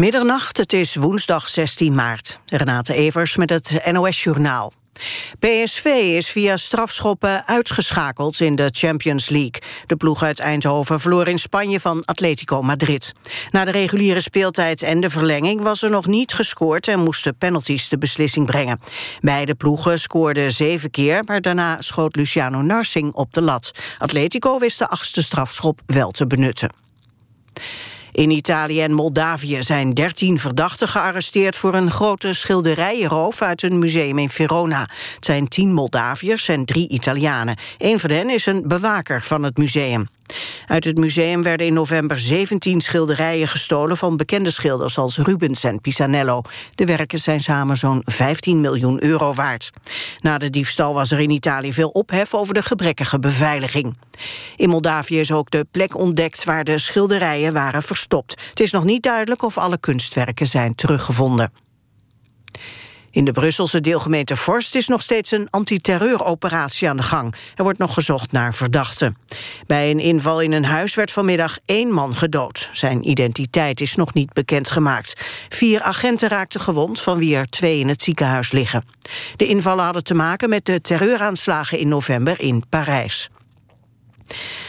Middernacht, het is woensdag 16 maart. Renate Evers met het NOS Journaal. PSV is via strafschoppen uitgeschakeld in de Champions League. De ploeg uit Eindhoven verloor in Spanje van Atletico Madrid. Na de reguliere speeltijd en de verlenging was er nog niet gescoord... en moesten penalties de beslissing brengen. Beide ploegen scoorden zeven keer... maar daarna schoot Luciano Narsing op de lat. Atletico wist de achtste strafschop wel te benutten. In Italië en Moldavië zijn 13 verdachten gearresteerd... voor een grote schilderijenroof uit een museum in Verona. Het zijn 10 Moldaviërs en drie Italianen. Een van hen is een bewaker van het museum. Uit het museum werden in november 17 schilderijen gestolen... van bekende schilders als Rubens en Pisanello. De werken zijn samen zo'n 15 miljoen euro waard. Na de diefstal was er in Italië veel ophef... over de gebrekkige beveiliging. In Moldavië is ook de plek ontdekt waar de schilderijen waren verstopt. Het is nog niet duidelijk of alle kunstwerken zijn teruggevonden. In de Brusselse deelgemeente Vorst is nog steeds een antiterreuroperatie aan de gang. Er wordt nog gezocht naar verdachten. Bij een inval in een huis werd vanmiddag één man gedood. Zijn identiteit is nog niet bekendgemaakt. Vier agenten raakten gewond, van wie er twee in het ziekenhuis liggen. De invallen hadden te maken met de terreuraanslagen in november in Parijs.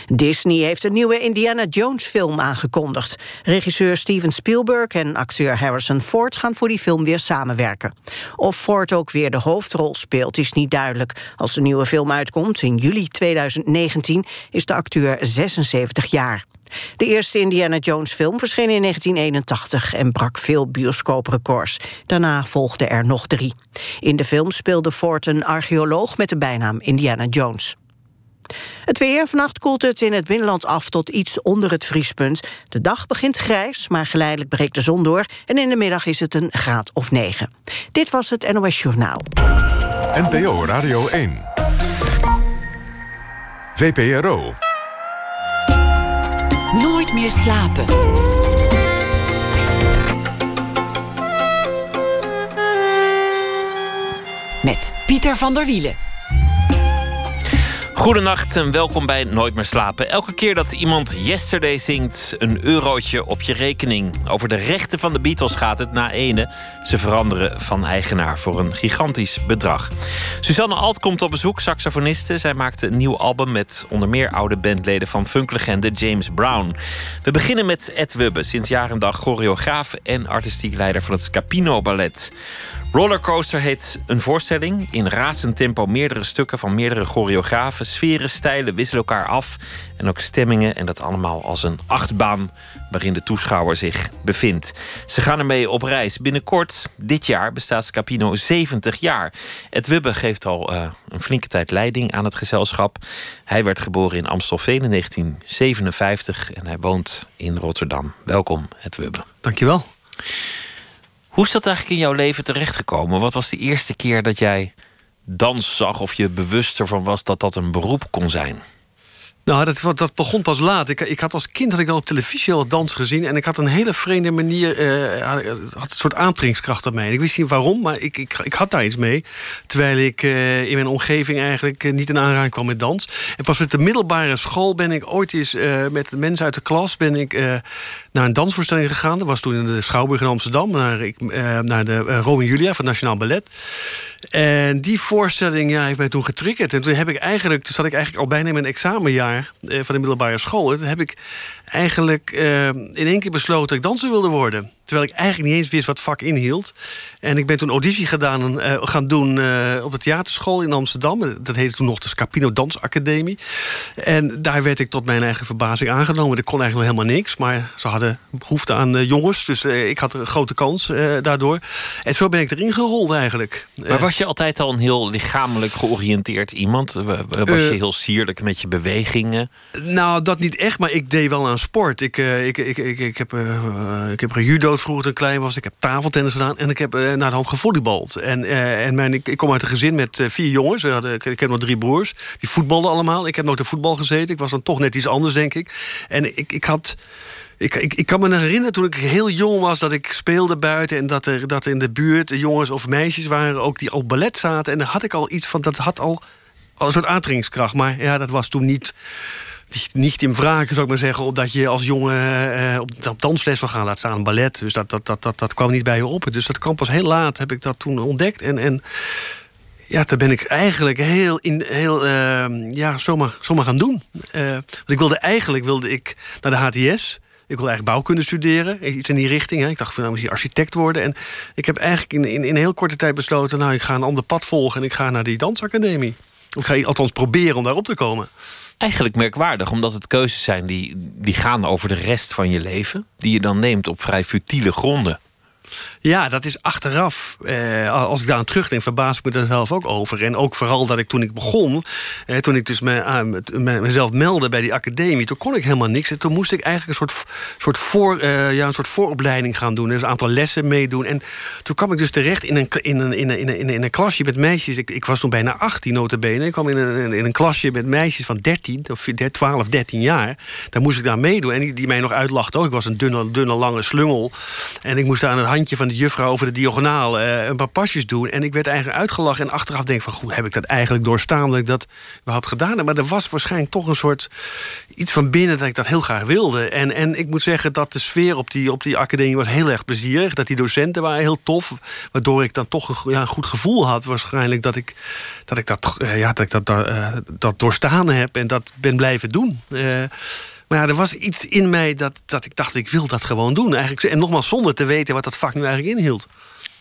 Disney heeft een nieuwe Indiana Jones film aangekondigd. Regisseur Steven Spielberg en acteur Harrison Ford gaan voor die film weer samenwerken. Of Ford ook weer de hoofdrol speelt is niet duidelijk. Als de nieuwe film uitkomt in juli 2019 is de acteur 76 jaar. De eerste Indiana Jones film verscheen in 1981 en brak veel bioscooprecords. Daarna volgden er nog drie. In de film speelde Ford een archeoloog met de bijnaam Indiana Jones. Het weer. Vannacht koelt het in het binnenland af tot iets onder het vriespunt. De dag begint grijs, maar geleidelijk breekt de zon door... en in de middag is het een graad of 9. Dit was het NOS Journaal. NPO Radio 1. VPRO. Nooit meer slapen. Met Pieter van der Wielen. Goedenacht en welkom bij Nooit meer slapen. Elke keer dat iemand Yesterday zingt, een eurotje op je rekening. Over de rechten van de Beatles gaat het na ene. Ze veranderen van eigenaar voor een gigantisch bedrag. Suzanne Alt komt op bezoek, saxofoniste. Zij maakte een nieuw album met onder meer oude bandleden van funklegende James Brown. We beginnen met Ed Wubbe, sinds jaar en dag choreograaf en artistiek leider van het Scapino Ballet. Rollercoaster heet een voorstelling. In razend tempo meerdere stukken van meerdere choreografen. Sferen, stijlen wisselen elkaar af. En ook stemmingen. En dat allemaal als een achtbaan waarin de toeschouwer zich bevindt. Ze gaan ermee op reis. Binnenkort, dit jaar, bestaat Scapino 70 jaar. Ed Wubbe geeft al uh, een flinke tijd leiding aan het gezelschap. Hij werd geboren in Amstelveen in 1957. En hij woont in Rotterdam. Welkom, Ed Wubbe. Dankjewel. Hoe is dat eigenlijk in jouw leven terechtgekomen? Wat was de eerste keer dat jij dans zag of je bewust ervan was dat dat een beroep kon zijn? Nou, dat, dat begon pas laat. Ik, ik had als kind had ik al op televisie al dans gezien... en ik had een hele vreemde manier... Uh, had een soort aantrekkingskracht op mij. ik wist niet waarom, maar ik, ik, ik had daar iets mee. Terwijl ik uh, in mijn omgeving eigenlijk uh, niet in aanraking kwam met dans. En pas met de middelbare school ben ik ooit eens... met mensen uit de klas ben ik naar een dansvoorstelling gegaan. Dat was toen in de Schouwburg in Amsterdam. Naar, ik, naar de Romeo Julia van Nationaal Ballet. En die voorstelling ja, heeft mij toen getriggerd. En toen heb ik eigenlijk, toen zat ik eigenlijk al bijna in mijn examenjaar eh, van de middelbare school. En toen heb ik eigenlijk uh, in één keer besloten dat ik danser wilde worden. Terwijl ik eigenlijk niet eens wist wat vak inhield. En ik ben toen auditie gedaan, uh, gaan doen uh, op de theaterschool in Amsterdam. Dat heette toen nog de Scapino Dansacademie. En daar werd ik tot mijn eigen verbazing aangenomen. Ik kon eigenlijk nog helemaal niks, maar ze hadden behoefte aan jongens. Dus ik had een grote kans daardoor. En zo ben ik erin gerold eigenlijk. Maar was je altijd al een heel lichamelijk georiënteerd iemand? Was je heel sierlijk met je bewegingen? Nou, dat niet echt, maar ik deed wel aan sport. Ik, ik, ik, ik, ik, heb, ik heb judo vroeger toen klein was. Ik heb tafeltennis gedaan. En ik heb uh, naar de hand gevolleybald. En, en mijn, ik, ik, kom uit een gezin met vier jongens. Hadden, ik, ik, heb nog drie broers. Die voetbalden allemaal. Ik heb nooit de voetbal gezeten. Ik was dan toch net iets anders, denk ik. En ik, ik had... Ik, ik, ik, kan me herinneren toen ik heel jong was dat ik speelde buiten... en dat er, dat in de buurt jongens of meisjes waren ook die al ballet zaten. En daar had ik al iets van, dat had al, al een soort aantrekkingskracht. Maar ja, dat was toen niet niet in vragen, zou ik maar zeggen, omdat je als jongen uh, op, op dansles wil gaan, laat staan ballet. Dus dat, dat, dat, dat, dat kwam niet bij je op. Dus dat kwam pas heel laat, heb ik dat toen ontdekt. En, en ja, daar ben ik eigenlijk heel, in, heel uh, ja, zomaar, zomaar gaan doen. Uh, want ik wilde eigenlijk wilde ik naar de HTS. Ik wilde eigenlijk bouwkunde studeren, iets in die richting. Hè. Ik dacht van nou misschien architect worden. En ik heb eigenlijk in, in, in heel korte tijd besloten... nou, ik ga een ander pad volgen en ik ga naar die dansacademie. Ik ga althans proberen om daar op te komen. Eigenlijk merkwaardig, omdat het keuzes zijn die, die gaan over de rest van je leven. Die je dan neemt op vrij futiele gronden. Ja, dat is achteraf. Eh, als ik daar aan terugdenk, verbaas ik me daar zelf ook over. En ook vooral dat ik toen ik begon, eh, toen ik dus me, uh, mezelf meldde bij die academie, toen kon ik helemaal niks. En toen moest ik eigenlijk een soort, soort, voor, eh, ja, een soort vooropleiding gaan doen. Dus een aantal lessen meedoen. En toen kwam ik dus terecht in een, in een, in een, in een, in een klasje met meisjes. Ik, ik was toen bijna 18 notabene. Ik kwam in een, in een klasje met meisjes van 13, of 12, 13 jaar. Daar moest ik daar meedoen. En die, die mij nog uitlachten. Oh, ik was een dunne, dunne lange slungel. En ik moest daar aan het handje van juffrouw over de diagonaal uh, een paar pasjes doen. En ik werd eigenlijk uitgelachen. En achteraf denk ik van, goed, heb ik dat eigenlijk doorstaan dat ik dat überhaupt gedaan heb? Maar er was waarschijnlijk toch een soort iets van binnen dat ik dat heel graag wilde. En, en ik moet zeggen dat de sfeer op die, op die academie was heel erg plezierig. Dat die docenten waren heel tof. Waardoor ik dan toch een, ja, een goed gevoel had. Waarschijnlijk dat ik dat, ik dat, uh, ja, dat, ik dat, uh, dat doorstaan heb en dat ben blijven doen. Maar ja, er was iets in mij dat, dat ik dacht, ik wil dat gewoon doen. Eigenlijk. En nogmaals, zonder te weten wat dat vak nu eigenlijk inhield.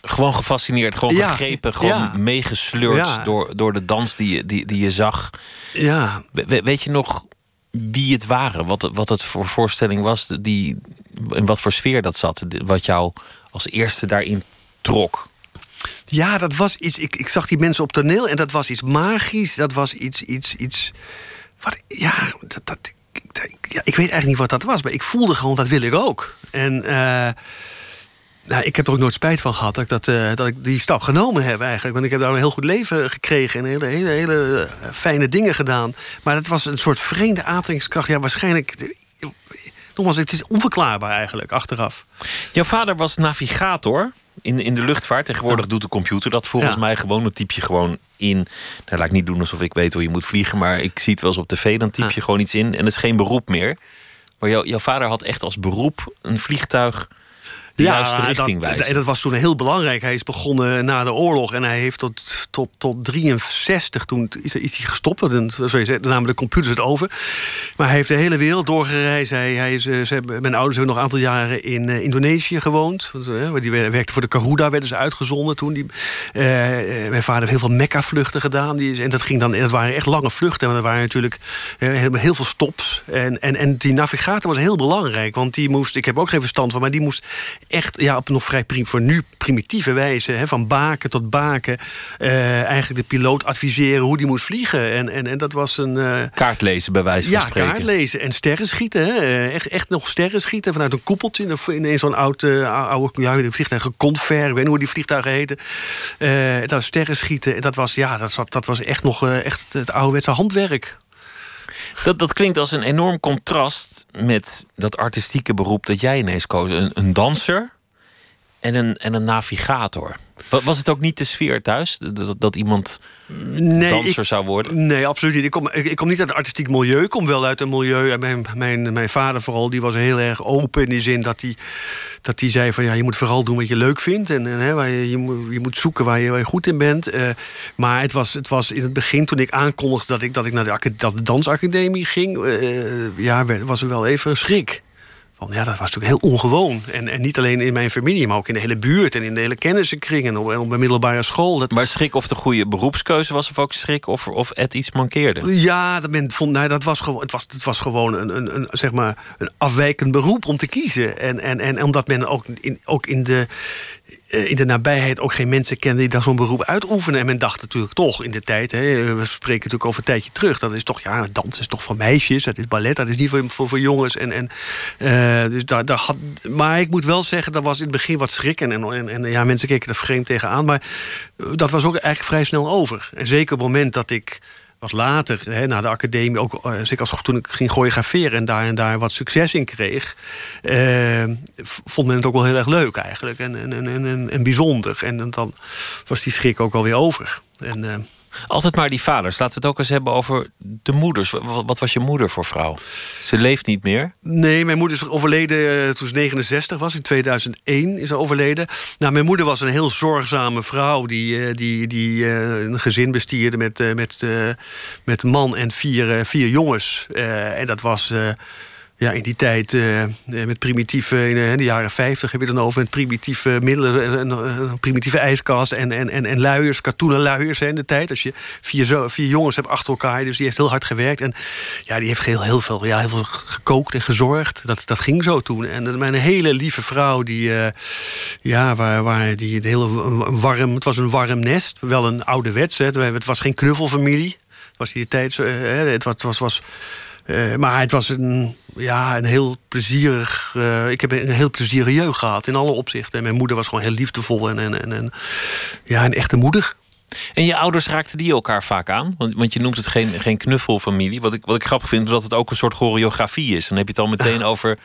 Gewoon gefascineerd, gewoon ja, gegrepen, gewoon ja. meegesleurd ja. door, door de dans die je, die, die je zag. Ja. We, weet je nog wie het waren? Wat, wat het voor voorstelling was? Die, in wat voor sfeer dat zat? Wat jou als eerste daarin trok? Ja, dat was iets. Ik, ik zag die mensen op toneel en dat was iets magisch. Dat was iets. iets, iets wat, ja, dat, dat, ja, ik weet eigenlijk niet wat dat was, maar ik voelde gewoon dat wil ik ook. En uh, nou, ik heb er ook nooit spijt van gehad dat ik, dat, uh, dat ik die stap genomen heb eigenlijk. Want ik heb daar een heel goed leven gekregen en hele, hele, hele fijne dingen gedaan. Maar het was een soort vreemde aantrekkingskracht. Ja, waarschijnlijk. Nogmaals, het is onverklaarbaar eigenlijk achteraf. Jouw vader was navigator in, in de luchtvaart. Tegenwoordig doet de computer dat volgens mij gewoon. Dan typ je gewoon in. Nou, laat ik niet doen alsof ik weet hoe je moet vliegen. Maar ik zie het wel eens op tv. Dan typ je gewoon iets in. En het is geen beroep meer. Maar jouw vader had echt als beroep een vliegtuig de ja, juiste richting dat, En dat was toen heel belangrijk. Hij is begonnen na de oorlog en hij heeft tot, tot, tot 63, toen is, is hij gestopt. Dan, zoals namen de computers het over. Maar hij heeft de hele wereld doorgereisd. Hij, hij is, eh, ze hebben, mijn ouders hebben nog een aantal jaren in uh, Indonesië gewoond. Uh, die werkte voor de Garuda, werden ze uitgezonden toen. Die, uh, mijn vader heeft heel veel Mekka-vluchten gedaan. Die, en dat, ging dan, dat waren echt lange vluchten. Want er waren natuurlijk heel, heel veel stops. En, en, en die navigator was heel belangrijk. Want die moest, ik heb ook geen verstand van, maar die moest echt ja, op nog vrij prim, voor nu primitieve wijze, hè, van baken tot baken, uh, eigenlijk de piloot adviseren hoe die moest vliegen. En, en, en dat was een. Uh, kaart lezen, bij wijze van ja, spreken. Ja, kaart lezen en sterren schieten. Hè. Eh, echt, echt nog sterren schieten vanuit een koepeltje in, in zo'n oud, uh, oude ja, vliegtuigen, Confer, ik weet niet hoe die vliegtuigen heten. Uh, dat sterren schieten, en dat was, ja, dat, dat was echt nog echt het ouderwetse handwerk. Dat, dat klinkt als een enorm contrast met dat artistieke beroep dat jij ineens koos. Een, een danser en een, en een navigator. Was het ook niet de sfeer thuis? Dat, dat iemand nee, danser zou worden? Nee, absoluut niet. Ik kom, ik, ik, kom niet uit een artistiek milieu. Ik kom wel uit een milieu. Mijn, mijn, mijn vader vooral, die was heel erg open in die zin dat hij dat hij zei van ja, je moet vooral doen wat je leuk vindt. En, en hè, waar je, je, moet, je moet zoeken waar je, waar je goed in bent. Uh, maar het was, het was in het begin, toen ik aankondigde dat ik, dat ik naar de, dat de dansacademie ging, uh, ja, was er wel even schrik. Want ja, dat was natuurlijk heel ongewoon. En, en niet alleen in mijn familie, maar ook in de hele buurt en in de hele kennissenkring en op, mijn middelbare school. Dat... Maar schrik of de goede beroepskeuze was, of ook schrik of, of het iets mankeerde? Ja, dat, men vond, nou, dat was gewoon, het, was, het was gewoon een, een, een, zeg maar, een afwijkend beroep om te kiezen. En, en, en omdat men ook in, ook in de in de nabijheid ook geen mensen kende die dat zo'n beroep uitoefenen. En men dacht natuurlijk toch in de tijd, hè, we spreken natuurlijk over een tijdje terug, dat is toch, ja, dans is toch voor meisjes, dat is ballet, dat is niet voor, voor, voor jongens. En, en, uh, dus daar, daar had, maar ik moet wel zeggen, dat was in het begin wat schrik. En, en, en ja, mensen keken er vreemd tegenaan. Maar eh, dat was ook eigenlijk vrij snel over. En zeker op het moment dat ik wat later, hè, na de academie, ook uh, zeker als, toen ik ging choreograferen en daar en daar wat succes in kreeg, uh, vond men het ook wel heel erg leuk eigenlijk en, en, en, en, en bijzonder. En dan was die schrik ook alweer over. En, uh, Altijd maar die vaders. Laten we het ook eens hebben over de moeders. Wat, was je moeder voor vrouw? Ze leeft niet meer. Nee, mijn moeder is overleden eh, toen ze 69 was. In 2001 is ze overleden. Nou, mijn moeder was een heel zorgzame vrouw... die, eh, die, die uh, een gezin bestierde met, met, met man en vier, vier jongens. en dat was ja, in die tijd uh, met primitieve, in de jaren 50 heb je dan over met primitieve middelen, een, primitieve ijskast en, en, en, en luiers, katoenen luiers hè, in de tijd. Als je vier, zo, vier jongens hebt achter elkaar, dus die heeft heel hard gewerkt. En ja, die heeft heel, heel, veel, ja, heel veel gekookt en gezorgd. Dat, dat ging zo toen. En mijn hele lieve vrouw, die, ja, waar, waar die het hele warm, het was een warm nest, wel een ouderwets. Hè, het was geen knuffelfamilie. Het was die tijd, uh, het was, was, was uh, maar het was een, ja, een heel plezierig... Uh, ik heb een heel plezierige jeugd gehad in alle opzichten. En mijn moeder was gewoon heel liefdevol en, en, en, en ja, een echte moeder. En je ouders raakten die elkaar vaak aan? Want, want je noemt het geen, geen knuffelfamilie. Wat ik, wat ik grappig vind, is dat het ook een soort choreografie is. Dan heb je het al meteen over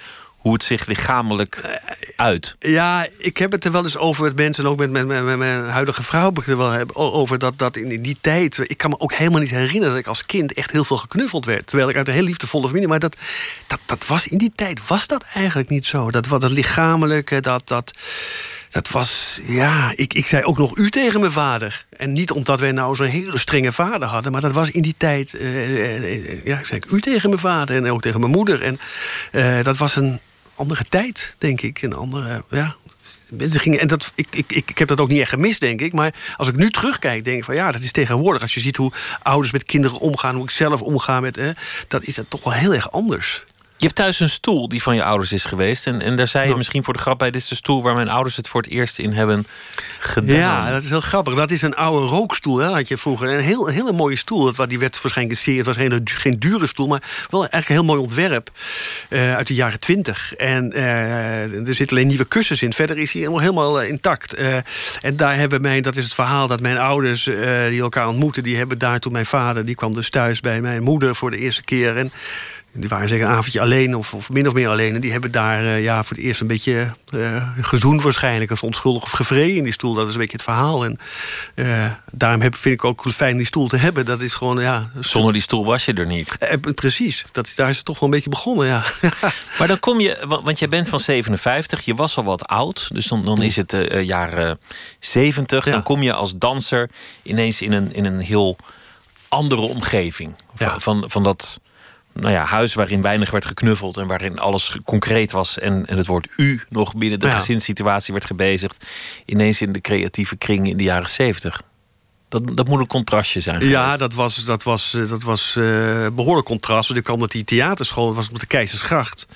hoe het zich lichamelijk uit. Ja, ik heb het er wel eens over met mensen... ook met, met, met, mijn huidige vrouw heb ik er wel over dat, dat in die tijd... ik kan me ook helemaal niet herinneren dat ik als kind echt heel veel geknuffeld werd. Terwijl ik uit een heel liefdevolle familie... maar dat, dat, dat was in die tijd was dat eigenlijk niet zo. Dat, wat het lichamelijke, dat... dat dat was, ja, ik, ik zei ook nog u tegen mijn vader. En niet omdat wij nou zo'n hele strenge vader hadden... maar dat was in die tijd, uh, ja, ik zei u tegen mijn vader en ook tegen mijn moeder. En dat was een andere tijd, denk ik. Een andere, ja, mensen gingen, en dat, ik, ik, ik heb dat ook niet echt gemist, denk ik. Maar als ik nu terugkijk, denk ik van ja, dat is tegenwoordig. Als je ziet hoe ouders met kinderen omgaan, hoe ik zelf omga met, hè, dat is dat toch wel heel erg anders. Je hebt thuis een stoel die van je ouders is geweest. En, en daar zei je misschien voor de grap bij... dit is de stoel waar mijn ouders het voor het eerst in hebben gedaan. Ja, dat is heel grappig. Dat is een oude rookstoel, hè, had je vroeger. Een, heel, hele mooie stoel. Dat, die werd waarschijnlijk zeer... Het was geen, geen dure stoel, maar wel eigenlijk een heel mooi ontwerp. Uh, uit de jaren twintig. En uh, er zitten alleen nieuwe kussens in. Verder is hij helemaal, helemaal uh, intact. en daar hebben mijn... Dat is het verhaal dat mijn ouders die elkaar ontmoeten... die hebben daar toen mijn vader... die kwam dus thuis bij mijn moeder voor de eerste keer... En, die waren zeker een avondje alleen of, of min of meer alleen. En die hebben daar uh, ja, voor het eerst een beetje uh, gezoend waarschijnlijk. Of onschuldig of gevreden in die stoel. Dat is een beetje het verhaal. En uh, daarom heb, vind ik ook fijn die stoel te hebben. Dat is gewoon, ja... Zonder die stoel was je er niet. precies. Dat, daar is het toch wel een beetje begonnen, ja. maar dan kom je... Want jij bent van 57. Je was al wat oud. Dus dan, dan is het jaren 70. Ja. Dan kom je als danser ineens in een, in een heel andere omgeving. Van, van, van dat nou ja, huis waarin weinig werd geknuffeld en waarin alles concreet was en, en het woord u nog binnen de ja. gezinssituatie werd gebezigd, ineens in de creatieve kring in de jaren zeventig. Dat, dat moet een contrastje zijn. Geweest. Ja, dat was, dat was, eh, dat was uh, behoorlijk contrast. Want ik kwam met die theaterschool, dat was op de Keizersgracht.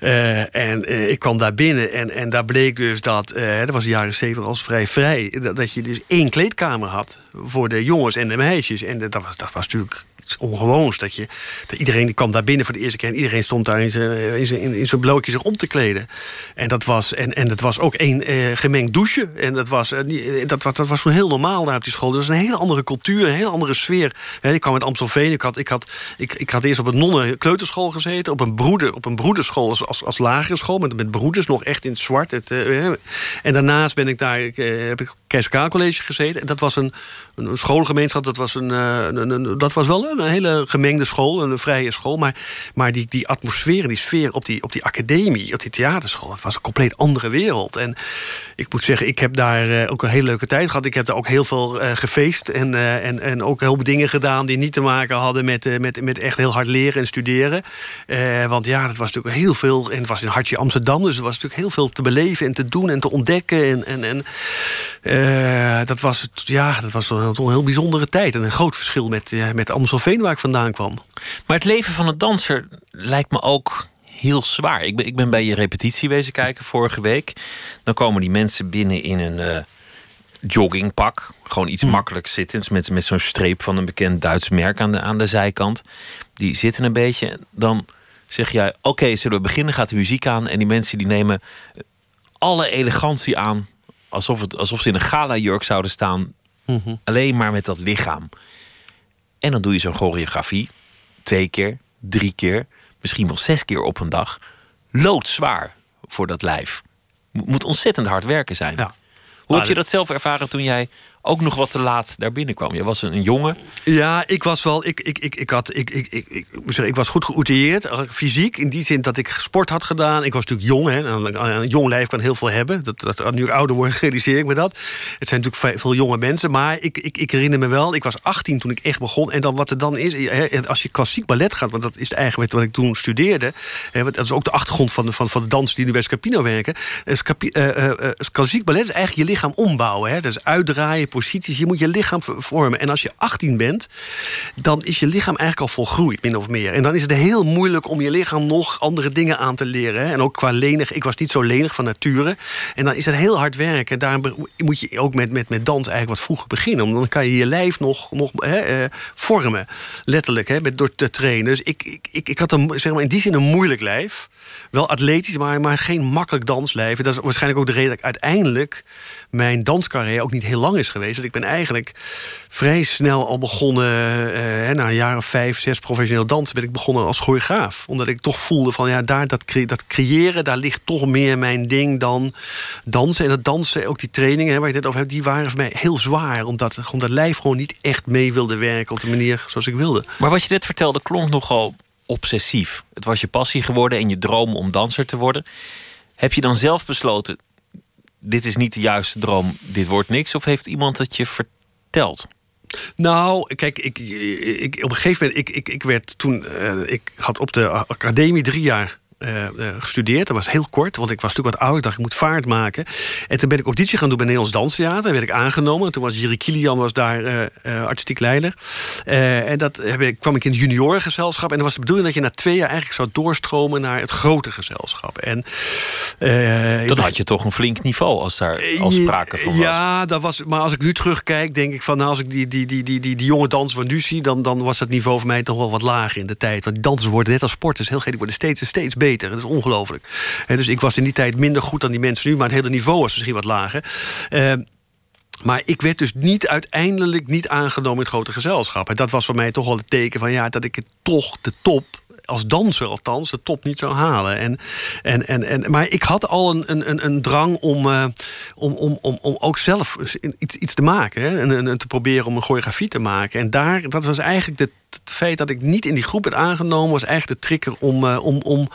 Uh, en uh, ik kwam daar binnen en, en daar bleek dus dat, dat was de jaren zeventig als vrij vrij, dat, dat, je dus één kleedkamer had voor de jongens en de meisjes. En dat was, dat was natuurlijk ongewoons. Dat, je, dat iedereen die kwam daar binnen voor de eerste keer... en iedereen stond daar in zijn, in zijn, in zich om te kleden. En dat was, en, en dat was ook één eh, gemengd douche. En dat was, uh, dat, dat, dat was gewoon heel normaal daar op die school. Dat was een hele andere cultuur, een heel andere sfeer. He, ik kwam uit Amstelveen. Ik had, ik, had, ik, ik had eerst op een nonnen kleuterschool gezeten. Op een, broeder, op een broederschool als, als, als lagere school. Met, met broeders nog echt in het zwart. Het, uh, en daarnaast ben ik daar, heb ik Keizer College gezeten. En dat was een, een schoolgemeenschap. Dat was, een, een, een, dat was wel een hele gemengde school, een vrije school. Maar, maar die, die atmosfeer, die sfeer op die, op die academie, op die theaterschool... het was een compleet andere wereld. En ik moet zeggen, ik heb daar uh, ook een hele leuke tijd gehad. Ik heb daar ook heel veel uh, gefeest en, uh, en, en ook heel veel dingen gedaan... die niet te maken hadden met, met, met echt heel hard leren en studeren. want ja, dat was natuurlijk heel veel... en het was in Hartje Amsterdam, dus er was natuurlijk heel veel te beleven... en te doen en te ontdekken. En, en, en dat was, ja, dat was een, een heel bijzondere tijd. En een groot verschil met, met Amstelveen waar ik vandaan kwam. Maar het leven van een danser lijkt me ook heel zwaar. Ik ben, ik ben bij je repetitie wezen kijken vorige week. Dan komen die mensen binnen in een uh, joggingpak. Gewoon iets hm. makkelijks zittends met, met zo'n streep van een bekend Duits merk aan de, aan de zijkant. Die zitten een beetje. Dan zeg jij, oké, zullen we beginnen? Gaat de muziek aan. En die mensen die nemen alle elegantie aan. Alsof, het, alsof ze in een gala-jurk zouden staan. Mhm. Alleen maar met dat lichaam. En dan doe je zo'n choreografie. Twee keer, drie keer, misschien wel zes keer op een dag. Loodzwaar voor dat lijf. Moet ontzettend hard werken zijn. Ja. Hoe heb je dat zelf ervaren toen jij ook nog wat te laat daar binnenkwam. Je was een jongen. Ja, ik was wel. Ik, ik, ik, ik, had, ik, ik, ik, ik, was goed geoutilleerd, eh, fysiek. In die zin dat ik sport had gedaan. Ik was natuurlijk jong. Hè. Een, jong lijf kan heel veel hebben. Dat, dat, nu ik ouder word, realiseer ik me dat. Het zijn natuurlijk veel jonge mensen. Maar ik, ik, ik herinner me wel, ik was 18 toen ik echt begon. En dan wat er dan is, hè, als je klassiek ballet gaat, want dat is eigenlijk wat ik toen studeerde. Hè, dat is ook de achtergrond van de, van, van de dans die nu bij Scapino werken. Klassiek ballet is eigenlijk je lichaam ombouwen. Hè. Dus uitdraaien, Je moet je lichaam vormen. En als je 18 bent, dan is je lichaam eigenlijk al volgroeid, min of meer. En dan is het heel moeilijk om je lichaam nog andere dingen aan te leren. En ook qua lenig. Ik was niet zo lenig van nature. En dan is het heel hard werken. En daar moet je ook met, met, met dans eigenlijk wat vroeger beginnen. Want dan kan je je lijf nog, nog hè, uh, vormen. Letterlijk, hè, met, door te trainen. Dus ik, ik, ik, ik had een, zeg maar, in die zin een moeilijk lijf. Wel atletisch, maar, maar geen makkelijk danslijf. Dat is waarschijnlijk ook de reden dat ik uiteindelijk mijn danscarrière ook niet heel lang is geweest. Want ik ben eigenlijk vrij snel al begonnen, uh, na een jaar of vijf, zes professioneel dansen, ben ik begonnen als choreograaf. Omdat ik toch voelde van ja, daar dat, dat creëren, daar ligt toch meer mijn ding dan dansen. En dat dansen, ook die trainingen hè, waar je het over hebt, die waren voor mij heel zwaar. Omdat, omdat dat lijf gewoon niet echt mee wilde werken op de manier zoals ik wilde. Maar wat je net vertelde klonk nogal obsessief. Het was je passie geworden en je droom om danser te worden. Heb je dan zelf besloten, dit is niet de juiste droom, dit wordt niks? Of heeft iemand het je verteld? Nou, kijk, ik, ik, op een gegeven moment, ik, ik, ik werd toen, uh, ik had op de academie drie jaar uh, gestudeerd. Dat was heel kort, want ik was natuurlijk wat ouder. Ik dacht, ik moet vaart maken. En toen ben ik auditie gaan doen bij Nederlands Danstheater. Daar werd ik aangenomen. Toen was Jiri Kilian was daar uh, artistiek leider. en dat heb ik, kwam ik in het juniorengezelschap. En dan was de bedoeling dat je na twee jaar eigenlijk zou doorstromen naar het grote gezelschap. En, dan had je toch een flink niveau als daar al sprake van was. Ja, dat was, maar als ik nu terugkijk, denk ik van... Nou, als ik die, die, die, die, die, die jonge dansers van nu zie... Dan, dan was dat niveau voor mij toch wel wat lager in de tijd. Want die dansers worden net als sporters heel gek, die worden steeds en steeds beter beter. Dat is ongelooflijk. Dus ik was in die tijd minder goed dan die mensen nu, maar het hele niveau was misschien wat lager. Uh, maar ik werd dus niet uiteindelijk niet aangenomen in het grote gezelschap. En dat was voor mij toch wel het teken van ja, dat ik het toch de top als danser althans, de top niet zou halen. En, en, en, en, maar ik had al een, een, een drang om, uh, om, om, om, om ook zelf iets, iets te maken. Hè? En, en, te proberen om een choreografie te maken. En daar, dat was eigenlijk de, het feit dat ik niet in die groep werd aangenomen... was eigenlijk de trigger om, uh, om, om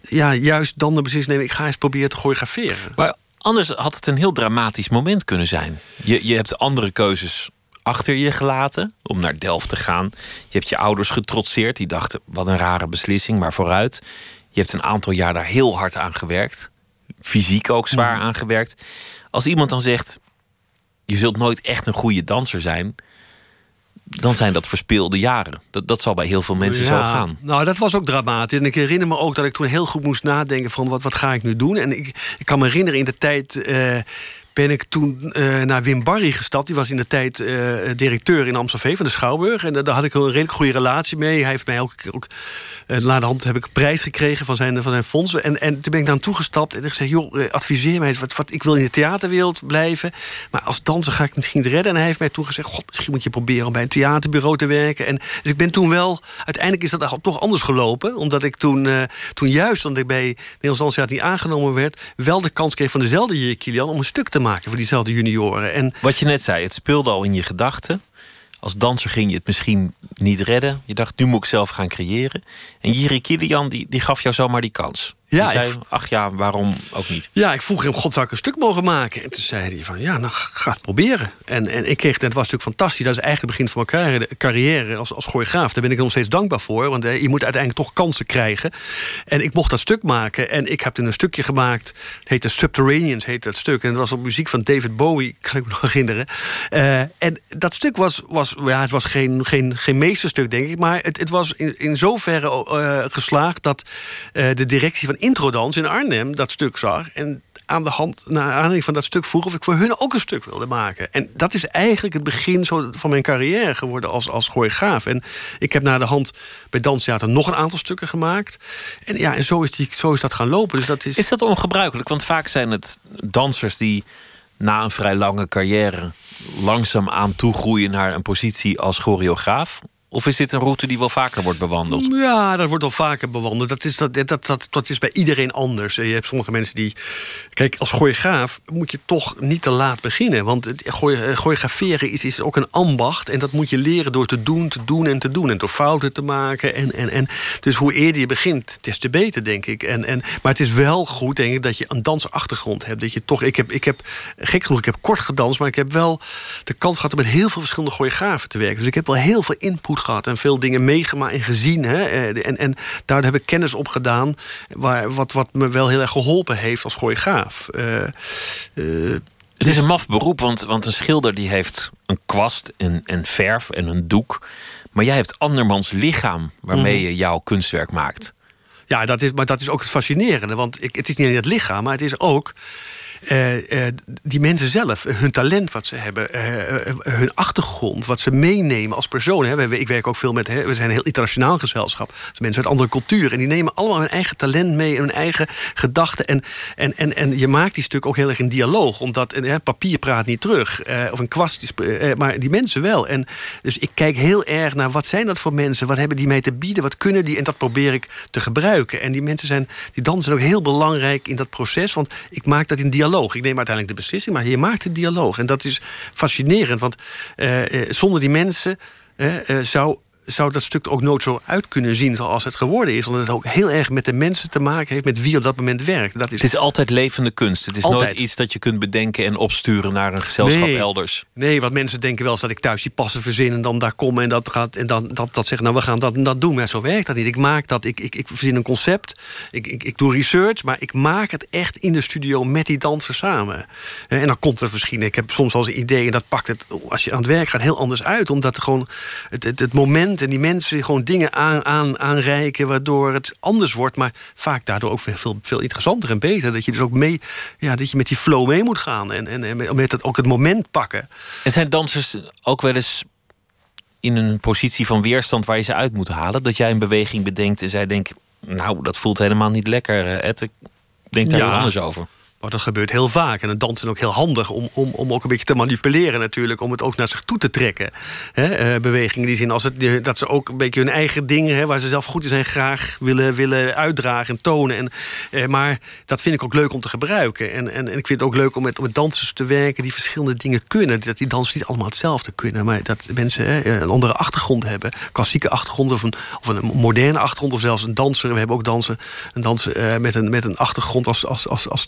ja, juist dan de beslissing nemen... ik ga eens proberen te choreograferen. Maar anders had het een heel dramatisch moment kunnen zijn. Je, je hebt andere keuzes achter je gelaten om naar Delft te gaan. Je hebt je ouders getrotseerd. Die dachten, wat een rare beslissing, maar vooruit. Je hebt een aantal jaar daar heel hard aan gewerkt. Fysiek ook zwaar mm. aan gewerkt. Als iemand dan zegt, je zult nooit echt een goede danser zijn dan zijn dat verspeelde jaren. Dat, dat zal bij heel veel mensen zo gaan. Nou, dat was ook dramatisch. En ik herinner me ook dat ik toen heel goed moest nadenken... van wat, wat ga ik nu doen? En ik, ik kan me herinneren in de tijd... Uh, ben ik toen uh, naar Wim Barry gestapt. Die was in de tijd uh, directeur in Amstelveen van de Schouwburg. En daar had ik een redelijk goede relatie mee. Hij heeft mij ook, ook uh, na de hand heb ik een prijs gekregen van zijn, van zijn fondsen. En, en toen ben ik dan toegestapt en ik zei: joh, adviseer mij wat, wat ik wil in de theaterwereld blijven. Maar als danser ga ik misschien redden. En hij heeft mij toen gezegd: God, misschien moet je proberen om bij een theaterbureau te werken. En dus ik ben toen wel, uiteindelijk is dat toch anders gelopen. Omdat ik toen, toen juist, omdat ik bij Nederlands Danstheater niet aangenomen werd, wel de kans kreeg van dezelfde Kilian om een stuk te maken voor diezelfde junioren. En Wat je net zei, het speelde al in je gedachten. Als danser ging je het misschien niet redden. Je dacht, nu moet ik zelf gaan creëren. En Jiri Kilian, die, die gaf jou zomaar die kans. Ja, zei, ik... ach ja, waarom ook niet? Ja, ik vroeg hem, god, zou ik een stuk mogen maken? En toen zei hij van, ja, nou, ga het proberen. En, en ik kreeg, dat was natuurlijk fantastisch. Dat is eigenlijk het begin van mijn carrière als, als choreograaf. Daar ben ik nog steeds dankbaar voor. Want eh, je moet uiteindelijk toch kansen krijgen. En ik mocht dat stuk maken. En ik heb toen een stukje gemaakt. Het heette Subterraneans, heette dat stuk. En dat was op muziek van David Bowie, kan ik me nog herinneren. Uh, en dat stuk was, was ja, het was geen, geen, geen meesterstuk, denk ik. Maar het, het was in, in zoverre uh, geslaagd... dat uh, de directie van Introdans in Arnhem dat stuk zag. En aan de hand, naar aanleiding van dat stuk vroeg of ik voor hun ook een stuk wilde maken. En dat is eigenlijk het begin zo van mijn carrière geworden als, als choreograaf. En ik heb na de hand bij Danstheater nog een aantal stukken gemaakt. En ja, en zo is, die, zo is dat gaan lopen. Dus dat is... is dat ongebruikelijk? Want vaak zijn het dansers die na een vrij lange carrière langzaam aan toegroeien naar een positie als choreograaf. Of is dit een route die wel vaker wordt bewandeld? Ja, dat wordt wel vaker bewandeld. Dat is, dat, dat, dat, dat is bij iedereen anders. Je hebt sommige mensen die... Kijk, als choreograaf moet je toch niet te laat beginnen. Want het choreograferen is, is ook een ambacht. En dat moet je leren door te doen, te doen en te doen. En door fouten te maken. En, en, en, dus hoe eerder je begint, des te beter, denk ik. En, en, maar het is wel goed, denk ik, dat je een dansachtergrond hebt. Dat je toch, ik heb, ik heb, gek genoeg, ik heb kort gedanst... maar ik heb wel de kans gehad om met heel veel verschillende choreografen te werken. Dus ik heb wel heel veel input gehad en veel dingen meegemaakt en gezien. Hè? Eh, en, en daar heb ik kennis op gedaan, waar, wat, wat me wel heel erg geholpen heeft als choreograaf. Uh, het is een maf beroep, want, want een schilder die heeft een kwast en, en verf en een doek. Maar jij hebt andermans lichaam waarmee mhm. je jouw kunstwerk maakt. Ja, dat is, maar dat is ook het fascinerende. Want ik, het is niet alleen het lichaam, maar het is ook uh, die mensen zelf, hun talent wat ze hebben, uh, hun achtergrond, wat ze meenemen als persoon. Hè. Ik werk ook veel met, hè, we zijn een heel internationaal gezelschap. Dus mensen uit andere culturen. En die nemen allemaal hun eigen talent mee en hun eigen gedachten. En, en, en, en je maakt die stuk ook heel erg in dialoog. Omdat papier praat niet terug. of een kwast, maar die mensen wel. En dus ik kijk heel erg naar wat zijn dat voor mensen? Wat hebben die mee te bieden? Wat kunnen die? En dat probeer ik te gebruiken. En die mensen zijn, die dansen ook heel belangrijk in dat proces. Want ik maak dat in dialoog Ik neem uiteindelijk de beslissing, maar je maakt een dialoog. En dat is fascinerend, want uh, zonder die mensen uh, zou zou dat stuk ook nooit zo uit kunnen zien zoals het geworden is. Omdat het ook heel erg met de mensen te maken heeft, met wie op dat moment werkt. Dat is het is altijd levende kunst. Het is nooit iets dat je kunt bedenken en opsturen naar een gezelschap elders. Nee, want mensen denken wel eens dat ik thuis die passen verzin en dan daar kom en dat gaat en dan dat, dat zeggen, nou we gaan dat en dat doen. Maar zo werkt dat niet. Ik maak dat, ik, ik, ik verzin een concept, ik, ik, ik doe research, maar ik maak het echt in de studio met die dansers samen. En dan komt het misschien, ik heb soms wel eens een idee en dat pakt het, als je aan het werk gaat, heel anders uit. Omdat gewoon het, het, het moment en die mensen gewoon dingen aan, aan, aanreiken... waardoor het anders wordt, maar vaak daardoor ook veel, veel interessanter en beter. Dat je dus ook mee, ja, dat je met die flow mee moet gaan en, en, en met het, ook het moment pakken. En zijn dansers ook wel eens in een positie van weerstand waar je ze uit moet halen? Dat jij een beweging bedenkt en zij denken... nou, dat voelt helemaal niet lekker, eh, Ed. Ik denk daar ja. anders over. Maar dat gebeurt heel vaak. En het dansen ook heel handig om, om, om ook een beetje te manipuleren natuurlijk. Om het ook naar zich toe te trekken. He, uh, bewegingen die zin als het, dat ze ook een beetje hun eigen dingen... waar ze zelf goed in zijn, graag willen, willen uitdragen en tonen. En, uh, maar dat vind ik ook leuk om te gebruiken. En, en, en ik vind het ook leuk om met, om met dansers te werken... die verschillende dingen kunnen. Dat die dansers niet allemaal hetzelfde kunnen. Maar dat mensen een andere achtergrond hebben. Klassieke achtergrond of een, of een moderne achtergrond. Of zelfs een danser. We hebben ook dansen, een danser uh, met, een, met een achtergrond als, als, als, als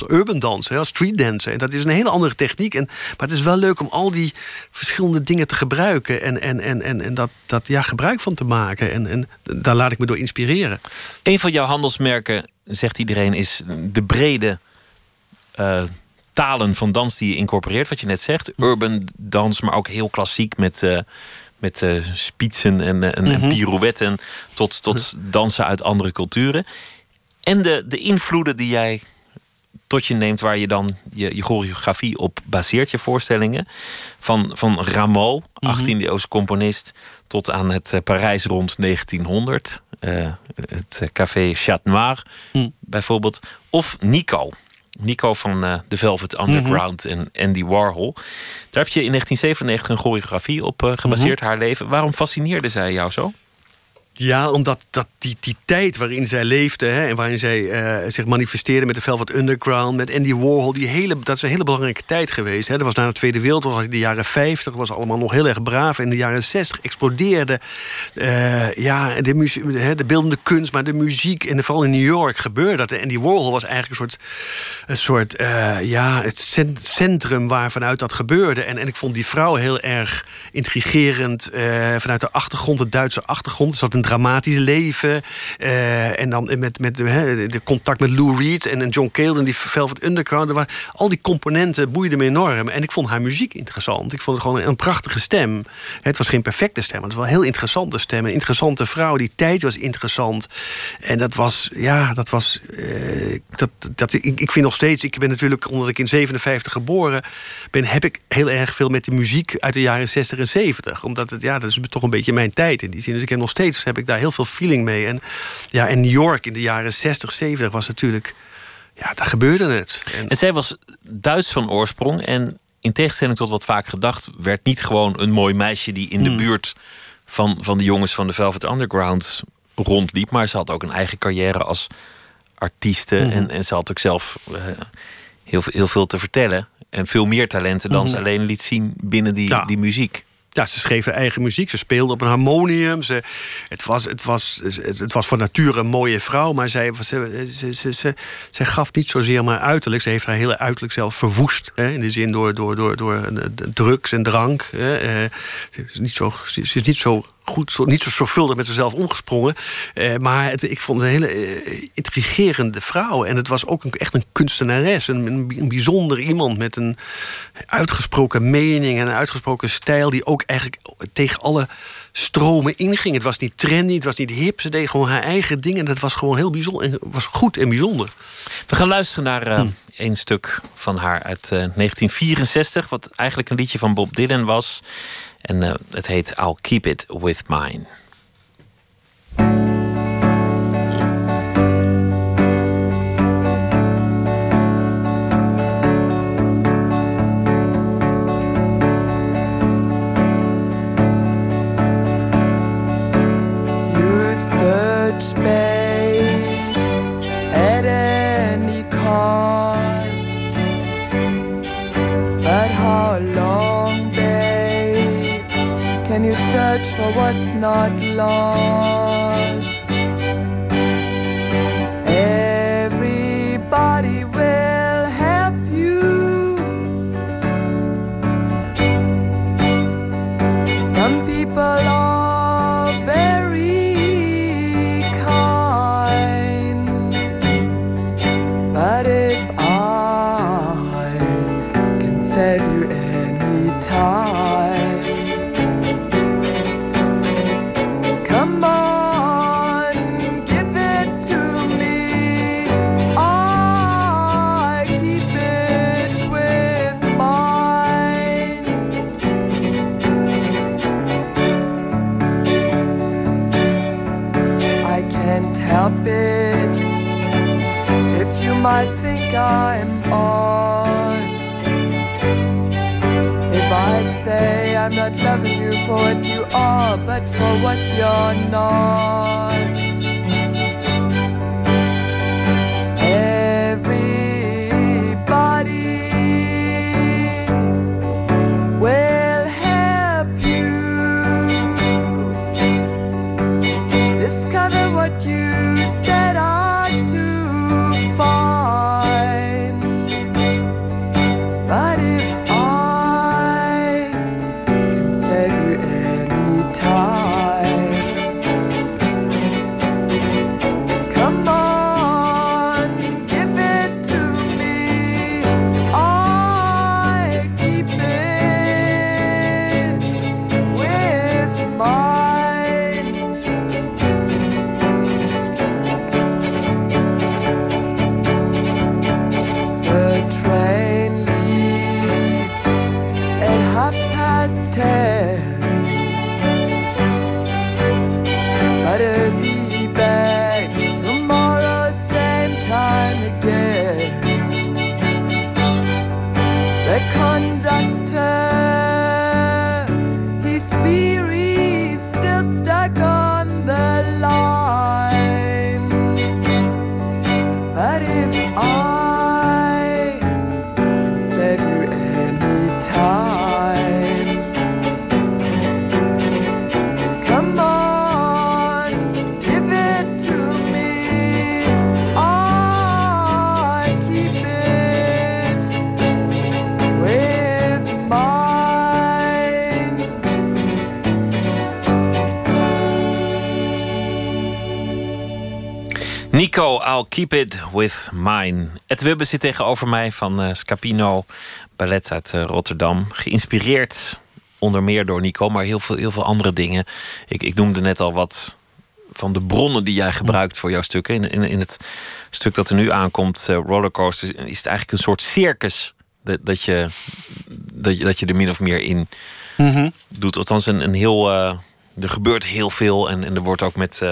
als urban dance, als street dance. En dat is een hele andere techniek. En, maar het is wel leuk om al die verschillende dingen te gebruiken. En, en, en, en, en dat, dat ja, gebruik van te maken. En, en daar laat ik me door inspireren. Een van jouw handelsmerken, zegt iedereen, is de brede... Uh, talen van dans die je incorporeert, wat je net zegt. Urban dans, maar ook heel klassiek met, uh, met uh, spitsen en, en, en, mhm. pirouetten... tot, tot dansen uit andere culturen. En de, de invloeden die jij tot je neemt waar je dan je, je choreografie op baseert, je voorstellingen. Van, van Rameau, 18e mhm. eeuwse componist, tot aan het uh, Parijs rond 1900. Uh, eh, het uh, Café Chat Noir mm. bijvoorbeeld. Of Nico. Nico van uh, The Velvet Underground mhm. en Andy Warhol. Daar heb je in 1997 een choreografie op gebaseerd, mhm. haar leven. Waarom fascineerde zij jou zo? Ja, omdat dat die, die tijd waarin zij leefde hè, en waarin zij uh, zich manifesteerde met de Velvet Underground, met Andy Warhol, die hele, dat is een hele belangrijke tijd geweest. Hè. Dat was na de Tweede Wereldoorlog, in de jaren 50 was allemaal nog heel erg braaf. In de jaren 60 explodeerde uh, ja, de, de beeldende kunst, maar de muziek. En vooral in New York gebeurde dat. Andy Warhol was eigenlijk een soort, een soort uh, ja, het centrum waar vanuit dat gebeurde. En, en ik vond die vrouw heel erg intrigerend vanuit de achtergrond, de Duitse achtergrond. Er zat een dramatisch leven. Uh, en dan met, met de contact met Lou Reed en John Cale en die Velvet Underground. Waar, al die componenten boeiden me enorm. En ik vond haar muziek interessant. Ik vond het gewoon een prachtige stem. Het was geen perfecte stem, maar het was wel een heel interessante stem. Een interessante vrouw. Die tijd was interessant. En dat was, ja, dat was. Uh, dat, dat, ik, ik vind nog steeds, ik ben natuurlijk, omdat ik in 57 geboren ben, heb ik heel erg veel met de muziek uit de jaren 60 en 70. Omdat het, ja, dat is toch een beetje mijn tijd in die zin. Dus ik heb nog steeds ik daar heel veel feeling mee. En, ja, en New York in de jaren 60, 70 was natuurlijk... Ja, daar gebeurde het. En, en zij was Duits van oorsprong. En in tegenstelling tot wat vaak gedacht... werd niet gewoon een mooi meisje die in de hmm. buurt van, van de jongens van de Velvet Underground rondliep. Maar ze had ook een eigen carrière als artieste. Mhm. en, en ze had ook zelf eh, heel, veel- heel veel te vertellen. En veel meer talenten dan ze alleen liet zien binnen die. Ja. die muziek. Ja, ze schreef haar eigen muziek. Ze speelde op een harmonium. Ze, het, was, het, was, het, was van nature een mooie vrouw. Maar zij, ze, ze, ze, ze, gaf niet zozeer maar uiterlijk. Ze heeft haar hele uiterlijk zelf verwoest. Hè, in de zin door, door, door, door eh, drugs en drank. Hè, eh, is niet zo, ze is niet zo goed, zo, niet zo zorgvuldig met zichzelf omgesprongen. Eh, maar het, ik vond het een hele eh, intrigerende vrouw. En het was ook een, echt een kunstenares. Een, een, bijzonder iemand met een uitgesproken mening en een uitgesproken stijl... die ook eigenlijk tegen alle stromen inging. Het was niet trendy, het was niet hip. Ze deed gewoon haar eigen dingen. En dat was gewoon heel bijzonder. En was goed en bijzonder. We gaan luisteren naar Hm. eh een stuk van haar uit eh, 1964. Wat eigenlijk een liedje van Bob Dylan was. En eh, het heet I'll Keep It With Mine. What's not lost? I'll keep it with mine. Ed Wubbe zit tegenover mij van eh, Scapino Ballet uit eh, Rotterdam. Geïnspireerd onder meer door Nico, maar heel veel, heel veel andere dingen. Ik, ik noemde net al wat van de bronnen die jij gebruikt voor jouw stukken. In, in, in het stuk dat er nu aankomt, eh, Rollercoaster, is het eigenlijk een soort circus. Dat, dat, je, dat, je, dat je er min of meer in doet. Althans, een, een heel. er gebeurt heel veel en, en er wordt ook met.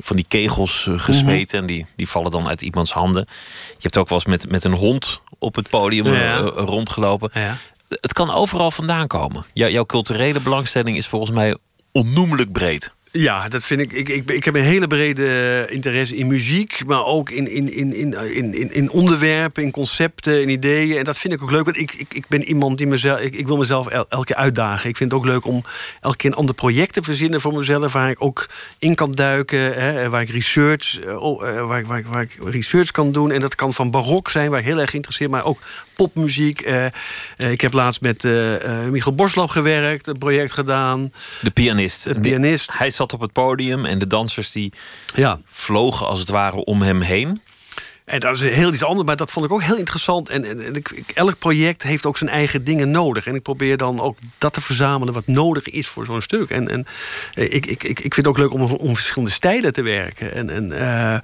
Van die kegels eh, gesmeten en die, die vallen dan uit iemands handen. Je hebt ook wel eens met, met een hond op het podium eh, Ja. eh, rondgelopen. Ja. Het kan overal vandaan komen. Jou- jouw culturele belangstelling is volgens mij onnoemelijk breed. Ja, dat vind ik. Ik, ik, ik heb een hele brede interesse in muziek, maar ook in, in, in, in, in, in onderwerpen, in concepten, in ideeën. En dat vind ik ook leuk. Want ik, ik, ik ben iemand die mezelf. Ik, ik wil mezelf el, elke keer uitdagen. Ik vind het ook leuk om elke keer een ander project te verzinnen voor mezelf, waar ik ook in kan duiken, hè, waar ik research, uh, waar, waar, waar ik research kan doen. En dat kan van barok zijn, waar ik heel erg geïnteresseerd, maar ook popmuziek. Uh, uh, ik heb laatst met uh, Michiel Borslap gewerkt, een project gedaan. De pianist. De pianist. Hij zat op het podium en de dansers die ja. vlogen als het ware om hem heen. En dat is heel iets anders, maar dat vond ik ook heel interessant. En, en, en ik, elk project heeft ook zijn eigen dingen nodig. En ik probeer dan ook dat te verzamelen wat nodig is voor zo'n stuk. En, en ik, ik, ik, ik vind het ook leuk om, om verschillende stijlen te werken. En, en uh,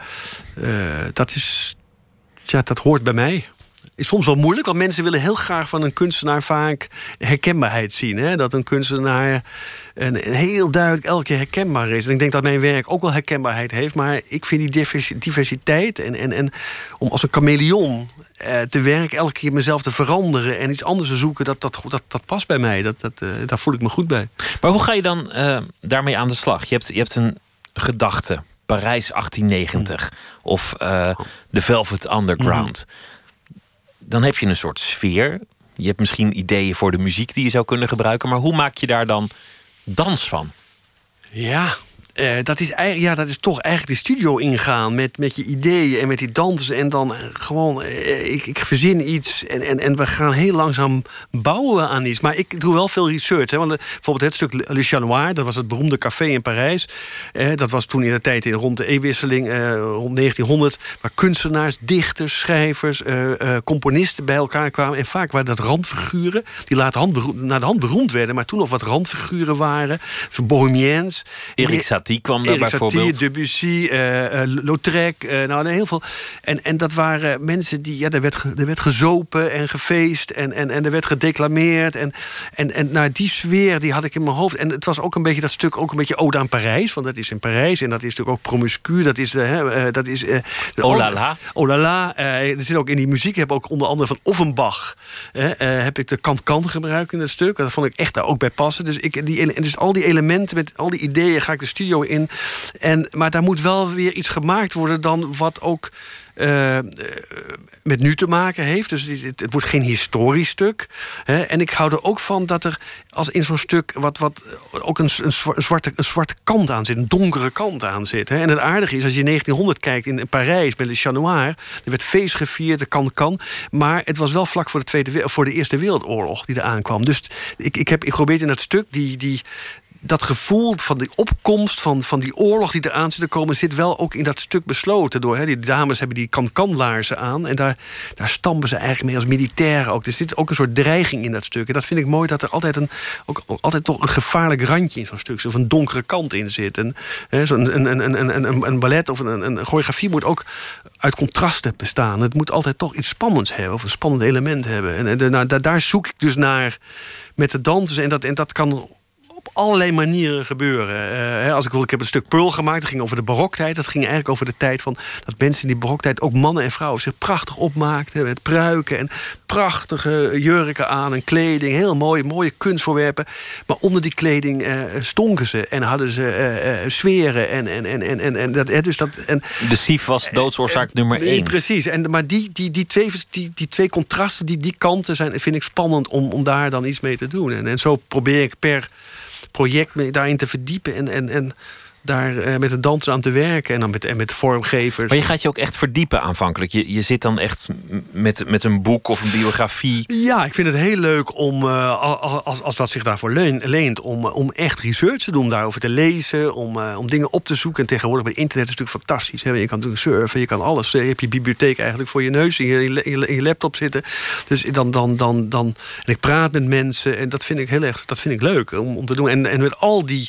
uh, dat is. Ja, dat hoort bij mij is soms wel moeilijk, want mensen willen heel graag van een kunstenaar vaak herkenbaarheid zien. Hè? Dat een kunstenaar een, heel duidelijk elke keer herkenbaar is. En ik denk dat mijn werk ook wel herkenbaarheid heeft, maar ik vind die diversiteit en, en, en om als een chameleon eh, te werken, elke keer mezelf te veranderen en iets anders te zoeken, dat, dat, dat, dat past bij mij. Dat, dat, uh, daar voel ik me goed bij. Maar hoe ga je dan uh, daarmee aan de slag? Je hebt, je hebt een gedachte. Parijs 1890 of uh, The Velvet Underground. Mm dan heb je een soort sfeer. Je hebt misschien ideeën voor de muziek die je zou kunnen gebruiken. Maar hoe maak je daar dan dans van? Ja, uh, dat, is eigenlijk, ja, dat is toch eigenlijk de studio ingaan met, met je ideeën en met die dansen. En dan uh, gewoon, uh, ik, ik verzin iets en, en, en we gaan heel langzaam bouwen aan iets. Maar ik doe wel veel research. Hè, want bijvoorbeeld het stuk Le Chanoir, dat was het beroemde café in Parijs. dat was toen in de tijd in, rond de eeuwwisseling, rond 1900. Waar kunstenaars, dichters, schrijvers, componisten bij elkaar kwamen. En vaak waren dat randfiguren die later hand naar de hand beroemd werden. Maar toen nog wat randfiguren waren. Bohemiens. Erik Satie Satie kwam daar Erik bijvoorbeeld. Satie, Debussy, uh, uh, Lautrec. Uh, nou, heel veel. En, en dat waren mensen die... Ja, er werd, er werd gezopen en gefeest. En, en, en er werd gedeclameerd. En, en, en nou, die sfeer die had ik in mijn hoofd. En het was ook een beetje dat stuk... ook een beetje ode aan Parijs. Want dat is in Parijs. En dat is natuurlijk ook promiscu. Dat is... Dat is oh la la. Oh la la. er zit ook in die muziek... heb ook onder andere van Offenbach... heb ik de kant-kan gebruikt in het stuk. Dat vond ik echt daar ook bij passen. Dus, ik, die, en dus al die elementen met al die ideeën... ga ik de studio in. En, maar daar moet wel weer iets gemaakt worden dan wat ook uh, met nu te maken heeft. Dus het, het wordt geen historisch stuk. Hè. En ik hou er ook van dat er als in zo'n stuk wat, wat ook een, een, zwarte, een zwarte kant aan zit, een donkere kant aan zit. Hè. En het aardige is, als je 1900 kijkt in Parijs met Le Chat Noir, er werd feest gevierd, de kan kan. Maar het was wel vlak voor de, tweede, voor de Eerste Wereldoorlog die er aankwam. Dus ik, ik heb ik probeer in dat stuk die, die, dat gevoel van die opkomst van, van die oorlog die eraan zit te komen, zit wel ook in dat stuk besloten. Door, hè. Die dames hebben die kan-kan-laarzen aan. En daar, daar stampen ze eigenlijk mee als militairen ook. Er zit ook een soort dreiging in dat stuk. En dat vind ik mooi dat er altijd, een, ook, altijd toch een gevaarlijk randje in zo'n stuk. Of een donkere kant in zit. En, hè, zo een, een, een, een, een, een ballet of een, een choreografie moet ook uit contrasten bestaan. Het moet altijd toch iets spannends hebben. Of een spannend element hebben. En, en nou, daar, daar zoek ik dus naar met de dansers. En dat, en dat kan op allerlei manieren gebeuren. Uh, als ik wil, ik heb een stuk Pearl gemaakt. Dat ging over de baroktijd. Dat ging eigenlijk over de tijd van dat mensen in die baroktijd, ook mannen en vrouwen, zich prachtig opmaakten met pruiken en prachtige jurken aan en kleding. Heel mooi, mooie kunstvoorwerpen. Maar onder die kleding uh, stonken ze en hadden ze uh, sferen. En, en, en, en, en, en dat, dus dat, en, de SIF was doodsoorzaak nummer één. Precies. En, maar die, die, die, twee, die, die twee contrasten, die, die kanten, zijn, vind ik spannend om, om daar dan iets mee te doen. En, en zo probeer ik per project daarin te verdiepen en, en, en daar uh, met de dans aan te werken en dan met, en met vormgevers. Maar je gaat je ook echt verdiepen aanvankelijk. Je, je zit dan echt met, met een boek of een biografie. Ja, ik vind het heel leuk om, uh, als, als dat zich daarvoor leent, om, om echt research te doen, daarover te lezen, om, uh, om dingen op te zoeken. En tegenwoordig bij internet is het natuurlijk fantastisch. Hè? Je kan natuurlijk surfen, je kan alles. Je hebt je bibliotheek eigenlijk voor je neus in je, in je, laptop zitten. Dus dan, dan, dan, dan. En ik praat met mensen en dat vind ik heel erg, dat vind ik leuk om, om te doen. En, en met al die.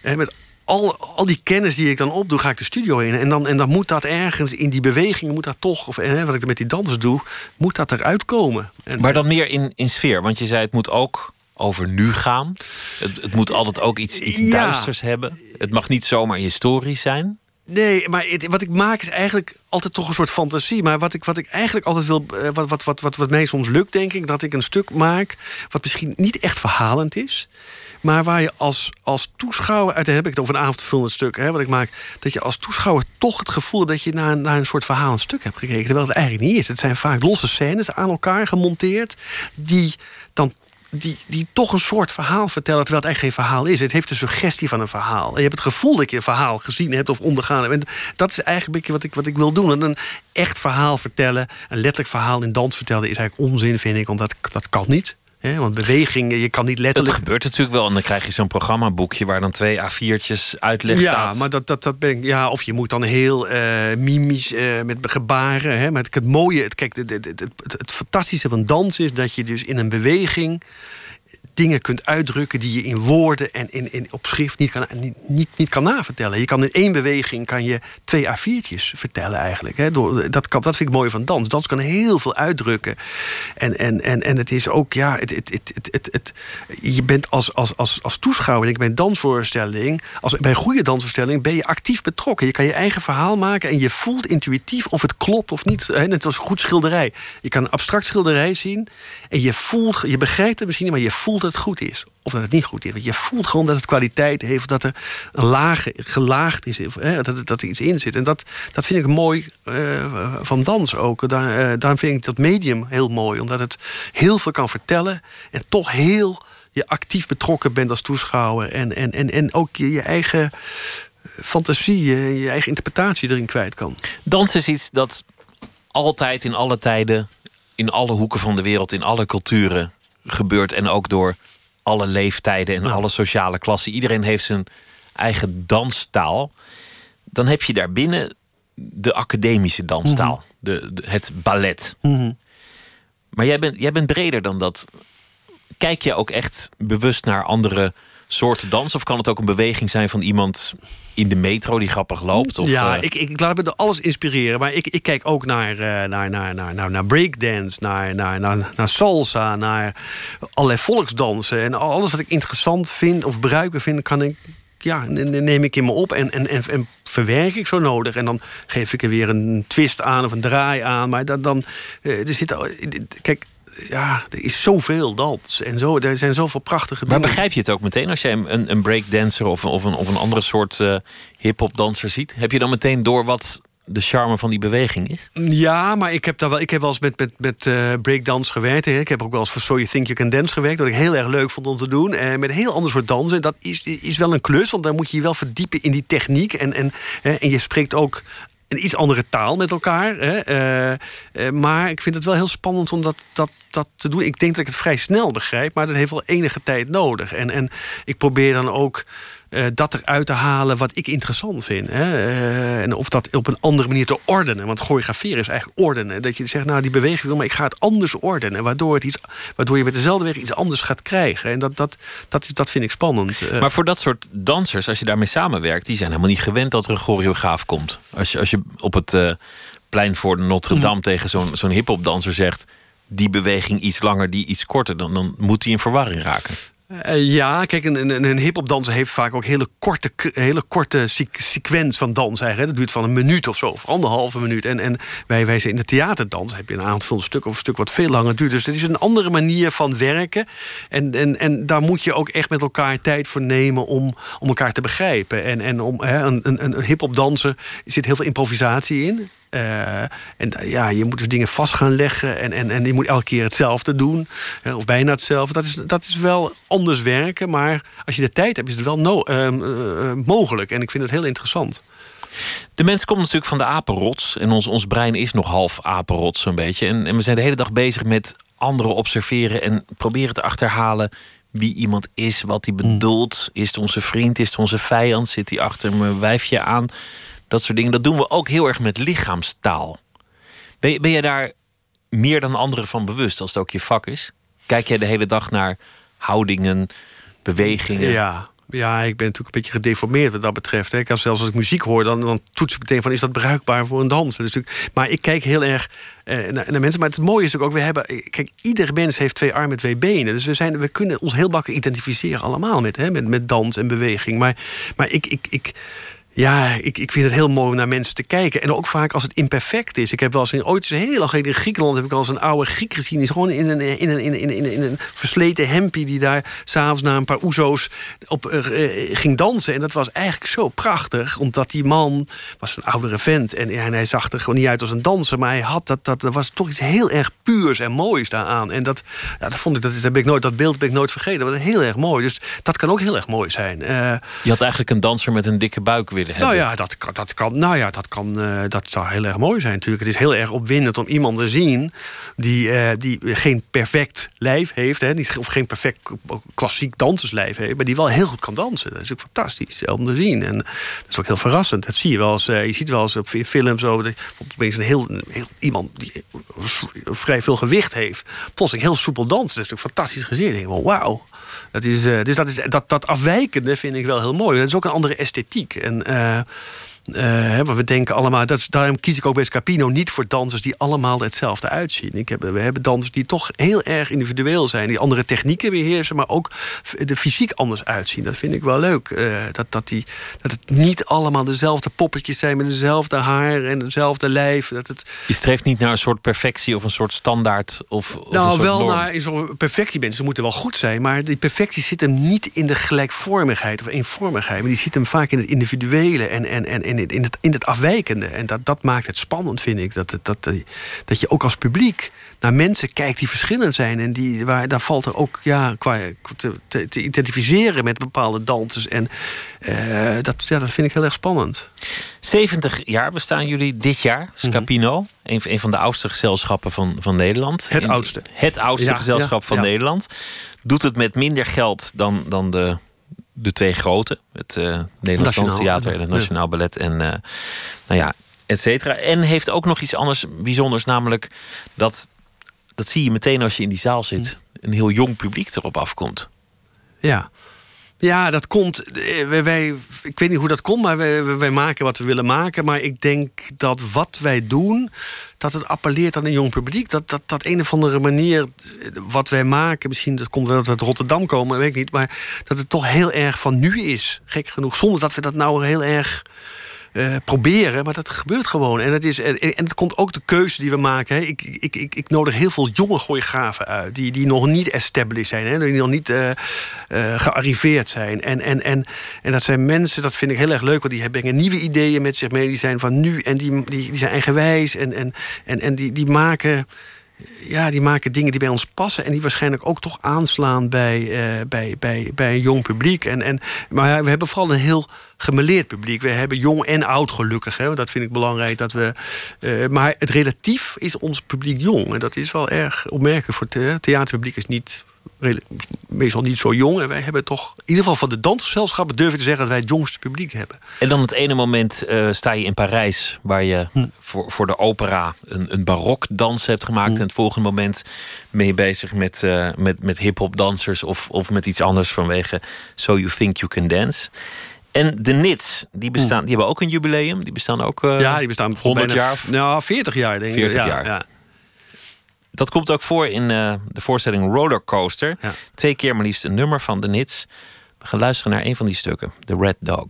Hè, met al, al die kennis die ik dan opdoe, ga ik de studio in. En dan, en dan moet dat ergens in die bewegingen, moet dat toch, of hè, wat ik met die dansers doe, moet dat eruit komen. En, maar dan meer in, in sfeer, want je zei het moet ook over nu gaan. Het, het moet altijd ook iets, iets duisters hebben. Het mag niet zomaar historisch zijn. Nee, maar het- wat ik maak is eigenlijk altijd toch een soort fantasie. Maar wat ik, wat ik eigenlijk altijd wil... eh, Wat, wat, wat, wat, wat mij soms lukt, denk ik... dat ik een stuk maak wat misschien niet echt verhalend is... maar waar je als, als toeschouwer... uit heb ik het over een avondvullend stuk hè, wat ik maak... dat je als toeschouwer toch het gevoel hebt... dat je naar, naar een soort verhalend stuk hebt gekeken. Terwijl het eigenlijk niet is. Het zijn vaak losse scènes aan elkaar gemonteerd... die dan die, die toch een soort verhaal vertellen, terwijl het eigenlijk geen verhaal is. Het heeft de suggestie van een verhaal. En je hebt het gevoel dat je een verhaal gezien hebt of ondergaan hebt. Dat is eigenlijk wat ik, wat ik wil doen. En een echt verhaal vertellen, een letterlijk verhaal in dans vertellen... is eigenlijk onzin, vind ik, want dat, dat kan niet. Hè, want beweging, je kan niet Dat letterlijk... gebeurt natuurlijk wel. En dan krijg je zo'n programmaboekje waar dan twee A4'tjes uitleg ja, staat. maar dat, dat, dat ben ik, ja, of je moet dan heel eh mimisch eh, met gebaren. Hè, maar het, het mooie, het, kijk, het, het, het fantastische van dans is dat je dus in een beweging dingen kunt uitdrukken die je in woorden en in, in, op schrift niet kan, niet, niet, niet kan navertellen. Je kan in één beweging kan je twee A4'tjes vertellen eigenlijk. Hè. Door, dat, dat vind ik mooi van dans. Dans kan heel veel uitdrukken. En, en, en, en het is ook, ja, het, het, het, het, het, je bent als, als, als, als toeschouwer, denk ik, bij een dansvoorstelling, als, bij een goede dansvoorstelling, ben je actief betrokken. Je kan je eigen verhaal maken en je voelt intuïtief of het klopt of niet. Hè. Net een goed schilderij. Je kan een abstract schilderij zien en je voelt, je begrijpt het misschien niet, maar je voelt dat het goed is. Of dat het niet goed is. Want je voelt gewoon dat het kwaliteit heeft, dat er een laag gelaagd is, hè, dat, dat er iets in zit. En dat, dat vind ik mooi eh, van dans ook. Daar, eh, daarom vind ik dat medium heel mooi, omdat het heel veel kan vertellen en toch heel je actief betrokken bent als toeschouwer. En, en, en, en ook je, eigen fantasie, je eigen interpretatie erin kwijt kan. Dans is iets dat altijd in alle tijden, in alle hoeken van de wereld, in alle culturen gebeurt. En ook door alle leeftijden en alle sociale klassen. Iedereen heeft zijn eigen danstaal. Dan heb je daarbinnen de academische danstaal, de, de- het ballet. Maar jij bent, jij bent breder dan dat. Kijk je ook echt bewust naar andere soorten dans? Of kan het ook een beweging zijn van iemand in de metro die grappig loopt? Of, ja, eh, ik, ik laat me door alles inspireren. Maar ik, ik kijk ook naar, eh, naar, naar, naar, naar, naar breakdance, naar, naar, naar, naar salsa, naar allerlei volksdansen. En alles wat ik interessant vind of bruiken vind, kan ik. Ja, neem ik in me op en, en, en, en verwerk ik zo nodig. En dan geef ik er weer een twist aan of een draai aan. Maar dan, dan eh, er zit, al- kijk, ja, er is zoveel dans. En zo, er zijn zoveel prachtige Maar dingen. begrijp je het ook meteen als jij een, een breakdancer of, of, een, of een andere soort eh hip-hop danser ziet? Heb je dan meteen door wat de charme van die beweging is? Ja, maar ik heb, daar wel, ik heb wel eens met, met, met eh, breakdance gewerkt. hè. Ik heb ook wel eens voor So You Think You Can Dance gewerkt. Dat ik heel erg leuk vond om te doen. Eh, met een heel ander soort dansen. Dat is, is wel een klus, want dan moet je je wel verdiepen in die techniek. En, en, hè, en je spreekt ook een iets andere taal met elkaar. Hè. Eh, eh, maar ik vind het wel heel spannend om dat, dat, dat te doen. Ik denk dat ik het vrij snel begrijp, maar dat heeft wel enige tijd nodig. En, en ik probeer dan ook eh, dat eruit te halen wat ik interessant vind. Hè. Eh, en of dat op een andere manier te ordenen. Want choreograferen is eigenlijk ordenen. Dat je zegt, nou die beweging wil, maar ik ga het anders ordenen. Waardoor, het iets, waardoor je met dezelfde weg iets anders gaat krijgen. En dat, dat, dat, is, dat vind ik spannend. Eh, Maar voor dat soort dansers, als je daarmee samenwerkt, die zijn helemaal niet gewend dat er een choreograaf komt. Als je, als je op het plein voor Notre Dame tegen zo'n zo'n hip-hop danser zegt. Die beweging iets langer, die iets korter, dan, dan moet hij in verwarring raken. Eh, ja, kijk, een, een, een hip-hop heeft vaak ook hele korte, hele korte sequ- sequence van dans. Eigenlijk. Dat duurt van een minuut of zo, of anderhalve minuut. En, en wij, wij zijn in de theaterdans heb je een aantal stukken of een stuk wat veel langer duurt. Dus het is een andere manier van werken. En, en, en daar moet je ook echt met elkaar tijd voor nemen om, om elkaar te begrijpen. En, en om hè, een, een, een hip-hop zit heel veel improvisatie in. Eh, en ja, je moet dus dingen vast gaan leggen. En, en, en je moet elke keer hetzelfde doen. of bijna hetzelfde. Dat is, dat is wel anders werken. Maar als je de tijd hebt, is het wel no, ehm, eh, eh, mogelijk. En ik vind het heel interessant. De mens komt natuurlijk van de apenrots. En ons, ons brein is nog half apenrots, zo'n beetje. En, en we zijn de hele dag bezig met anderen observeren en proberen te achterhalen wie iemand is, wat hij bedoelt. Is het onze vriend, is het onze vijand? Zit hij achter mijn wijfje aan? Dat soort dingen. Dat doen we ook heel erg met lichaamstaal. Ben, je- ben je daar meer dan anderen van bewust als het ook je vak is? Kijk jij de hele dag naar houdingen, bewegingen? Ja. Ja, ik ben natuurlijk een beetje gedeformeerd wat dat betreft. Hè. Als, zelfs als ik muziek hoor, dan, dan toets ik meteen van... is dat bruikbaar voor een dans? Dus, maar ik kijk heel erg eh, naar, naar mensen. Maar het mooie is ook, we hebben... Kijk, ieder mens heeft twee armen en twee benen. Dus we, zijn, we kunnen ons heel makkelijk identificeren allemaal met, hè, met, met dans en beweging. Maar, maar ik... ik, ik Ja, ik, ik vind het heel mooi om naar mensen te kijken. En ook vaak als het imperfect is. Ik heb wel eens in, ooit heel lang in Griekenland... heb ik al eens een oude Griek gezien. Die is gewoon in een, in een, in een, in een, in een versleten hempie... die daar s'avonds na een paar oezo's op uh, ging dansen. En dat was eigenlijk zo prachtig. Omdat die man was een oudere vent. En, en hij zag er gewoon niet uit als een danser. Maar hij had dat, dat, er was toch iets heel erg puurs en moois daaraan. En dat, ja, dat vond ik, dat, dat, heb ik nooit, dat beeld heb ik nooit vergeten. Dat was heel erg mooi. Dus dat kan ook heel erg mooi zijn. Uh, Je had eigenlijk een danser met een dikke buik willen nou ja, dat, dat kan. Nou ja, dat kan. Uh, dat zou heel erg mooi zijn natuurlijk. Het is heel erg opwindend om iemand te zien die, uh, die geen perfect lijf heeft, hè, of geen perfect klassiek danserslijf heeft, maar die wel heel goed kan dansen. Dat is ook fantastisch om te zien. En dat is ook heel verrassend. Dat zie je wel eens. Uh, je ziet wel eens op films zo. Opeens een heel, heel iemand die vrij veel gewicht heeft, plotseling heel soepel dansen. Dat is natuurlijk fantastisch gezien. Wauw. Dat is, uh, dus dat, is, dat, dat afwijkende vind ik wel heel mooi. Dat is ook een andere esthetiek. En uh, uh, we denken allemaal, dat is, daarom kies ik ook bij Scapino niet voor dansers die allemaal hetzelfde uitzien. Ik heb, we hebben dansers die toch heel erg individueel zijn, die andere technieken beheersen, maar ook de fysiek anders uitzien. Dat vind ik wel leuk. Uh, dat, dat, die, dat het niet allemaal dezelfde poppetjes zijn met dezelfde haar en dezelfde lijf. Dat het... Je streeft niet naar een soort perfectie of een soort standaard? Of, of nou, een soort wel norm. naar in zo'n perfectie mensen moeten wel goed zijn, maar die perfectie zit hem niet in de gelijkvormigheid of eenvormigheid, maar die zit hem vaak in het individuele en, en, en, en in het, in het afwijkende. En dat, dat maakt het spannend, vind ik. Dat, dat, dat, dat je ook als publiek naar mensen kijkt die verschillend zijn. En die, waar, daar valt er ook ja, qua, te, identificeren met bepaalde dansers. En uh, dat, ja, dat vind ik heel erg spannend. 70 jaar bestaan jullie dit jaar, Scapino. Mm -hmm. een, een, van de oudste gezelschappen van, van Nederland. Het oudste. Het oudste ja, gezelschap ja, van ja. Nederland. Doet het met minder geld dan, dan de de twee grote. Het uh, Nederlands Theater en het Nationaal ja. Ballet. En uh, nou ja, et cetera. En heeft ook nog iets anders bijzonders. Namelijk dat, dat zie je meteen als je in die zaal zit. Een heel jong publiek erop afkomt. Ja. Ja, dat komt. Wij, wij, ik weet niet hoe dat komt, maar wij, wij, maken wat we willen maken. Maar ik denk dat wat wij doen, dat het appelleert aan een jong publiek. Dat, dat, dat een of andere manier wat wij maken, misschien dat komt wel dat uit Rotterdam komen, weet ik niet. Maar dat het toch heel erg van nu is. Gek genoeg. Zonder dat we dat nou heel erg. Uh, proberen, maar dat gebeurt gewoon. En het, is, en, en het komt ook de keuze die we maken. Hè. Ik, ik, ik, ik nodig heel veel jonge choreografen uit... die, die nog niet established zijn, hè, die nog niet uh, uh, gearriveerd zijn. En, en, en, en dat zijn mensen, dat vind ik heel erg leuk... want die brengen nieuwe ideeën met zich mee. Die zijn van nu en die, die, die zijn eigenwijs. En, en, en, en die, die maken ja, die maken dingen die bij ons passen... en die waarschijnlijk ook toch aanslaan bij, uh, bij, bij, bij een jong publiek. En, en, maar we hebben vooral een heel gemeleerd publiek. We hebben jong en oud gelukkig. Hè. Dat vind ik belangrijk. Dat we, uh, maar het relatief is ons publiek jong. En dat is wel erg opmerkelijk. Voor het theaterpubliek is niet meestal niet zo jong. En wij hebben toch, in ieder geval van de dansgezelschappen... durf ik te zeggen dat wij het jongste publiek hebben. En dan het ene moment uh, sta je in Parijs... waar je hm. voor, voor de opera een, een barokdans hebt gemaakt... Hm. en het volgende moment ben je bezig met, uh, met, met hip-hop dansers... Of, of met iets anders vanwege So You Think You Can Dance... En de Nits, die, bestaan, die hebben ook een jubileum. Die bestaan ook uh, ja, die bestaan 100 bijna, jaar. Nou, 40 jaar denk ik. 40 ja, jaar. Ja. Dat komt ook voor in uh, de voorstelling Rollercoaster. Ja. Twee keer maar liefst een nummer van de Nits. We gaan luisteren naar een van die stukken, The Red Dog.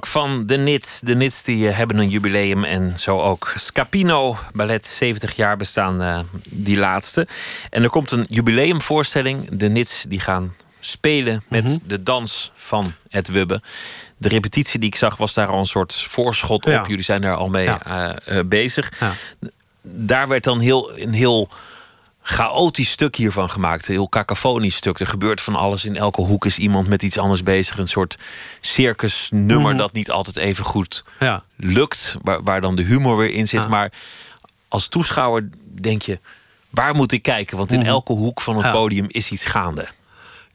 Dog van de Nits. De Nits die eh, hebben een jubileum en zo ook Scapino Ballet 70 jaar bestaan uh, die laatste. En er komt een jubileumvoorstelling. De Nits die gaan spelen met mm -hmm. de dans van het Wubbe. De repetitie die ik zag was daar al een soort voorschot op. Ja. Jullie zijn daar al mee ja. uh, bezig. Ja. Daar werd dan heel, een heel chaotisch stuk hiervan gemaakt. Een heel cacofonisch stuk. Er gebeurt van alles. In elke hoek is iemand met iets anders bezig. Een soort circusnummer mm. dat niet altijd even goed ja. lukt. Waar, waar dan de humor weer in zit. Ja. Maar als toeschouwer denk je... waar moet ik kijken? Want in mm. elke hoek van het ja. podium is iets gaande.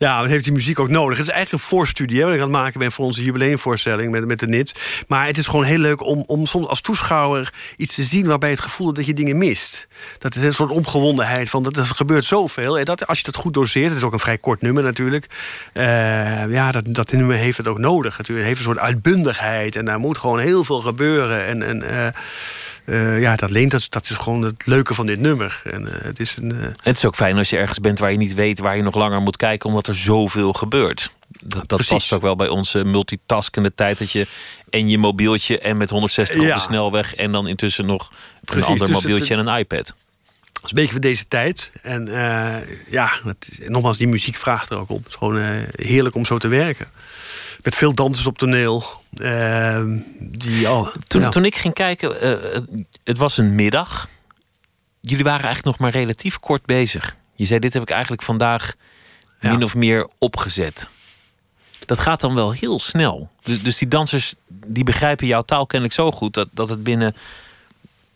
Ja, dan heeft die muziek ook nodig. Het is eigenlijk een voorstudie hè, wat ik aan het maken ben voor onze jubileumvoorstelling met, met de NITS. Maar het is gewoon heel leuk om, om soms als toeschouwer iets te zien waarbij het gevoel hebt dat je dingen mist. Dat is een soort opgewondenheid van dat er gebeurt zoveel. En dat, als je dat goed doseert, het is ook een vrij kort nummer natuurlijk. Uh, ja, dat, dat nummer heeft het ook nodig. Het heeft een soort uitbundigheid en daar moet gewoon heel veel gebeuren. En. en uh, uh, ja, dat leent, dat, dat is gewoon het leuke van dit nummer. En, uh, het, is een, uh... het is ook fijn als je ergens bent waar je niet weet waar je nog langer moet kijken, omdat er zoveel gebeurt. Dat, dat past ook wel bij onze multitaskende tijd dat je en je mobieltje en met 160 ja. op de snelweg en dan intussen nog Precies, een ander dus mobieltje het, en een iPad. Dat is een beetje van deze tijd. En ja, het, nogmaals, die muziek vraagt er ook op. Het is gewoon heerlijk om zo te werken met veel dansers op toneel. Uh, die toen, ja. toen ik ging kijken, uh, het was een middag. Jullie waren eigenlijk nog maar relatief kort bezig. Je zei, dit heb ik eigenlijk vandaag ja. min of meer opgezet. Dat gaat dan wel heel snel. Dus, dus die dansers die begrijpen jouw taal kennelijk zo goed... dat, dat het binnen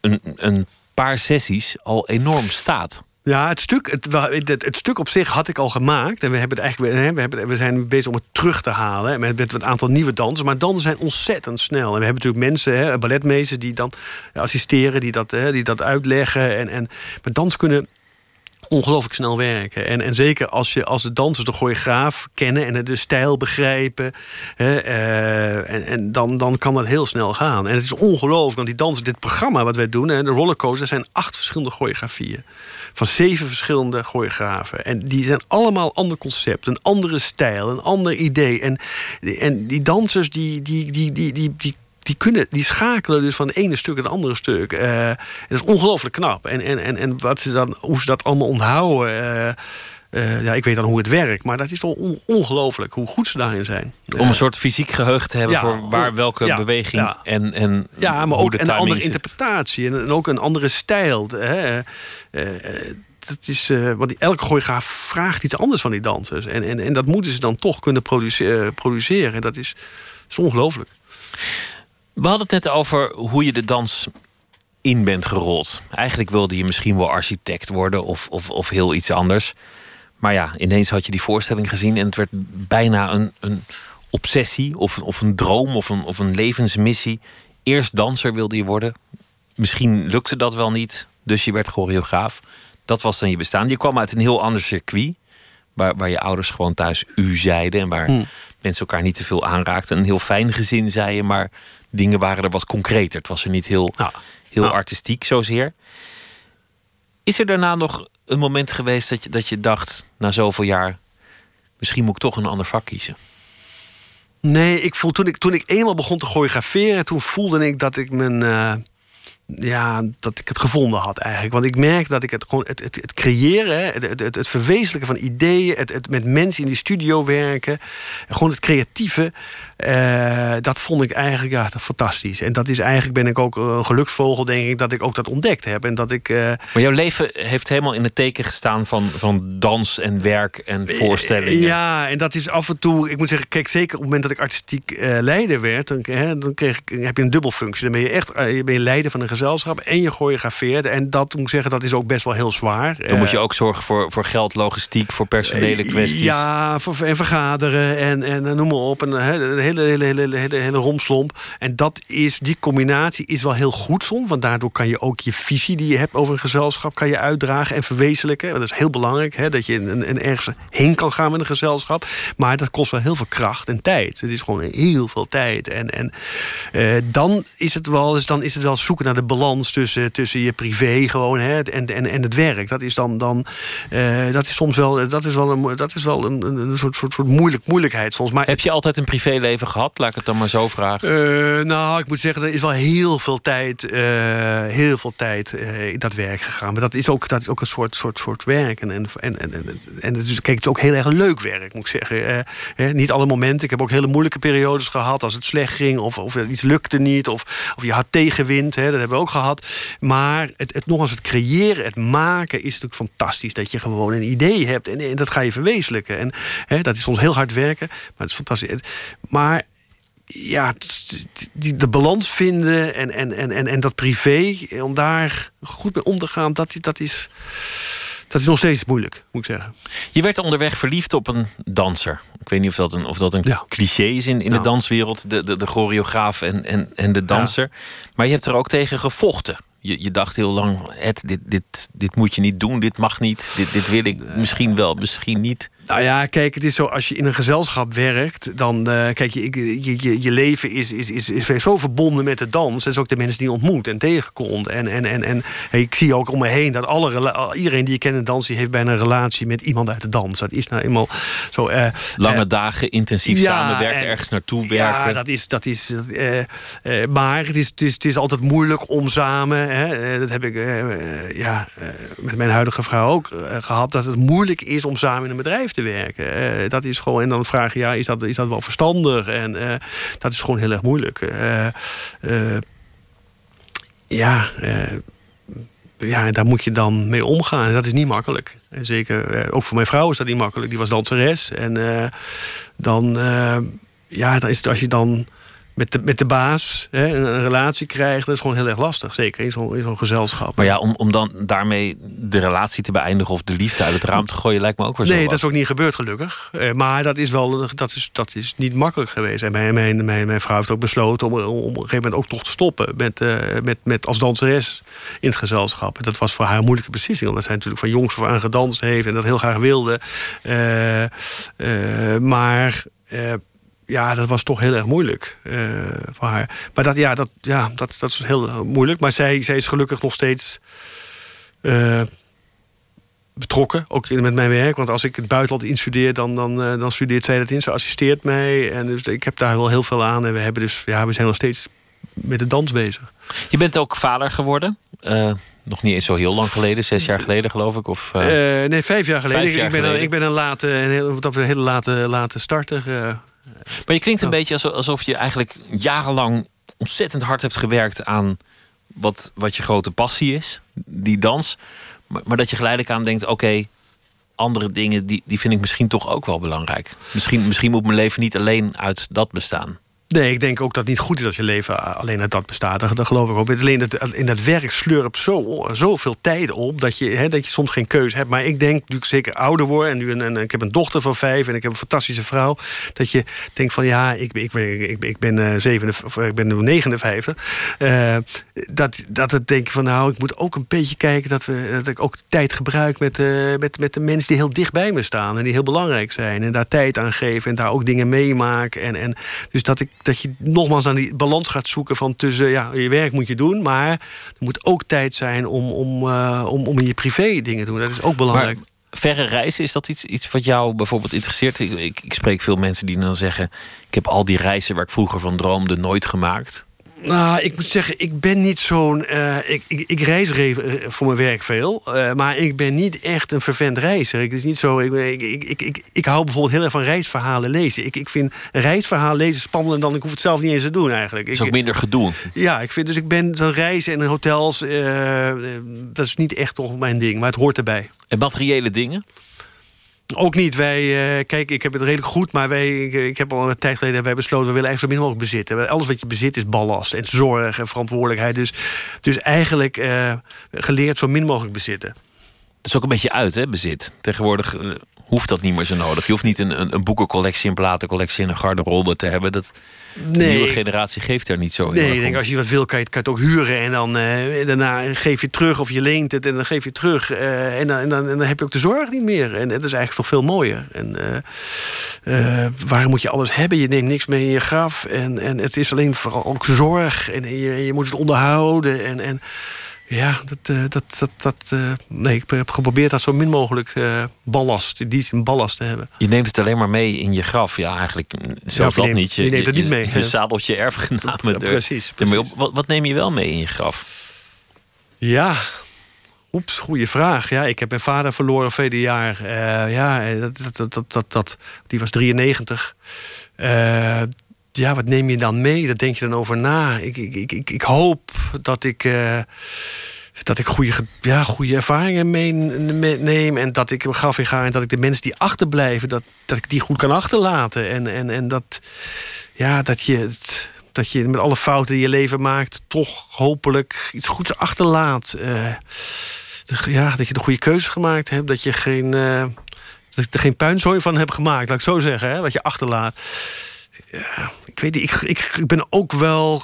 een, een paar sessies al enorm staat. Ja, het stuk, het, het, stuk op zich had ik al gemaakt. En we, hebben het eigenlijk, we, hebben, we zijn bezig om het terug te halen. Met, met een aantal nieuwe dansen. Maar dansen zijn ontzettend snel. En we hebben natuurlijk mensen, hè, balletmeesters, die dan assisteren, die dat, die dat uitleggen. En, en, maar dans kunnen ongelooflijk snel werken. En, en zeker als, je, als de dansers de choreograaf kennen en de stijl begrijpen. Hè, uh, en en dan, dan kan dat heel snel gaan. En het is ongelooflijk, want die dansen, dit programma wat wij doen, hè, de rollercoaster, zijn acht verschillende choreografieën. Van zeven verschillende choreografen. En die zijn allemaal ander concept, een andere stijl, een ander idee. En, en die dansers die, die, die, die, die, die die, kunnen, die schakelen dus van het ene stuk het andere stuk. Uh, dat is ongelooflijk knap. En, en, en, en wat ze dan, hoe ze dat allemaal onthouden. Uh, uh, ja, ik weet dan hoe het werkt, maar dat is toch on ongelooflijk hoe goed ze daarin zijn. Om een soort fysiek geheugen te hebben ja, voor waar welke ja, beweging ja. en, en Ja, maar ook een andere zit. interpretatie en, en, ook een andere stijl. Hè. dat is, uh, want elke choreograaf vraagt iets anders van die dansers. En, en, en dat moeten ze dan toch kunnen produceren. produceren. Dat is, is ongelooflijk. We hadden het net over hoe je de dans in bent gerold. Eigenlijk wilde je misschien wel architect worden of, of, of heel iets anders. Maar ja, ineens had je die voorstelling gezien en het werd bijna een, een obsessie of, of een droom of een, of een levensmissie. Eerst danser wilde je worden. Misschien lukte dat wel niet, dus je werd choreograaf. Dat was dan je bestaan. Je kwam uit een heel ander circuit. Waar, waar je ouders gewoon thuis u zeiden. En waar hmm. mensen elkaar niet te veel aanraakten. Een heel fijn gezin, zei je. Maar dingen waren er wat concreter. Het was er niet heel, ja. heel artistiek zozeer. Is er daarna nog een moment geweest dat je, dat je dacht, na zoveel jaar, misschien moet ik toch een ander vak kiezen? Nee, ik voel, toen, ik, toen ik eenmaal begon te choreograferen... toen voelde ik dat ik mijn... eh, ja, dat ik het gevonden had eigenlijk. Want ik merk dat ik het gewoon... Het, het, het creëren, het, het, het verwezenlijken van ideeën... Het, het met mensen in die studio werken... gewoon het creatieve... eh, dat vond ik eigenlijk ja, fantastisch. En dat is eigenlijk ben ik ook een geluksvogel, denk ik... dat ik ook dat ontdekt heb. En dat ik... eh, Maar jouw leven heeft helemaal in het teken gestaan van, van dans en werk en voorstellingen. Ja, en dat is af en toe... Ik moet zeggen, kijk, zeker op het moment dat ik artistiek eh, leider werd... dan, hè, dan kreeg ik, heb je een dubbelfunctie. Dan ben je echt eh, ben je leider van een gezelschap en je choreografeert. En dat moet ik zeggen, dat is ook best wel heel zwaar. Dan moet je Eh, ook zorgen voor, voor geld, logistiek, voor personele kwesties. Ja, voor, en vergaderen en, en eh, noem maar op. En, een hele, hele, hele, hele, hele romslomp. En dat is, die combinatie is wel heel goed soms. Want daardoor kan je ook je visie die je hebt over een gezelschap... kan je uitdragen en verwezenlijken. Dat is heel belangrijk, hè, dat je een, een ergens heen kan gaan met een gezelschap. Maar dat kost wel heel veel kracht en tijd. Het is gewoon heel veel tijd. En, en eh, dan, is het wel, dus dan is het wel zoeken naar de balans tussen, tussen je privé gewoon hè, en, en, en het werk. Dat is dan, dan eh, dat is soms wel, dat is wel een, dat is wel een, een soort, soort, soort moeilijk, moeilijkheid soms. Maar Heb je altijd een privéleven gehad? Laat ik het dan maar zo vragen. eh, nou, ik moet zeggen, er is wel heel veel tijd, eh, heel veel tijd in dat werk gegaan. Maar dat is ook, dat is ook een soort, soort, soort werk. En, en, en, en, en, is, kijk, het is ook heel erg leuk werk, moet ik zeggen. Hè, niet alle momenten. Ik heb ook hele moeilijke periodes gehad als het slecht ging of, of iets lukte niet of, of je had tegenwind. Hè, dat hebben ook gehad. Maar het, het, nog eens het creëren, het maken is natuurlijk fantastisch. Dat je gewoon een idee hebt en, en dat ga je verwezenlijken. En hè, dat is soms heel hard werken, maar het is fantastisch. Maar ja, de balans vinden en, en, en, en, en dat privé, om daar goed mee om te gaan, dat, dat, is, dat is nog steeds moeilijk, moet ik zeggen. Je werd onderweg verliefd op een danser. Ik weet niet of dat een, of dat een Ja. cliché is in, in de danswereld. De, de, de choreograaf en, en, en de danser. Maar je hebt er ook tegen gevochten. Je, je dacht heel lang, Ed, dit, dit, dit moet je niet doen. Dit mag niet. Dit, dit wil ik misschien wel, misschien niet. Nou ja, kijk, het is zo, als je in een gezelschap werkt, dan, eh, kijk, je, je, je, je leven is, is, is, is zo verbonden met de dans. Dat is ook de mensen die je ontmoet en tegenkomt. En, en, en, en ik zie ook om me heen dat alle, iedereen die je kent in dans, die heeft bijna een relatie met iemand uit de dans. Dat is nou eenmaal zo. eh, Lange eh, dagen, intensief ja, samenwerken, en- ergens naartoe werken. Ja, dat is. Dat is maar het is, het, is, het is altijd moeilijk om samen. Hè, dat heb ik ja, met mijn huidige vrouw ook eh, gehad. Dat het moeilijk is om samen in een bedrijf te werken. Eh, dat is gewoon. En dan vraag je, ja, is dat, is dat wel verstandig? En eh, dat is gewoon heel erg moeilijk. Eh, ja. ja, daar moet je dan mee omgaan. Dat is niet makkelijk. En zeker, ook voor mijn vrouw is dat niet makkelijk. Die was danseres. En dan, ja, dan is als je dan met de, met de baas hè, een, een relatie krijgt, dat is gewoon heel erg lastig. Zeker in zo'n in zo'n gezelschap. Maar ja, om, om dan daarmee de relatie te beëindigen of de liefde uit het raam te gooien, lijkt me ook wel zo. Nee, wat. dat is ook niet gebeurd, gelukkig. Eh, maar dat is wel dat is, dat is niet makkelijk geweest. En mijn, mijn, mijn, mijn vrouw heeft ook besloten om, om op een gegeven moment ook toch te stoppen met, eh, met, met als danseres in het gezelschap. En dat was voor haar een moeilijke beslissing, omdat zij natuurlijk van jongs af aan gedanst heeft en dat heel graag wilde. Eh, maar. Ja, dat was toch heel erg moeilijk eh, voor haar. Maar dat, ja, dat, ja, dat, dat is heel moeilijk. Maar zij, zij is gelukkig nog steeds eh, betrokken, ook in- met mijn werk. Want als ik het buitenland instudeer, dan, dan, eh, dan studeert zij dat in. Ze assisteert mij. En dus ik heb daar wel heel veel aan. En we, hebben dus, ja, we zijn nog steeds met de dans bezig. Je bent ook vader geworden. Eh, nog niet eens zo heel lang geleden, zes jaar geleden geloof ik. Of, eh, Eh, nee, vijf jaar geleden. vijf jaar ik, ben geleden. Een, ik ben een late, een dat een hele late, late starter. Maar je klinkt een beetje alsof, je eigenlijk jarenlang ontzettend hard hebt gewerkt aan wat, wat je grote passie is, die dans. Maar, maar dat je geleidelijk aan denkt: oké, andere dingen die, die vind ik misschien toch ook wel belangrijk. Misschien, misschien moet mijn leven niet alleen uit dat bestaan. Nee, ik denk ook dat het niet goed is als je leven alleen uit dat bestaat. Dat, dat geloof ik ook. Alleen dat, in dat werk slurpt zo, zoveel tijd op dat je, hè, dat je soms geen keuze hebt. Maar ik denk, nu ik zeker ouder word en nu ik heb een dochter van vijf en ik heb een fantastische vrouw, dat je denkt van ja, ik, ik, ben, ik, ben- eh, 57, of ik ben nu 59. eh, dat, dat het denk van nou, ik moet ook een beetje kijken dat, we, dat ik ook tijd gebruik met, eh, met, met de mensen die heel dicht bij me staan en die heel belangrijk zijn. En daar tijd aan geven en daar ook dingen meemaken. En, en dus dat, ik, dat je nogmaals aan die balans gaat zoeken van tussen, ja, je werk moet je doen, maar er moet ook tijd zijn om, om, eh, om, om in je privé dingen te doen. Dat is ook belangrijk. Verre reizen, is dat iets, iets wat jou bijvoorbeeld interesseert? Ik, ik spreek veel mensen die dan zeggen: Ik heb al die reizen waar ik vroeger van droomde nooit gemaakt. Nou, ik moet zeggen, ik ben niet zo'n. eh, ik, ik, ik reis re- eh, voor mijn werk veel, eh, maar ik ben niet echt een vervent reiziger. Ik, het is niet zo. Ik, ik, ik, ik, ik, hou bijvoorbeeld heel erg van reisverhalen lezen. Ik, ik vind een reisverhaal lezen spannender dan ik hoef het zelf niet eens te doen eigenlijk. Het is ook minder gedoe. ja, ik vind dus ik ben zo'n reizen en hotels. eh, dat is niet echt toch mijn ding, maar het hoort erbij. En materiële dingen? Ook niet. Wij, eh, kijk, ik heb het redelijk goed, maar wij, ik, heb al een tijd geleden wij besloten, we willen eigenlijk zo min mogelijk bezitten. Alles wat je bezit is ballast en zorg en verantwoordelijkheid. Dus, dus eigenlijk eh, geleerd zo min mogelijk bezitten. Dat is ook een beetje uit, hè, bezit. Tegenwoordig eh, hoeft dat niet meer zo nodig. Je hoeft niet een, een, een boekencollectie, een platencollectie en een garderobe te hebben. Dat, De nieuwe generatie geeft daar niet zo Nee, ik denk als je wat wil, kan je, kan je het ook huren. En dan uh, daarna geef je terug of je leent het en dan geef je terug. Uh, en, dan, en, dan, en, dan, heb je ook de zorg niet meer. En het is eigenlijk toch veel mooier. En uh, waar moet je alles hebben? Je neemt niks mee in je graf. En, en het is alleen vooral ook zorg. En je, je moet het onderhouden. En, en ja, dat, uh, dat, dat, dat uh, nee, ik heb geprobeerd dat zo min mogelijk uh, ballast, die zin ballast te hebben. Je neemt het alleen maar mee in je graf. Ja, eigenlijk zelfs ja, dat neemt, niet. Je, je neemt het niet mee. Je, je zadelt je erfgenamen ja, precies, precies. Wat, wat neem je wel mee in je graf? Ja, oeps, goede vraag. Ja, ik heb mijn vader verloren vele jaar. ja, dat, dat, dat, dat, dat, die was 93 ja, wat neem je dan mee? Daar denk je dan over na. Ik, ik, ik, ik hoop dat ik. Uh, dat ik goede, ja, goede ervaringen meeneem. En dat ik mijn graf in ga. En dat ik de mensen die achterblijven, dat, dat ik die goed kan achterlaten. En, en, en dat, ja, dat, je, dat je met alle fouten die je leven maakt, toch hopelijk iets goeds achterlaat. Uh, ja, dat je de goede keuze gemaakt hebt. Dat je geen. Uh, dat er geen puinzooi van heb gemaakt, laat ik zo zeggen, hè, wat je achterlaat ja, ik weet niet, ik, ik, ik ben ook wel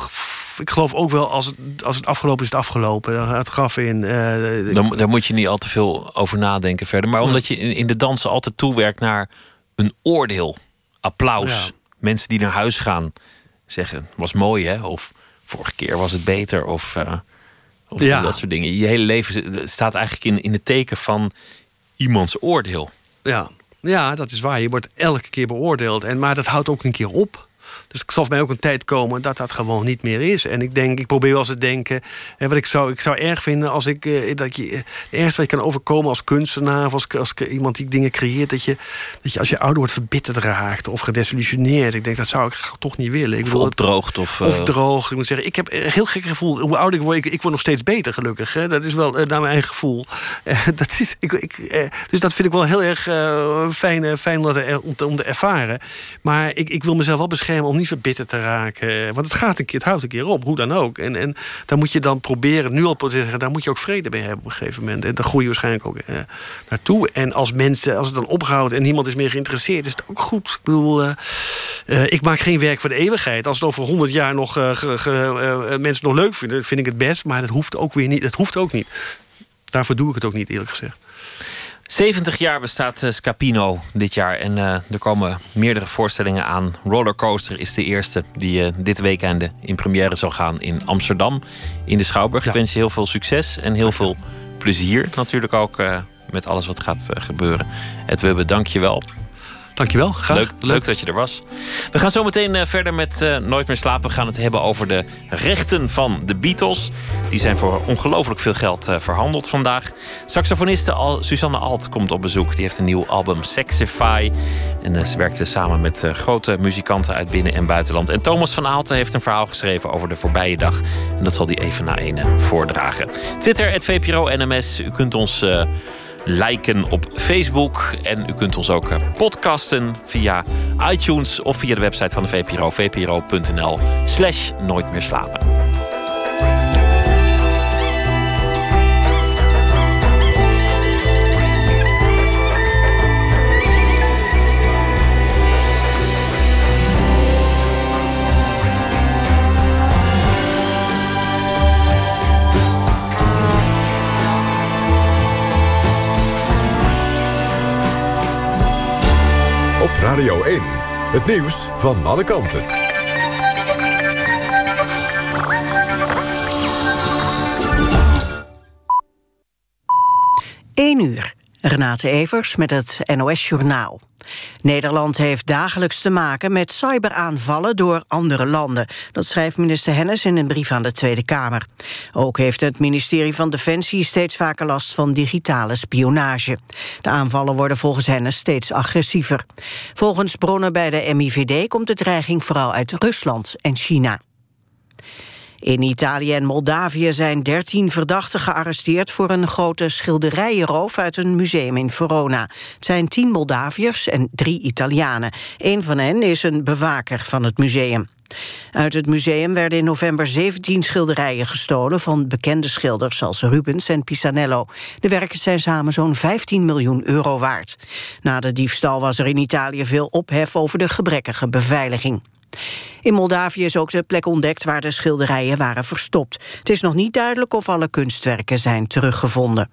ik geloof ook wel, als het, als het afgelopen is, het afgelopen. Het gaf in. Uh, Dan, daar moet je niet al te veel over nadenken verder. Maar omdat je in, in de dansen altijd toewerkt naar een oordeel, applaus. Mensen die naar huis gaan zeggen: was mooi hè? Of vorige keer was het beter. Of, uh, of ja. dat soort dingen. Je hele leven staat eigenlijk in, in het teken van iemands oordeel. Ja, ja, dat is waar. Je wordt elke keer beoordeeld. En, maar dat houdt ook een keer op. Dus ik zal mij ook een tijd komen dat dat gewoon niet meer is. En ik denk, ik probeer wel eens te denken. Hè, wat ik zou, ik zou erg vinden als ik. Eh, dat je, het ergste wat je kan overkomen als kunstenaar. of als, als iemand die dingen creëert. Dat je, dat je als je ouder wordt verbitterd raakt. of gedesillusioneerd. Ik denk, dat zou ik toch niet willen. Ik of opdroogt. Of, of uh... droog. Ik moet zeggen, ik heb een heel gek gevoel. Hoe ouder ik word, ik, ik word nog steeds beter, gelukkig. Hè. Dat is wel uh, naar mijn eigen gevoel. dat is, ik, ik, dus dat vind ik wel heel erg fijn, fijn om, te, om te ervaren. Maar ik, ik wil mezelf wel beschermen om niet verbitterd te raken. Want het gaat een keer, het houdt een keer op, hoe dan ook. En, en daar moet je dan proberen, nu al zeggen, daar moet je ook vrede mee hebben op een gegeven moment. En daar groei je waarschijnlijk ook eh, naartoe. En als mensen, als het dan ophoudt en niemand is meer geïnteresseerd, is het ook goed. Ik bedoel, uh, uh, ik maak geen werk voor de eeuwigheid. Als het over honderd jaar nog mensen nog leuk vinden, vind ik het best. Maar dat hoeft ook weer niet. Dat hoeft ook niet. Daarvoor doe ik het ook niet, eerlijk gezegd. 70 jaar bestaat uh, Scapino dit jaar en uh, er komen meerdere voorstellingen aan. Rollercoaster is de eerste die uh, dit weekend in première zal gaan in Amsterdam in de Schouwburg. Ja. Ik wens je heel veel succes en heel veel plezier natuurlijk ook met alles wat gaat gebeuren. Edwebe, dank je wel. Dankjewel, graag. Leuk, leuk dat je er was. We gaan zo meteen uh, verder met uh, Nooit meer slapen. We gaan het hebben over de rechten van de Beatles. Die zijn voor ongelooflijk veel geld uh, verhandeld vandaag. Saxofoniste Al Susanne Alt komt op bezoek. Die heeft een nieuw album Sexify. En ze werkte samen met grote muzikanten uit binnen- en buitenland. En Thomas van Aalten heeft een verhaal geschreven over de voorbije dag. En dat zal hij even na een voordragen. Twitter, het VPRO NMS. U kunt ons liken op Facebook. En u kunt ons ook eh, podcasten via iTunes of via de website van de VPRO, vpro.nl slash nooit meer slapen. Radio 1. Het nieuws van alle kanten. 1 uur. Renate Evers met het NOS Journaal. Nederland heeft dagelijks te maken met cyberaanvallen door andere landen. Dat schrijft minister Hennis in een brief aan de Tweede Kamer. Ook heeft het ministerie van Defensie steeds vaker last van digitale spionage. De aanvallen worden volgens Hennis steeds agressiever. Volgens bronnen bij de MIVD komt de dreiging vooral uit Rusland en China. In Italië en Moldavië zijn 13 verdachten gearresteerd... voor een grote schilderijenroof uit een museum in Verona. Het zijn 10 Moldaviërs en drie Italianen. Een van hen is een bewaker van het museum. Uit het museum werden in november 17 schilderijen gestolen... van bekende schilders als Rubens en Pisanello. De werken zijn samen zo'n 15 miljoen euro waard. Na de diefstal was er in Italië veel ophef over de gebrekkige beveiliging. In Moldavië is ook de plek ontdekt waar de schilderijen waren verstopt. Het is nog niet duidelijk of alle kunstwerken zijn teruggevonden.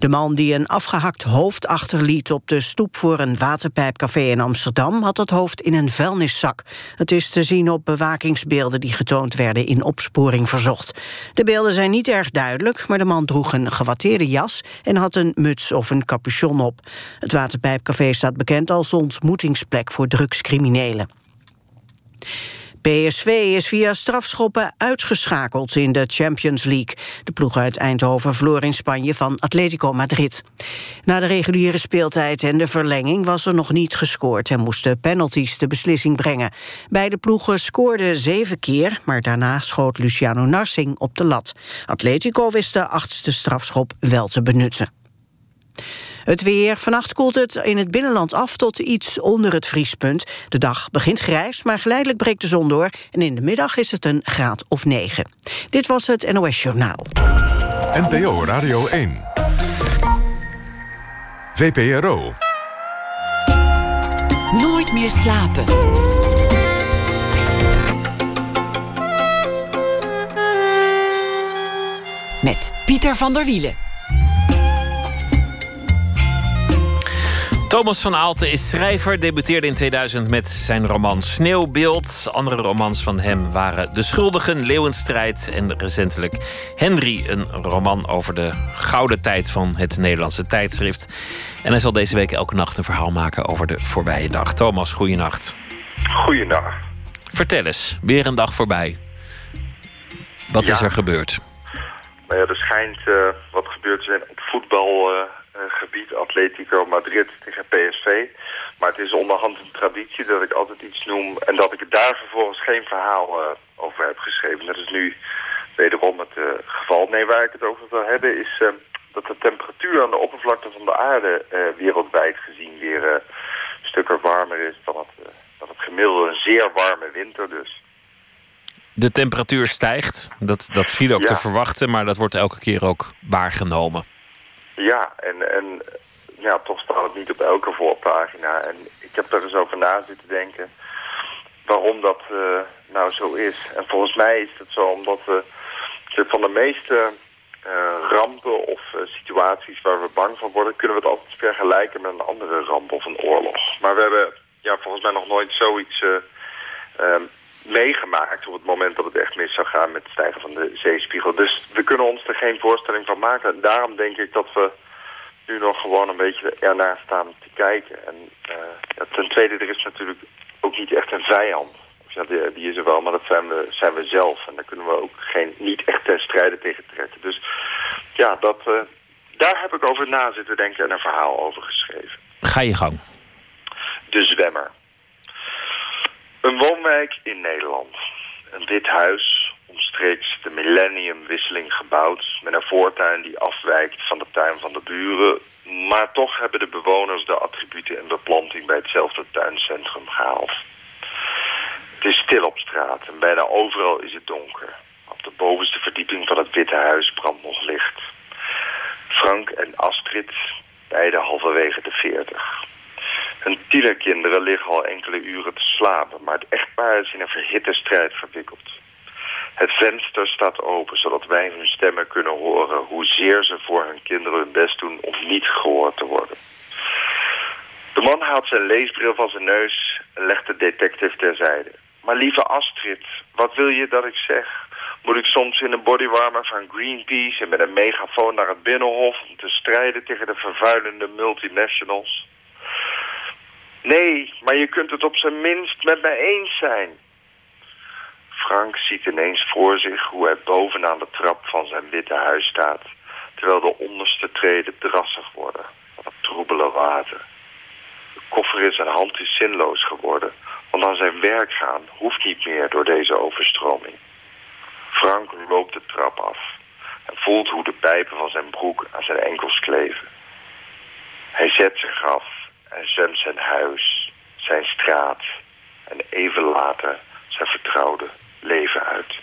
De man die een afgehakt hoofd achterliet op de stoep voor een waterpijpcafé in Amsterdam had dat hoofd in een vuilniszak. Het is te zien op bewakingsbeelden die getoond werden in opsporing verzocht. De beelden zijn niet erg duidelijk, maar de man droeg een gewatteerde jas en had een muts of een capuchon op. Het waterpijpcafé staat bekend als ontmoetingsplek voor drugscriminelen. PSV is via strafschoppen uitgeschakeld in de Champions League. De ploeg uit Eindhoven verloor in Spanje van Atletico Madrid. Na de reguliere speeltijd en de verlenging was er nog niet gescoord... en moesten penalties de beslissing brengen. Beide ploegen scoorden zeven keer... maar daarna schoot Luciano Narsing op de lat. Atletico wist de achtste strafschop wel te benutten. Het weer. Vannacht koelt het in het binnenland af tot iets onder het vriespunt. De dag begint grijs, maar geleidelijk breekt de zon door. En in de middag is het een graad of 9. Dit was het NOS Journaal. NPO Radio 1. VPRO. Nooit meer slapen. Met Pieter van der Wielen. Thomas van Aalten is schrijver, debuteerde in 2000 met zijn roman Sneeuwbeeld. Andere romans van hem waren De Schuldigen, Leeuwenstrijd en recentelijk Henry, een roman over de gouden tijd van het Nederlandse tijdschrift. En hij zal deze week elke nacht een verhaal maken over de voorbije dag. Thomas, goeienacht. Goeienacht. Vertel eens, weer een dag voorbij. Wat is er gebeurd? Nou ja, er schijnt uh, wat gebeurd te zijn op voetbal... Uh gebied Atletico Madrid tegen PSV. Maar het is onderhand een traditie dat ik altijd iets noem... en dat ik daar vervolgens geen verhaal uh, over heb geschreven. Dat is nu wederom het uh, geval. Nee, waar ik het over wil hebben is... Dat de temperatuur aan de oppervlakte van de aarde wereldwijd gezien weer een stukken warmer is dan het, dan het gemiddelde. Een zeer warme winter dus. De temperatuur stijgt, dat, dat viel ook Ja. te verwachten, maar dat wordt elke keer ook waargenomen. Ja, en, en ja, toch staat het niet op elke voorpagina. En ik heb er eens over na zitten denken waarom dat eh, nou zo is. En volgens mij is het zo omdat we van de meeste eh, rampen of eh, situaties waar we bang van worden... kunnen we het altijd vergelijken met een andere ramp of een oorlog. Maar we hebben ja, volgens mij nog nooit zoiets eh, ehm, meegemaakt... op het moment dat het echt mis zou gaan met het stijgen van de zeespiegel. Dus we kunnen ons er geen voorstelling van maken. En daarom denk ik dat we nu nog gewoon een beetje ernaar staan te kijken. En eh, ten tweede, er is natuurlijk ook niet echt een vijand. Ja, die, die is er wel, maar dat zijn we, zijn we zelf. En daar kunnen we ook geen, niet echt ten strijde tegen trekken. Dus ja, dat, eh, daar heb ik over na zitten denken en een verhaal over geschreven. Ga je gang. De Zwemmer. Een woonwijk in Nederland. Een wit huis, omstreeks de millenniumwisseling gebouwd... met een voortuin die afwijkt van de tuin van de buren... maar toch hebben de bewoners de attributen en beplanting... bij hetzelfde tuincentrum gehaald. Het is stil op straat en bijna overal is het donker. Op de bovenste verdieping van het witte huis brandt nog licht. Frank en Astrid, beide halverwege de veertig. Hun tienerkinderen liggen al enkele uren te slapen, maar het echtpaar is in een verhitte strijd verwikkeld. Het venster staat open, zodat wij hun stemmen kunnen horen hoezeer ze voor hun kinderen hun best doen om niet gehoord te worden. De man haalt zijn leesbril van zijn neus en legt de detective terzijde. Maar lieve Astrid, wat wil je dat ik zeg? Moet ik soms in een bodywarmer van Greenpeace en met een megafoon naar het Binnenhof om te strijden tegen de vervuilende multinationals? Nee, maar je kunt het op zijn minst met mij eens zijn. Frank ziet ineens voor zich hoe hij bovenaan de trap van zijn witte huis staat, terwijl de onderste treden drassig worden van het troebele water. De koffer in zijn hand is zinloos geworden, want aan zijn werk gaan hoeft niet meer door deze overstroming. Frank loopt de trap af en voelt hoe de pijpen van zijn broek aan zijn enkels kleven. Hij zet zich af en zwemt zijn huis, zijn straat en even later zijn vertrouwde leven uit.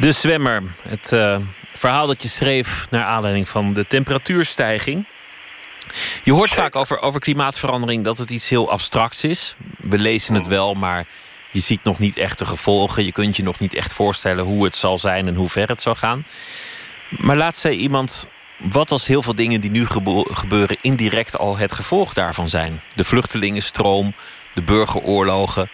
De zwemmer. Het uh, verhaal dat je schreef naar aanleiding van de temperatuurstijging. Je hoort vaak over, over klimaatverandering dat het iets heel abstracts is. We lezen het wel, maar je ziet nog niet echt de gevolgen. Je kunt je nog niet echt voorstellen hoe het zal zijn en hoe ver het zal gaan. Maar laat zei iemand: wat als heel veel dingen die nu gebeuren indirect al het gevolg daarvan zijn? De vluchtelingenstroom, de burgeroorlogen,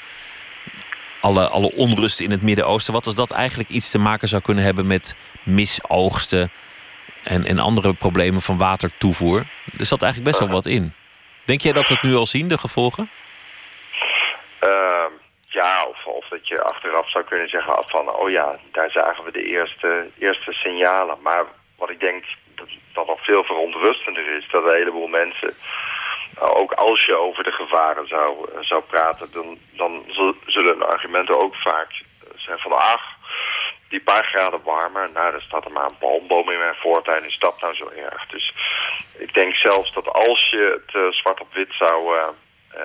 alle, alle onrust in het Midden-Oosten. Wat als dat eigenlijk iets te maken zou kunnen hebben met misoogsten en, en andere problemen van watertoevoer? Er zat eigenlijk best wel wat in. Denk jij dat we het nu al zien, de gevolgen? Uh, ja, of, of dat je achteraf zou kunnen zeggen van... oh ja, daar zagen we de eerste, eerste signalen. Maar wat ik denk dat, nog veel verontrustender is... dat een heleboel mensen nou, ook als je over de gevaren zou, zou praten, dan, dan zullen argumenten ook vaak zijn van ach, die paar graden warmer, nou, er staat er maar een palmboom in mijn voortuin, is dat nou zo erg? Dus ik denk zelfs dat als je het uh, zwart op wit zou,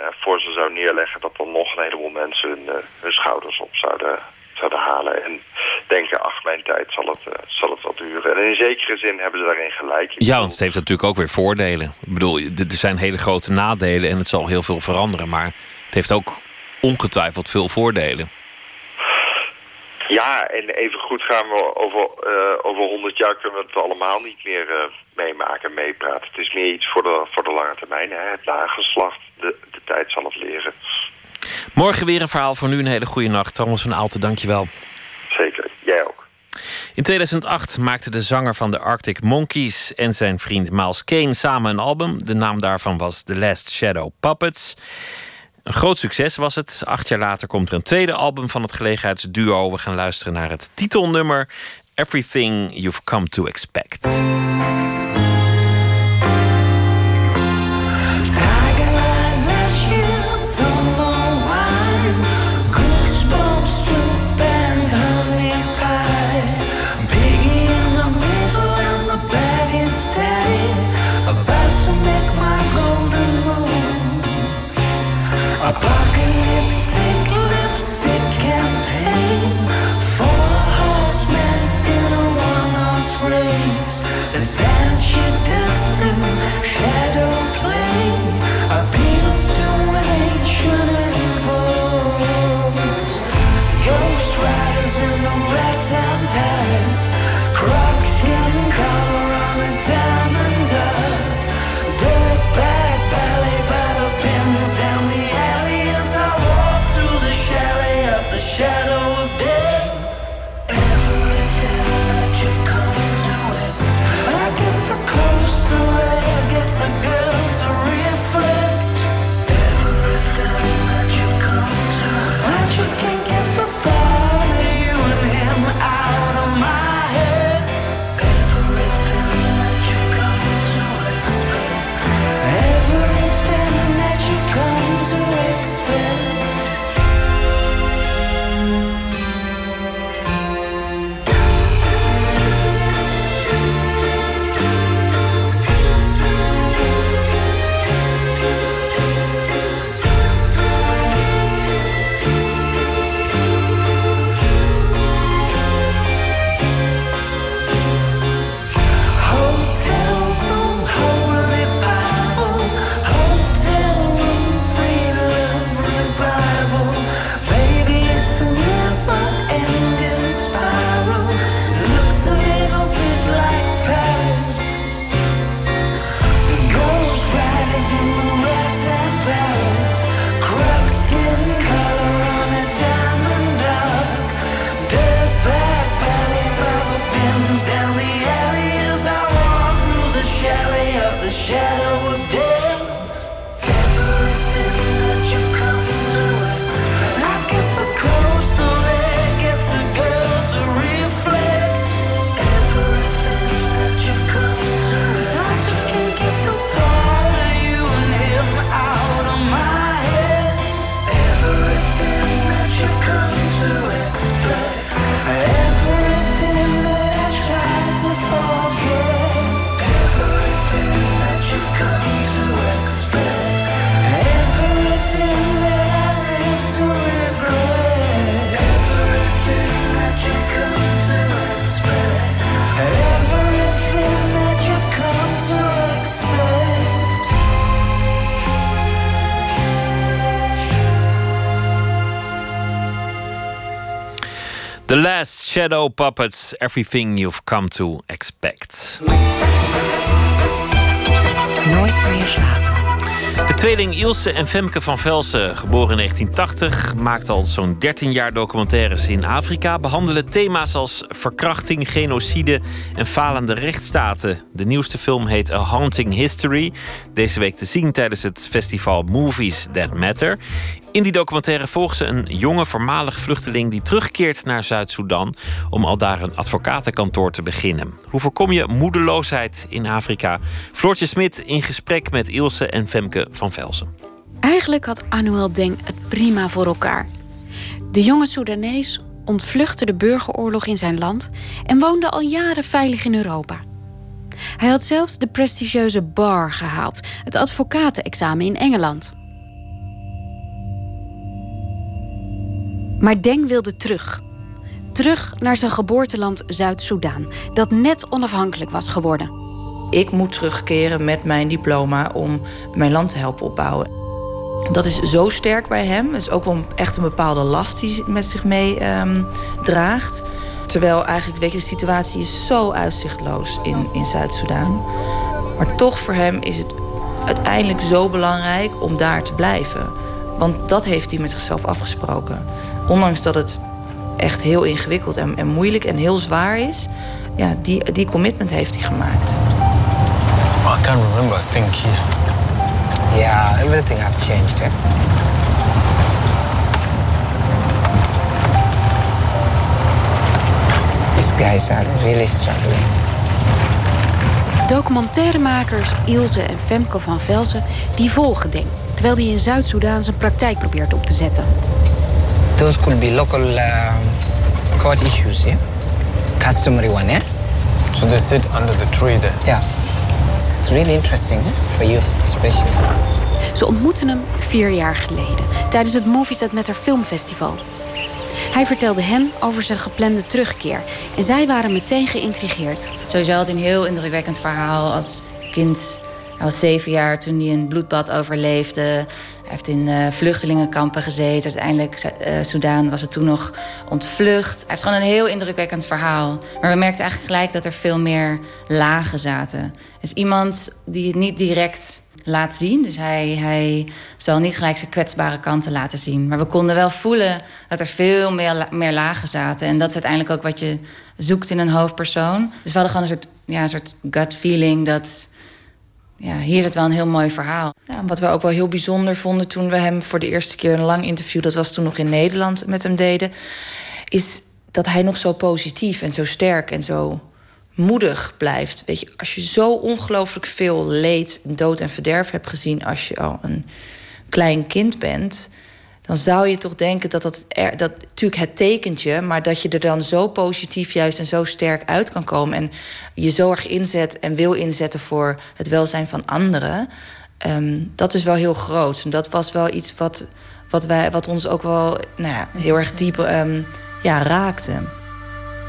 voor ze zou neerleggen, dat dan nog een heleboel mensen hun, hun schouders op zouden, zouden halen. En denken, ach, mijn tijd zal het, uh, zal het wel duren. En in zekere zin hebben ze daarin gelijk. ja, want het heeft natuurlijk ook weer voordelen. Ik bedoel, er zijn hele grote nadelen en het zal heel veel veranderen. Maar het heeft ook ongetwijfeld veel voordelen. Ja, en even goed gaan we over, uh, over 100 jaar kunnen we het allemaal niet meer uh, meemaken, meepraten. Het is meer iets voor de, voor de lange termijn. Hè? Het nageslacht, de, de tijd zal het leren. Morgen weer een verhaal voor nu. Een hele goede nacht. Thomas van Aalten, dankjewel. Zeker, jij ook. In 2008 maakten de zanger van de Arctic Monkeys en zijn vriend Miles Kane samen een album. De naam daarvan was The Last Shadow Puppets. Een groot succes was het. Acht jaar later komt er een tweede album van het gelegenheidsduo. We gaan luisteren naar het titelnummer Everything You've Come to Expect. Shadow Puppets, Everything You've Come to Expect. Nooit meer slapen. De tweeling Ilse en Femke van Velsen, geboren in 1980, maakt al zo'n 13 jaar documentaires in Afrika. Behandelen thema's als verkrachting, genocide en falende rechtsstaten. De nieuwste film heet A Haunting History. Deze week te zien tijdens het festival Movies That Matter. In die documentaire volgt ze een jonge voormalig vluchteling die terugkeert naar Zuid-Soedan om al daar een advocatenkantoor te beginnen. Hoe voorkom je moedeloosheid in Afrika? Floortje Smit in gesprek met Ilse en Femke van Velsen. Eigenlijk had Anuel Deng het prima voor elkaar. De jonge Soedanees ontvluchtte de burgeroorlog in zijn land en woonde al jaren veilig in Europa. Hij had zelfs de prestigieuze bar gehaald, het advocatenexamen in Engeland. Maar Deng wilde terug. Terug naar zijn geboorteland Zuid-Soedan, dat net onafhankelijk was geworden. Ik moet terugkeren met mijn diploma om mijn land te helpen opbouwen. Dat is zo sterk bij hem. Het is ook wel echt een bepaalde last die met zich mee ehm, draagt. Terwijl eigenlijk, de situatie is zo uitzichtloos in, in Zuid-Soedan. Maar toch voor hem is het uiteindelijk zo belangrijk om daar te blijven. Want dat heeft hij met zichzelf afgesproken. Ondanks dat het echt heel ingewikkeld en, en moeilijk en heel zwaar is, ja, die, die commitment heeft hij gemaakt. I can't remember a thing here. Yeah, everything have changed. Eh? These guys are really struggling. Documentairemakers Ilse en Femke van Velzen die volgen Deng, terwijl hij in Zuid-Soedan zijn praktijk probeert op te zetten. Those could be local uh, court issues, yeah? Customary one, yeah? So they sit under the tree there. Yeah. It's really interesting for you, especially. Ze ontmoetten hem vier jaar geleden tijdens het Movies That Matter Filmfestival. Hij vertelde hen over zijn geplande terugkeer en zij waren meteen geïntrigeerd. Sowieso had hij een heel indrukwekkend verhaal als kind. Hij was zeven jaar toen hij een bloedbad overleefde. Hij heeft in uh, vluchtelingenkampen gezeten. Uiteindelijk, uh, Soudaan was het toen nog ontvlucht. Hij heeft gewoon een heel indrukwekkend verhaal. Maar we merkten eigenlijk gelijk dat er veel meer lagen zaten. Is iemand die het niet direct laat zien. Dus hij, hij zal niet gelijk zijn kwetsbare kanten laten zien. Maar we konden wel voelen dat er veel meer, meer lagen zaten. En dat is uiteindelijk ook wat je zoekt in een hoofdpersoon. Dus we hadden gewoon een soort, ja, een soort gut feeling dat... Ja, hier het wel een heel mooi verhaal. Wat we ook wel heel bijzonder vonden toen we hem voor de eerste keer een lang interview... dat was toen nog in Nederland, met hem deden... is dat hij nog zo positief en zo sterk en zo moedig blijft. Weet je, als je zo ongelooflijk veel leed, dood en verderf hebt gezien als je al een klein kind bent, dan zou je toch denken dat dat, dat natuurlijk het tekentje, maar dat je er dan zo positief juist en zo sterk uit kan komen en je zo erg inzet en wil inzetten voor het welzijn van anderen. Um, dat is wel heel groot. En dat was wel iets wat, wat, wij, wat ons ook wel nou ja, heel erg diep um, ja, raakte.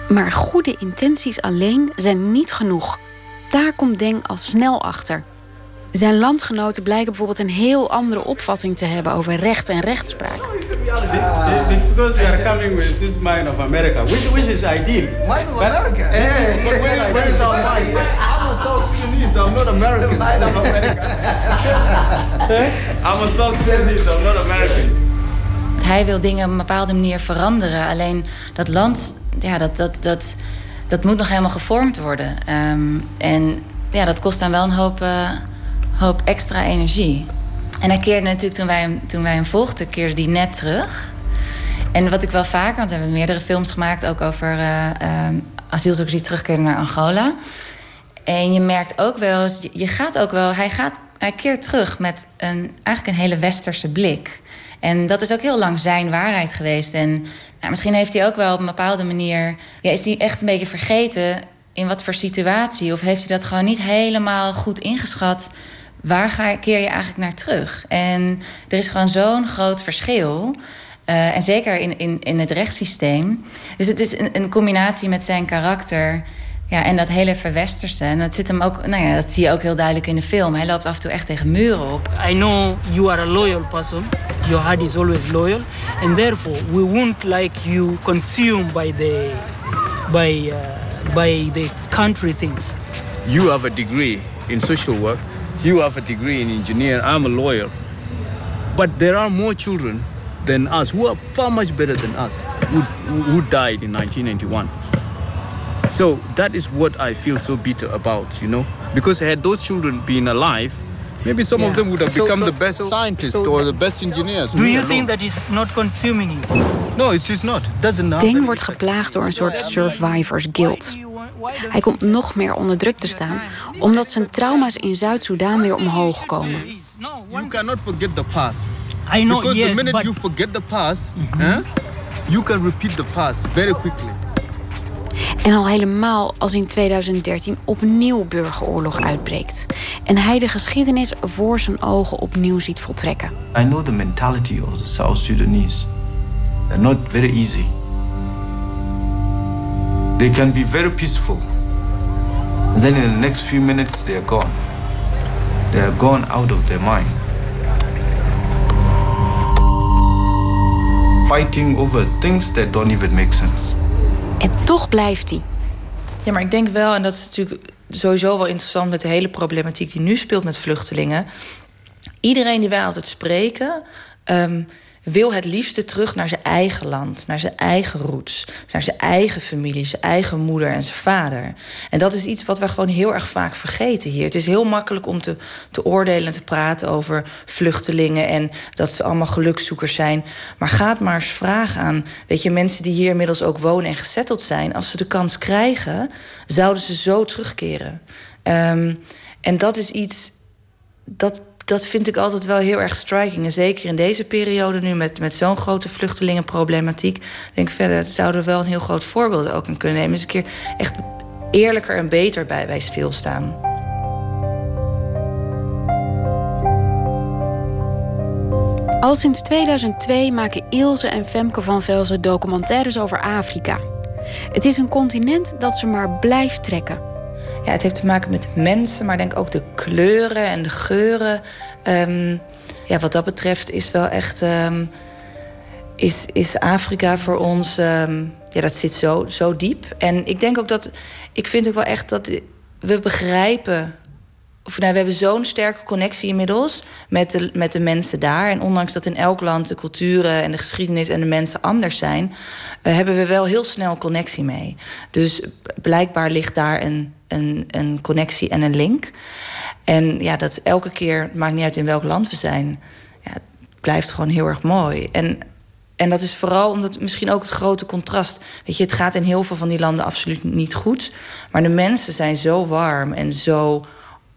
Maar goede intenties alleen zijn niet genoeg. Daar komt Deng al snel achter. Zijn landgenoten blijken bijvoorbeeld een heel andere opvatting te hebben over recht en rechtspraak. Because we are coming with this mind of America, which, which is ideal. Mind of America? Hey, but where, where is our mind? I'm a South Sudanese, I'm not American. Mind of America. I'm a South Sudanese, I'm not American. Hij wil dingen op een bepaalde manier veranderen. Alleen dat land, ja, dat, dat, dat, dat moet nog helemaal gevormd worden. Um, en ja, dat kost dan wel een hoop, uh, hoop extra energie. En hij keerde natuurlijk, toen wij hem, toen wij hem volgden, keerde die net terug. En wat ik wel vaker, want we hebben meerdere films gemaakt... ook over uh, uh, asielzoekers die terugkeren naar Angola. En je merkt ook wel, je gaat ook wel... Hij, gaat, hij keert terug met een, eigenlijk een hele westerse blik... En dat is ook heel lang zijn waarheid geweest. En nou, misschien heeft hij ook wel op een bepaalde manier. Ja, is hij echt een beetje vergeten in wat voor situatie? Of heeft hij dat gewoon niet helemaal goed ingeschat? Waar ga, keer je eigenlijk naar terug? En er is gewoon zo'n groot verschil. Uh, en zeker in, in, in het rechtssysteem. Dus het is een, een combinatie met zijn karakter. Ja, en dat hele verwesterse, en dat zit hem ook, nou ja, dat zie je ook heel duidelijk in de film. Hij loopt af en toe echt tegen muren op. I know you are a loyal person. Your heart is always loyal, and therefore we won't like you consumed by the by uh, by the country things. You have a degree in social work. You have a degree in engineer, I'm a lawyer. But there are more children than us who are far much better than us who, who died in 1991. So that is what I feel so bitter about, you know? Because had those children been alive, maybe some of them would have So- become so- the best so- scientists so- or the best engineers. Do you think not. that is not consuming you? No, it is not. Doesn't happen. Deng wordt geplaagd door een soort survivors guilt. Hij komt nog meer onder druk te staan omdat zijn trauma's in Zuid-Soedan weer omhoog komen. You cannot forget the past. I know, Because yes, the minute but- you forget the past, huh, you can repeat the past very quickly. En al helemaal als in 2013 opnieuw burgeroorlog uitbreekt. En hij de geschiedenis voor zijn ogen opnieuw ziet voltrekken. I know the mentality of the South Sudanese. They're not very easy. They can be very peaceful. And then in the next few minutes, they're gone. They're gone out of their mind. Fighting over things that don't even make sense. En toch blijft hij. Ja, maar ik denk wel, en dat is natuurlijk sowieso wel interessant met de hele problematiek die nu speelt met vluchtelingen. Iedereen die wij altijd spreken, ehm, wil het liefste terug naar zijn eigen land, naar zijn eigen roots, naar zijn eigen familie, zijn eigen moeder en zijn vader. En dat is iets wat wij gewoon heel erg vaak vergeten hier. Het is heel makkelijk om te, te oordelen en te praten over vluchtelingen en dat ze allemaal gelukszoekers zijn. Maar ga het maar eens vragen aan, weet je, mensen die hier inmiddels ook wonen en gezetteld zijn. Als ze de kans krijgen, zouden ze zo terugkeren. Ehm, en dat is iets dat, dat vind ik altijd wel heel erg striking. En zeker in deze periode nu met, met zo'n grote vluchtelingenproblematiek. Denk ik verder, dat zouden we wel een heel groot voorbeeld ook kunnen nemen. Eens een keer echt eerlijker en beter bij, bij stilstaan. Al sinds 2002 maken Ilse en Femke van Velzen documentaires over Afrika. Het is een continent dat ze maar blijft trekken. Ja, het heeft te maken met mensen, maar denk ook de kleuren en de geuren. Ehm, ja, wat dat betreft is wel echt. ehm, is, is Afrika voor ons. ehm, ja, dat zit zo, zo diep. En ik denk ook dat. Ik vind ook wel echt dat we begrijpen. Of nou, we hebben zo'n sterke connectie inmiddels met de, met de mensen daar. En ondanks dat in elk land de culturen en de geschiedenis en de mensen anders zijn, eh, hebben we wel heel snel connectie mee. Dus blijkbaar ligt daar een, een, een connectie en een link. En ja, dat elke keer, het maakt niet uit in welk land we zijn, ja, het blijft gewoon heel erg mooi. En, en dat is vooral omdat misschien ook het grote contrast. Weet je, het gaat in heel veel van die landen absoluut niet goed. Maar de mensen zijn zo warm en zo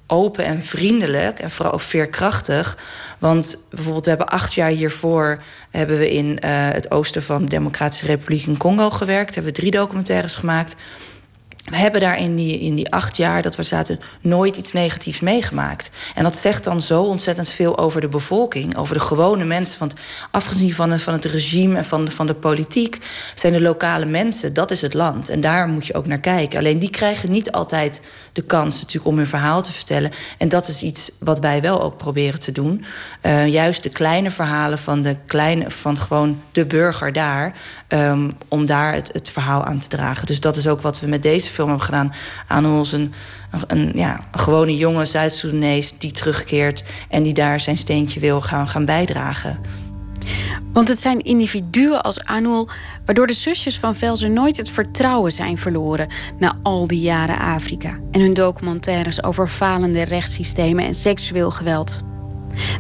open en vriendelijk en vooral veerkrachtig. Want bijvoorbeeld, we hebben acht jaar hiervoor hebben we in eh, het oosten van de Democratische Republiek in Congo gewerkt. Hebben we drie documentaires gemaakt. We hebben daar in die, in die acht jaar dat we zaten nooit iets negatiefs meegemaakt. En dat zegt dan zo ontzettend veel over de bevolking, over de gewone mensen. Want afgezien van, het- van het regime en van de, van de politiek, zijn de lokale mensen, dat is het land. En daar moet je ook naar kijken. Alleen die krijgen niet altijd de kans natuurlijk om hun verhaal te vertellen. En dat is iets wat wij wel ook proberen te doen. Eh, juist de kleine verhalen van, de kleine, van gewoon de burger daar. ehm, om daar het, het verhaal aan te dragen. Dus dat is ook wat we met deze film gedaan. Aan ons een, ja, gewone jonge Zuid-Soedanees die terugkeert. en die daar zijn steentje wil gaan, gaan bijdragen. Want het zijn individuen als Anul waardoor de zusjes van Velzen nooit het vertrouwen zijn verloren na al die jaren Afrika en hun documentaires over falende rechtssystemen en seksueel geweld.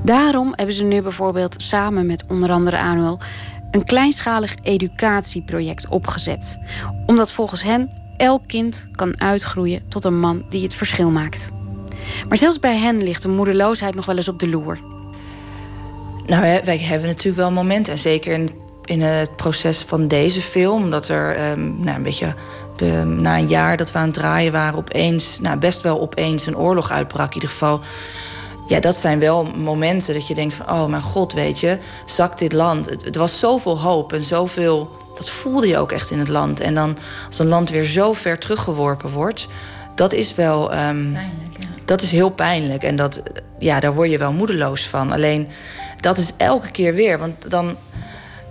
Daarom hebben ze nu bijvoorbeeld samen met onder andere Anul een kleinschalig educatieproject opgezet, omdat volgens hen elk kind kan uitgroeien tot een man die het verschil maakt. Maar zelfs bij hen ligt de moedeloosheid nog wel eens op de loer. Nou, wij, hebben natuurlijk wel momenten. En zeker in, het proces van deze film. Dat er ehm, nou, een beetje na een jaar dat we aan het draaien waren, opeens, nou, best wel opeens een oorlog uitbrak. In ieder geval. Ja, dat zijn wel momenten dat je denkt van, oh mijn god, weet je, zakt dit land. Het was zoveel hoop en zoveel dat voelde je ook echt in het land. En dan als een land weer zo ver teruggeworpen wordt, dat is wel. Um, Dat is heel pijnlijk. En dat, ja, daar word je wel moedeloos van. Alleen dat is elke keer weer. Want dan,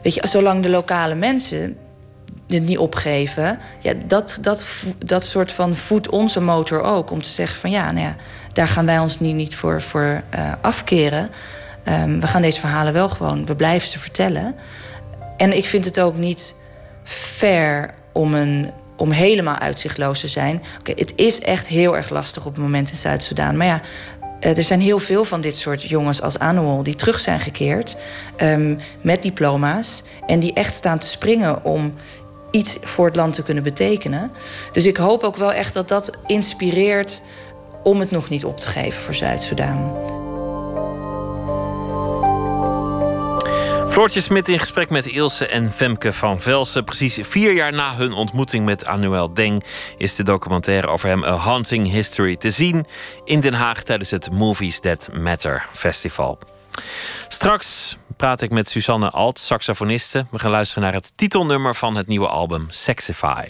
weet je, zolang de lokale mensen het niet opgeven, ja, dat, dat, dat soort van voedt onze motor ook. Om te zeggen van ja, nou ja, daar gaan wij ons niet, niet voor, voor uh, afkeren. Um, we gaan deze verhalen wel gewoon, we blijven ze vertellen. En ik vind het ook niet fair om, een, om helemaal uitzichtloos te zijn. Oké, het is echt heel erg lastig op het moment in Zuid-Soedan. Maar ja, eh, er zijn heel veel van dit soort jongens als Anual die terug zijn gekeerd um, met diploma's. En die echt staan te springen om iets voor het land te kunnen betekenen. Dus ik hoop ook wel echt dat dat inspireert om het nog niet op te geven voor Zuid-Soedan. Floortje Smit in gesprek met Ilse en Femke van Velsen. Precies vier jaar na hun ontmoeting met Anuel Deng is de documentaire over hem A Haunting History te zien in Den Haag tijdens het Movies That Matter Festival. Straks praat ik met Susanne Alt, saxofoniste. We gaan luisteren naar het titelnummer van het nieuwe album Sexify.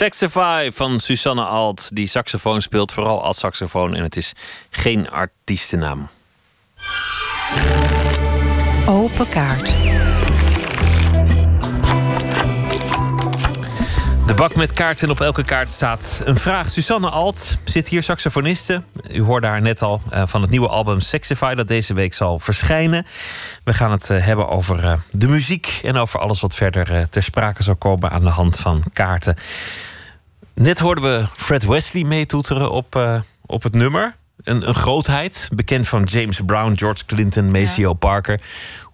Sexify van Susanne Alt, die saxofoon speelt, vooral als saxofoon. En het is geen artiestennaam. Open kaart. De bak met kaarten op elke kaart staat een vraag. Susanne Alt zit hier, saxofoniste. U hoorde haar net al uh, van het nieuwe album Sexify... dat deze week zal verschijnen. We gaan het uh, hebben over uh, de muziek... en over alles wat verder ter sprake zal komen aan de hand van kaarten. Net hoorden we Fred Wesley meetoeteren op, uh, op het nummer. Een, een, grootheid, bekend van James Brown, George Clinton, Maceo ja. Parker.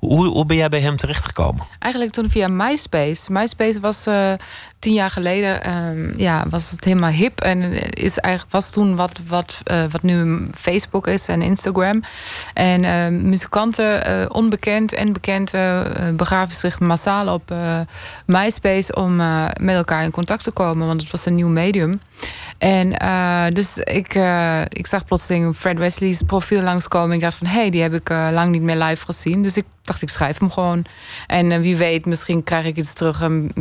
Hoe, ben jij bij hem terechtgekomen? Eigenlijk toen via MySpace. MySpace was uh, tien jaar geleden um, ja, was het helemaal hip. En is eigenlijk, was toen wat, wat, uh, wat nu Facebook is en Instagram. En uh, muzikanten, onbekend en bekend, begaven zich massaal op MySpace om met elkaar in contact te komen. Want het was een nieuw medium. En dus ik, ik zag plotseling Fred Wesley's profiel langskomen. Ik dacht van, hé, hey, die heb ik lang niet meer live gezien. Dus ik dacht, ik schrijf hem gewoon. En wie weet, misschien krijg ik iets terug. En,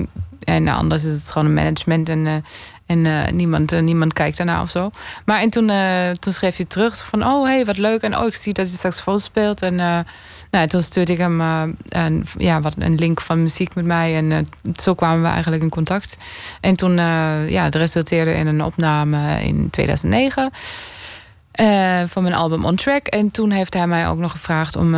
en anders is het gewoon een management. En, uh, en uh, niemand, niemand kijkt daarna of zo. Maar en toen, toen schreef hij terug van... oh, hey, wat leuk. En oh, ik zie dat hij saxofoon speelt. En nou, toen stuurde ik hem een, ja, wat, een link van muziek met mij. En zo kwamen we eigenlijk in contact. En toen, ja, het resulteerde in een opname in 2009... van mijn album On Track. En toen heeft hij mij ook nog gevraagd om...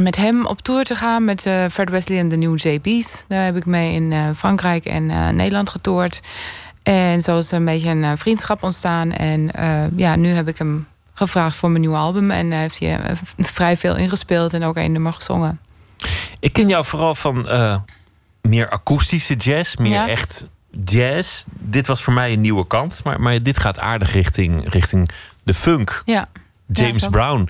Met hem op tour te gaan met uh, Fred Wesley en de New JB's. Daar heb ik mee in uh, Frankrijk en uh, Nederland getoerd. En zo is er een beetje een vriendschap ontstaan. En ja, nu heb ik hem gevraagd voor mijn nieuwe album. En heeft hij vrij veel ingespeeld en ook een nummer gezongen. Ik ken jou vooral van meer akoestische jazz, meer ja. echt jazz. Dit was voor mij een nieuwe kant, maar, maar dit gaat aardig richting, richting de funk. Ja. James ja, Brown.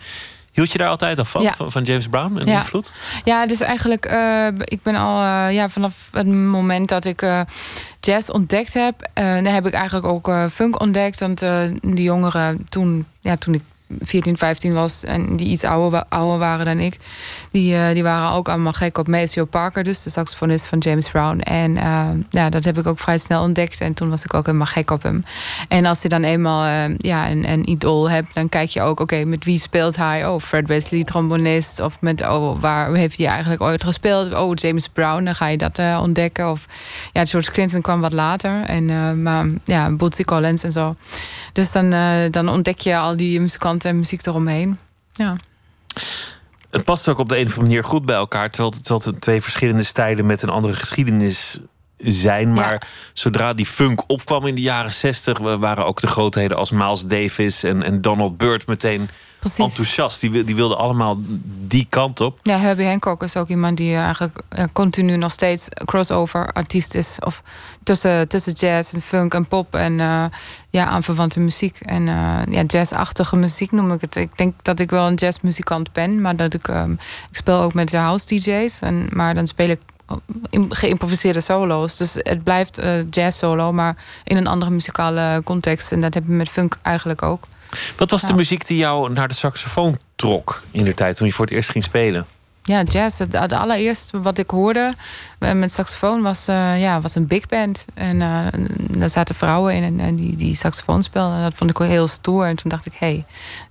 Hield je daar altijd al van, Ja. van, James Brown en Ja. invloed? Ja, dus eigenlijk, eh, ik ben al eh, ja, vanaf het moment dat ik eh, jazz ontdekt heb, dan heb ik eigenlijk ook funk ontdekt. Want de jongeren toen, ja, toen ik 14, 15 was en die iets ouder, ouder waren dan ik, die, eh, die waren ook allemaal gek op Maceo Parker, dus de saxofonist van James Brown. En eh, ja, dat heb ik ook vrij snel ontdekt en toen was ik ook helemaal gek op hem. En als je dan eenmaal eh, ja, een, een idool hebt, dan kijk je ook, oké, met wie speelt hij? Oh, Fred Wesley, trombonist. Of met, oh, waar heeft hij eigenlijk ooit gespeeld? Oh, James Brown, dan ga je dat ontdekken. Of ja, George Clinton kwam wat later. En, maar ja, Bootsy Collins en zo. Dus dan, dan ontdek je al die muzikanten en muziek eromheen. Ja. Het past ook op de een of andere manier goed bij elkaar. Terwijl het, terwijl het twee verschillende stijlen met een andere geschiedenis zijn. Maar zodra die funk opkwam in de jaren zestig... waren ook de grootheden als Miles Davis en, en Donald Byrd meteen Precies. enthousiast. Die, die wilden allemaal die kant op. Ja, Herbie Hancock is ook iemand die eigenlijk eh, continu nog steeds crossover artiest is. Of tussen, tussen jazz en funk en pop en eh, ja, aanverwante muziek. En eh, ja, jazzachtige muziek noem ik het. Ik denk dat ik wel een jazzmuzikant ben, maar dat ik, ehm, ik speel ook met de house DJ's. En, maar dan speel ik geïmproviseerde solo's. Dus het blijft eh, jazz solo, maar in een andere muzikale context. En dat heb ik met funk eigenlijk ook. Wat was de Ja. muziek die jou naar de saxofoon trok in de tijd toen je voor het eerst ging spelen? Ja, jazz. Het, het allereerste wat ik hoorde eh, met saxofoon was, eh, ja, was een big band. En eh, daar zaten vrouwen in en, en die, die saxofoon speelden. En dat vond ik wel heel stoer. En toen dacht ik, hé, hey,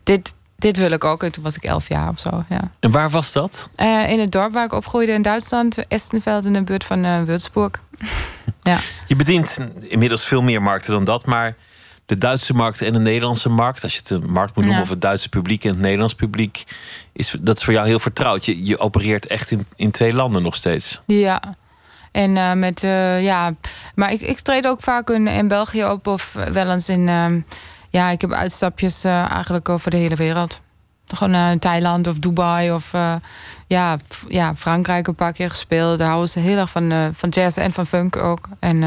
dit, dit wil ik ook. En toen was ik elf jaar of zo, ja. En waar was dat? In het dorp waar ik opgroeide in Duitsland. Estenveld in de buurt van eh Würzburg. ja. Je bedient inmiddels veel meer markten dan dat, maar de Duitse markt en de Nederlandse markt, als je het een markt moet noemen, Ja. of het Duitse publiek en het Nederlands publiek, is dat is voor jou heel vertrouwd. Je, je opereert echt in, in twee landen nog steeds. Ja. En eh, met, eh, ja, maar ik, ik treed ook vaak in, in België op of wel eens in, ehm, ja, ik heb uitstapjes eh, eigenlijk over de hele wereld. Gewoon Thailand of Dubai of ja, ja, Frankrijk een paar keer gespeeld. Daar houden ze heel erg van, van jazz en van funk ook. En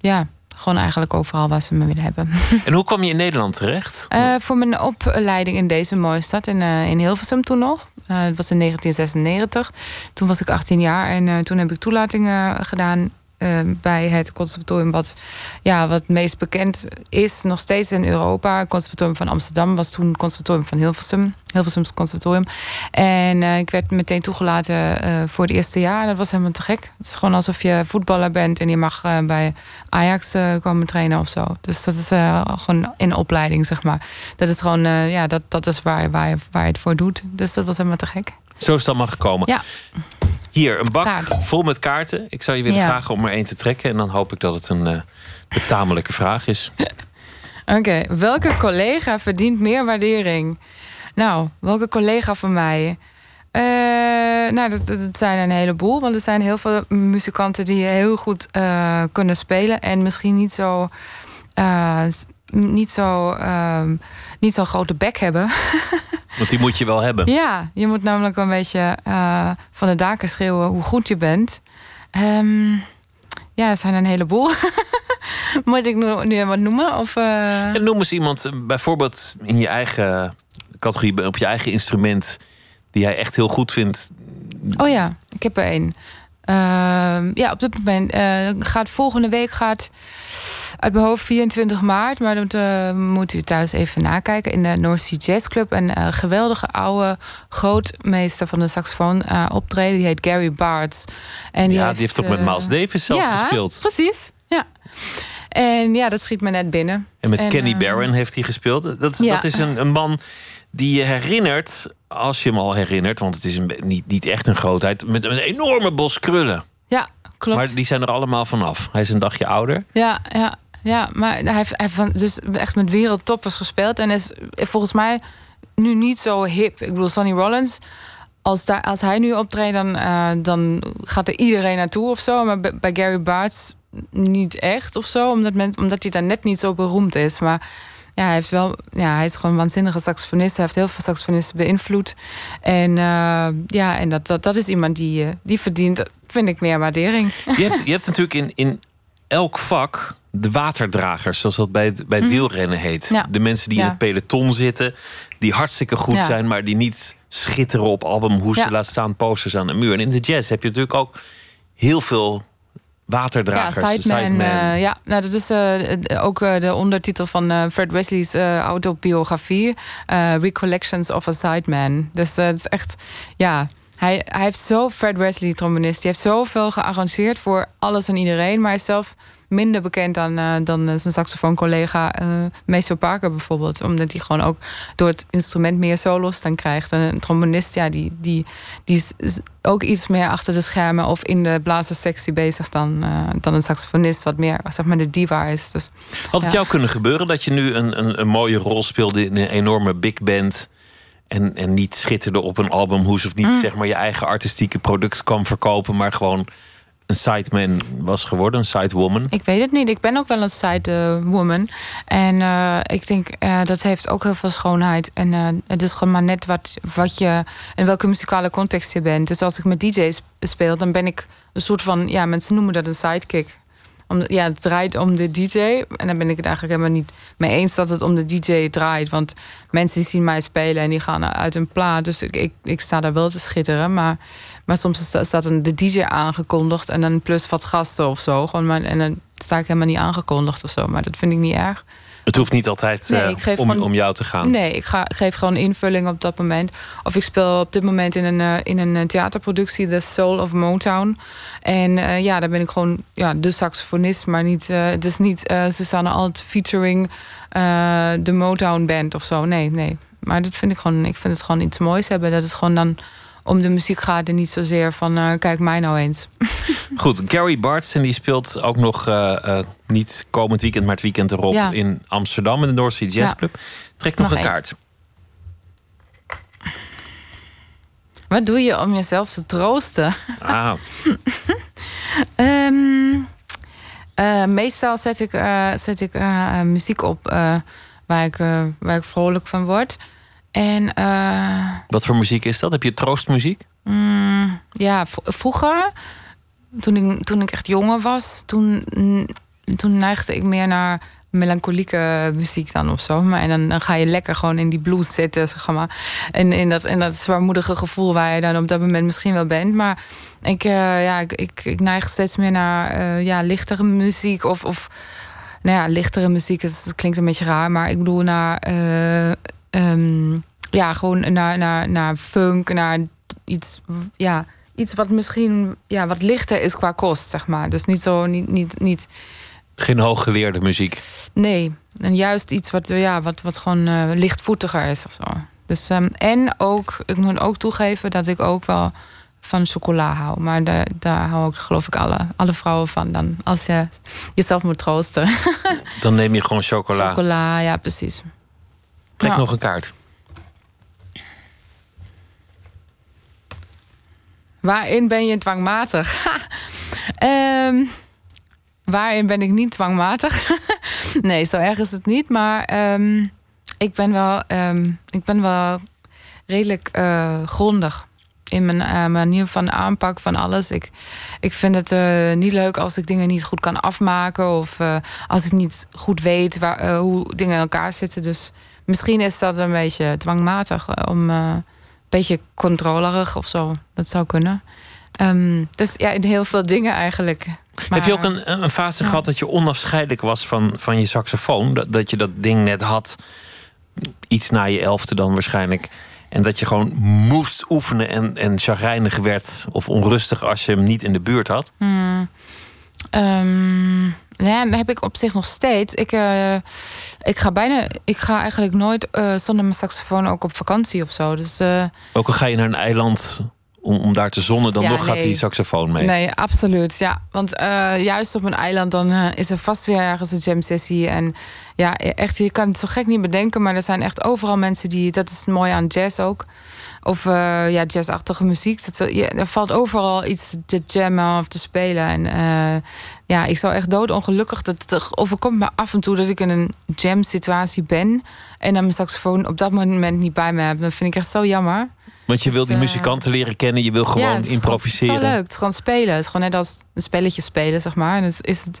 ja, gewoon eigenlijk overal waar ze me willen hebben. En hoe kwam je in Nederland terecht? Eh, voor mijn opleiding in deze mooie stad, in, eh, in Hilversum toen nog. Eh, het was in 1996. Toen was ik 18 jaar en toen heb ik toelatingen gedaan eh, bij het conservatorium wat, ja, wat het meest bekend is, nog steeds in Europa. Het conservatorium van Amsterdam was toen het conservatorium van Hilversum. Hilversums conservatorium. En eh, ik werd meteen toegelaten eh, voor het eerste jaar. Dat was helemaal te gek. Het is gewoon alsof je voetballer bent en je mag eh, bij Ajax komen trainen of zo. Dus dat is gewoon in opleiding, zeg maar. Dat is gewoon, ja, dat, dat is waar, waar, waar je het voor doet. Dus dat was helemaal te gek. Zo is het allemaal gekomen. Ja. Hier, een bak Kaart. vol met kaarten. Ik zou je willen Ja. vragen om er één te trekken. En dan hoop ik dat het een eh, betamelijke vraag is. Oké, welke collega verdient meer waardering? Nou, welke collega van mij? Eh, nou, dat, dat zijn een heleboel. Want er zijn heel veel muzikanten die heel goed eh, kunnen spelen. En misschien niet zo niet zo ehm, niet zo'n grote bek hebben. Want die moet je wel hebben. Ja, je moet namelijk een beetje eh, van de daken schreeuwen hoe goed je bent. Ehm, ja, er zijn een heleboel. moet ik nu, nu wat noemen? Of, En noem eens iemand, eh, bijvoorbeeld in je eigen categorie, op je eigen instrument, die jij echt heel goed vindt. Oh ja, ik heb er één. Ehm, ja, op dit moment gaat volgende week gaat uit mijn hoofd 24 maart, maar dat eh, moet u thuis even nakijken in de North Sea Jazz Club. Een eh, geweldige oude grootmeester van de saxofoon eh, optreden. Die heet Gary Bartz. En ja, die heeft ook met Miles Davis zelfs ja, gespeeld. Precies, ja. En ja, dat schiet me net binnen. En met Kenny Barron heeft hij gespeeld. Dat, ja. dat is een, een man die je herinnert, als je hem al herinnert, want het is een, niet, niet echt een grootheid, met een enorme bos krullen. Ja, klopt. Maar die zijn er allemaal vanaf. Hij is een dagje ouder. Ja, ja, ja, maar hij heeft, hij heeft dus echt met wereldtoppers gespeeld. En is volgens mij nu niet zo hip. Ik bedoel, Sonny Rollins, als, daar, als hij nu optreedt, dan, eh, dan gaat er iedereen naartoe of zo. Maar bij, Gary Bartz niet echt of zo, omdat, men, omdat hij dan net niet zo beroemd is. Maar ja, hij, heeft wel, ja, hij is gewoon een waanzinnige saxofonist. Hij heeft heel veel saxofonisten beïnvloed. En eh, ja, en dat, dat, dat is iemand die, eh, die verdient, vind ik, meer waardering. Je hebt, je hebt natuurlijk in, in elk vak de waterdragers, zoals dat bij het, bij het Mhm. wielrennen heet. Ja. De mensen die in het peloton zitten, die hartstikke goed Ja. zijn, maar die niet schitteren op albumhoesen, Ja. laat staan posters aan de muur. En in de jazz heb je natuurlijk ook heel veel waterdragers. Ja, de Sideman. eh, ja, nou, dat is eh, ook eh, de ondertitel van Fred Wesley's autobiografie. Recollections of a Sideman. Dus het is echt, ja... Hij, hij heeft zo, Fred Wesley, trombonist, die heeft zoveel gearrangeerd voor alles en iedereen. Maar hij is zelf minder bekend dan, eh, dan eh, zijn saxofooncollega eh Meester Parker bijvoorbeeld. Omdat hij gewoon ook door het instrument meer solos dan krijgt. En een trombonist, ja, die, die, die is- ook iets meer achter de schermen of in de blazerssectie bezig dan, dan een saxofonist, wat meer zeg maar de diva is. Dus, Had het ja. jou kunnen gebeuren dat je nu een, een, een mooie rol speelde in een enorme big band... En, en niet schitterde op een albumhoes of niet Mm. zeg maar je eigen artistieke product kwam verkopen... maar gewoon een sideman was geworden, een sidewoman? Ik weet het niet. Ik ben ook wel een side eh, woman. En eh, ik denk eh, dat heeft ook heel veel schoonheid. En eh, het is gewoon maar net wat, wat je. in welke muzikale context je bent. Dus als ik met DJ's speel, dan ben ik een soort van. Ja, mensen noemen dat een sidekick. Ja, het draait om de DJ. En dan ben ik het eigenlijk helemaal niet mee eens dat het om de DJ draait. Want mensen zien mij spelen en die gaan uit een plaat. Dus ik, ik, ik sta daar wel te schitteren. Maar, maar soms sta- staat een, de DJ aangekondigd en dan plus wat gasten of zo. Gewoon maar, en dan sta ik helemaal niet aangekondigd of zo. Maar dat vind ik niet erg. Het hoeft niet altijd Nee, eh, om, gewoon- om jou te gaan. Nee, ik ga, geef gewoon invulling op dat moment. Of ik speel op dit moment in een, eh, in een eh, theaterproductie, The Soul of Motown. En ja, daar ben ik gewoon ja, de saxofonist, maar niet, het is niet Susanne Alt featuring de Motown Band of zo. Nee, nee. Maar dat vind ik gewoon, ik vind het gewoon iets moois hebben. Dat het gewoon dan om de muziek gaat en niet zozeer van eh, kijk mij nou eens. Goed, Gary Bartz en die speelt ook nog eh, eh, niet komend weekend, maar het weekend erop Ja. in Amsterdam in de North Sea Jazz Ja. Club. Trek nog, Nog een kaart. Wat doe je om jezelf te troosten? Ah, Ehm, eh, meestal zet ik, zet ik muziek op waar, ik, waar ik vrolijk van word. En eh, wat voor muziek is dat? Heb je troostmuziek? mm, ja, vroeger, toen ik, toen ik echt jonger was, toen, mm, toen neigde ik meer naar melancholieke muziek dan of zo. Maar en dan, dan ga je lekker gewoon in die blues zitten, zeg maar. En in dat, in dat zwaarmoedige gevoel waar je dan op dat moment misschien wel bent. Maar ik, eh, ja, ik, ik, ik neig steeds meer naar eh, ja, lichtere muziek. Of, of nou ja, lichtere muziek is, dat klinkt een beetje raar. Maar ik bedoel naar... ehm, ja, gewoon naar, naar, naar funk, naar iets... Ja, iets wat misschien ja, wat lichter is qua kost, zeg maar. Dus niet zo... Niet, niet, niet, Geen hooggeleerde muziek. Nee, en juist iets wat, ja, wat, wat gewoon eh, lichtvoetiger is of zo. Dus, ehm, en ook, ik moet ook toegeven dat ik ook wel van chocola hou. Maar daar, daar hou ik geloof ik alle, alle vrouwen van dan. Als je jezelf moet troosten. Dan neem je gewoon chocola. chocola, ja precies. Trek Ja. nog een kaart. Waarin ben je dwangmatig? Ehm, waarin ben ik niet dwangmatig? nee, zo erg is het niet. Maar ehm, ik, ben wel, ehm, ik ben wel redelijk eh, grondig in mijn eh, manier van aanpak van alles. Ik, ik vind het eh, niet leuk als ik dingen niet goed kan afmaken of als ik niet goed weet waar, hoe dingen in elkaar zitten. Dus misschien is dat een beetje dwangmatig om eh, een beetje controlerig of zo. Dat zou kunnen. Ehm, dus ja, in heel veel dingen eigenlijk. Heb je ook een, een fase gehad dat je onafscheidelijk was van, van je saxofoon? Dat, dat je dat ding net had, iets na je elfde dan waarschijnlijk. En dat je gewoon moest oefenen en, en chagrijnig werd of onrustig als je hem niet in de buurt had? Hmm. Ehm, ja, dat heb ik op zich nog steeds. Ik, eh, ik ga bijna, ik ga eigenlijk nooit eh, zonder mijn saxofoon ook op vakantie of zo. Dus eh, Ook al ga je naar een eiland om, om daar te zonnen, dan Ja, nog gaat die saxofoon mee. Nee, absoluut. Ja, want juist op een eiland dan is er vast weer ergens een jam sessie. En ja, echt, je kan het zo gek niet bedenken, maar er zijn echt overal mensen die. Dat is mooi aan jazz ook. Of eh, ja, jazzachtige muziek. Dat, ja, er valt overal iets te jammen of te spelen. En eh, ja, ik zou echt doodongelukkig. Dat het overkomt me af en toe dat ik in een jam situatie ben. En dan mijn saxofoon op dat moment niet bij me heb. Dat vind ik echt zo jammer. Want je wil Dus, die eh, muzikanten leren kennen, je wil gewoon het improviseren. Gewoon, het is leuk. Het is gewoon spelen. Het is gewoon net als een spelletje spelen, zeg maar. En dus is het,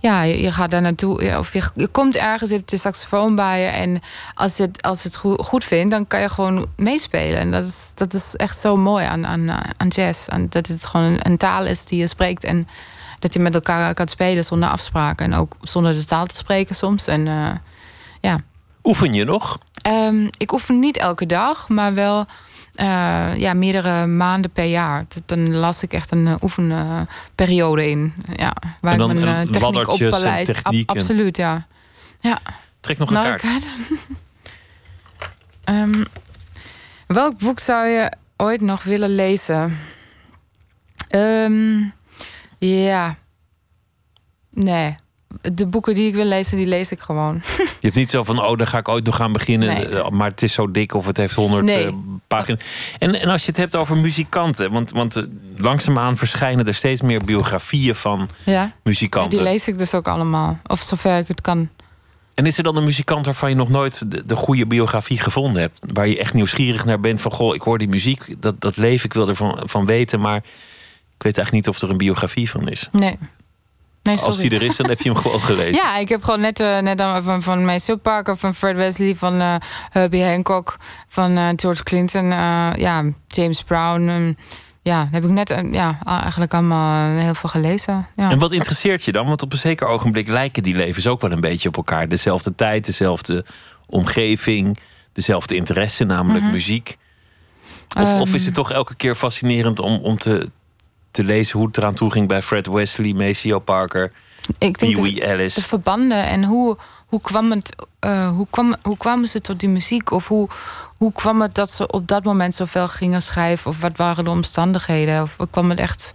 ja, je, je gaat daar naartoe. ja, Of je, je komt ergens, je hebt de saxofoon bij je. En als je het, als je het goed, goed vindt, dan kan je gewoon meespelen. En dat is, dat is echt zo mooi aan, aan, aan jazz. En dat het gewoon een, een taal is die je spreekt. En dat je met elkaar kan spelen zonder afspraken. En ook zonder de taal te spreken soms. En eh, ja. Oefen je nog? Ehm, ik oefen niet elke dag, maar wel eh, ja, meerdere maanden per jaar. Dat- Dan las ik echt een uh, oefenperiode in. Ja, waar En dan- ik mijn en eh, techniek en oppaleist. Ab- absoluut, ja. ja. Trek nog een Nou, kaart. Ehm, welk boek zou je ooit nog willen lezen? Ehm, ja. Nee. De boeken die ik wil lezen, die lees ik gewoon. Je hebt niet zo van, oh, daar ga ik ooit nog aan beginnen. Nee. eh, Maar het is zo dik of het heeft honderd Nee. eh, pagina's. En, en als je het hebt over muzikanten. Want, want eh, langzaamaan verschijnen er steeds meer biografieën van Ja. muzikanten. Die lees ik dus ook allemaal. Of zover ik het kan. En is er dan een muzikant waarvan je nog nooit de, de goede biografie gevonden hebt? Waar je echt nieuwsgierig naar bent van, goh, ik hoor die muziek, dat, dat leven, ik wil ervan van weten. Maar ik weet eigenlijk niet of er een biografie van is. Nee. Nee Als die er is, dan heb je hem gewoon gelezen. Ja, ik heb gewoon net, eh, net van, van Mason Parker, van Fred Wesley, van eh, Herbie Hancock, van eh, George Clinton, ja, James Brown. ehm, ja, heb ik net ja, eigenlijk allemaal heel veel gelezen. Ja. En wat interesseert je dan? Want op een zeker ogenblik lijken die levens ook wel een beetje op elkaar. Dezelfde tijd, dezelfde omgeving, dezelfde interesse, namelijk Mhm. muziek. Of, of is Ehm. het toch elke keer fascinerend om, om te, te lezen hoe het eraan toe ging bij Fred Wesley, Maceo Parker, ik denk Pee Wee de, Ellis? de verbanden en hoe, hoe, kwam het, eh, hoe, kwam, hoe kwamen ze tot die muziek? Of hoe, hoe kwam het dat ze op dat moment zoveel gingen schrijven? Of wat waren de omstandigheden? Of kwam het echt.